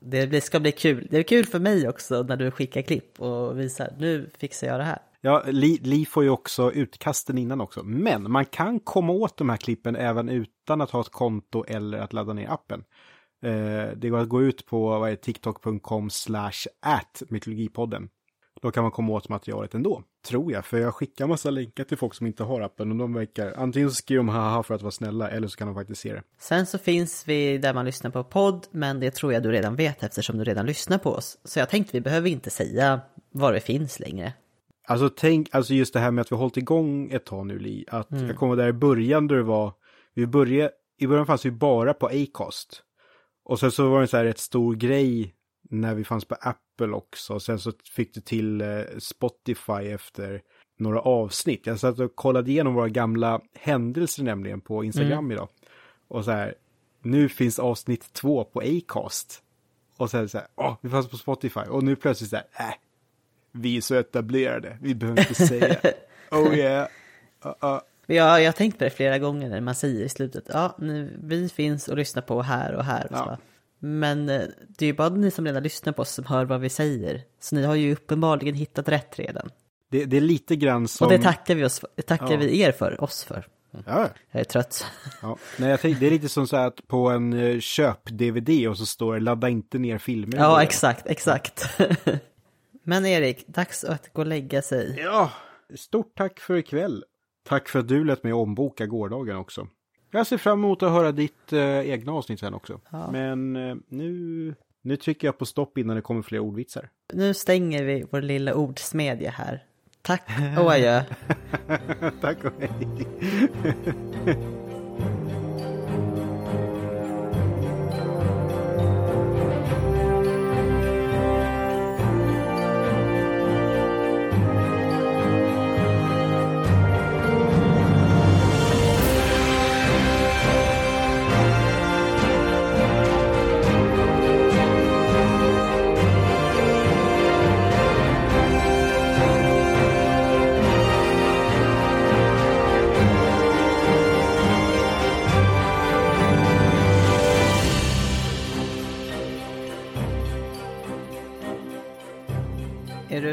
Det ska bli kul. Det är kul för mig också när du skickar klipp och visar nu fixar jag det här. Ja, Li, Li får ju också utkasten innan också. Men man kan komma åt de här klippen även utan att ha ett konto eller att ladda ner appen. Eh, det går att gå ut på tiktok.com slash at mytologipodden. Då kan man komma åt materialet ändå, tror jag. För jag skickar massa länkar till folk som inte har appen och de verkar, antingen så skriver de haha för att vara snälla eller så kan de faktiskt se det. Sen så finns vi där man lyssnar på podd, men det tror jag du redan vet eftersom du redan lyssnar på oss. Så jag tänkte vi behöver inte säga var det finns längre. Alltså tänk, alltså just det här med att vi har hållit igång ett tag nu Li, att jag kommer där i början då det var, vi började, i början fanns vi bara på Acast. Och sen så var det en så här rätt stor grej när vi fanns på Apple också. Sen så fick du till eh, Spotify efter några avsnitt. Jag satt och kollade igenom våra gamla händelser nämligen på Instagram idag. Och så här, nu finns avsnitt två på Acast. Och sen så här, åh, vi fanns på Spotify. Och nu plötsligt så här, äh, vi är så etablerade, vi behöver inte säga. Oh yeah. Uh, uh. Ja, jag har tänkt på det flera gånger när man säger i slutet, ja, nu, vi finns och lyssnar på här och här. Och. Ja. Men eh, det är ju bara ni som redan lyssnar på oss som hör vad vi säger. Så ni har ju uppenbarligen hittat rätt redan. Det, det är lite grann som... Och det tackar vi, oss, tackar Ja. vi er för, oss för. Ja, Jag är trött. ja. Nej, jag tänkte, det är lite som så att på en eh, köp-DVD och så står det ladda inte ner filmer. Ja, början." exakt, exakt. Men Erik, dags att gå och lägga sig. Ja, stort tack för ikväll. Tack för att du lät mig omboka gårdagen också. Jag ser fram emot att höra ditt eh, egna avsnitt sen också. Ja. Men eh, nu, nu trycker jag på stopp innan det kommer fler ordvitsar. Nu stänger vi vår lilla ordsmedja här. Tack och adjö. tack och hej.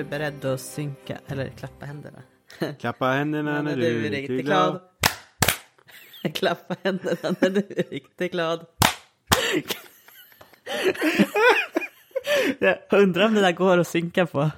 du beredd att synka eller klappa händerna? Klappa händerna när du är riktigt glad. Klappa händerna när du är riktigt glad. Jag undrar om det där går att synka på.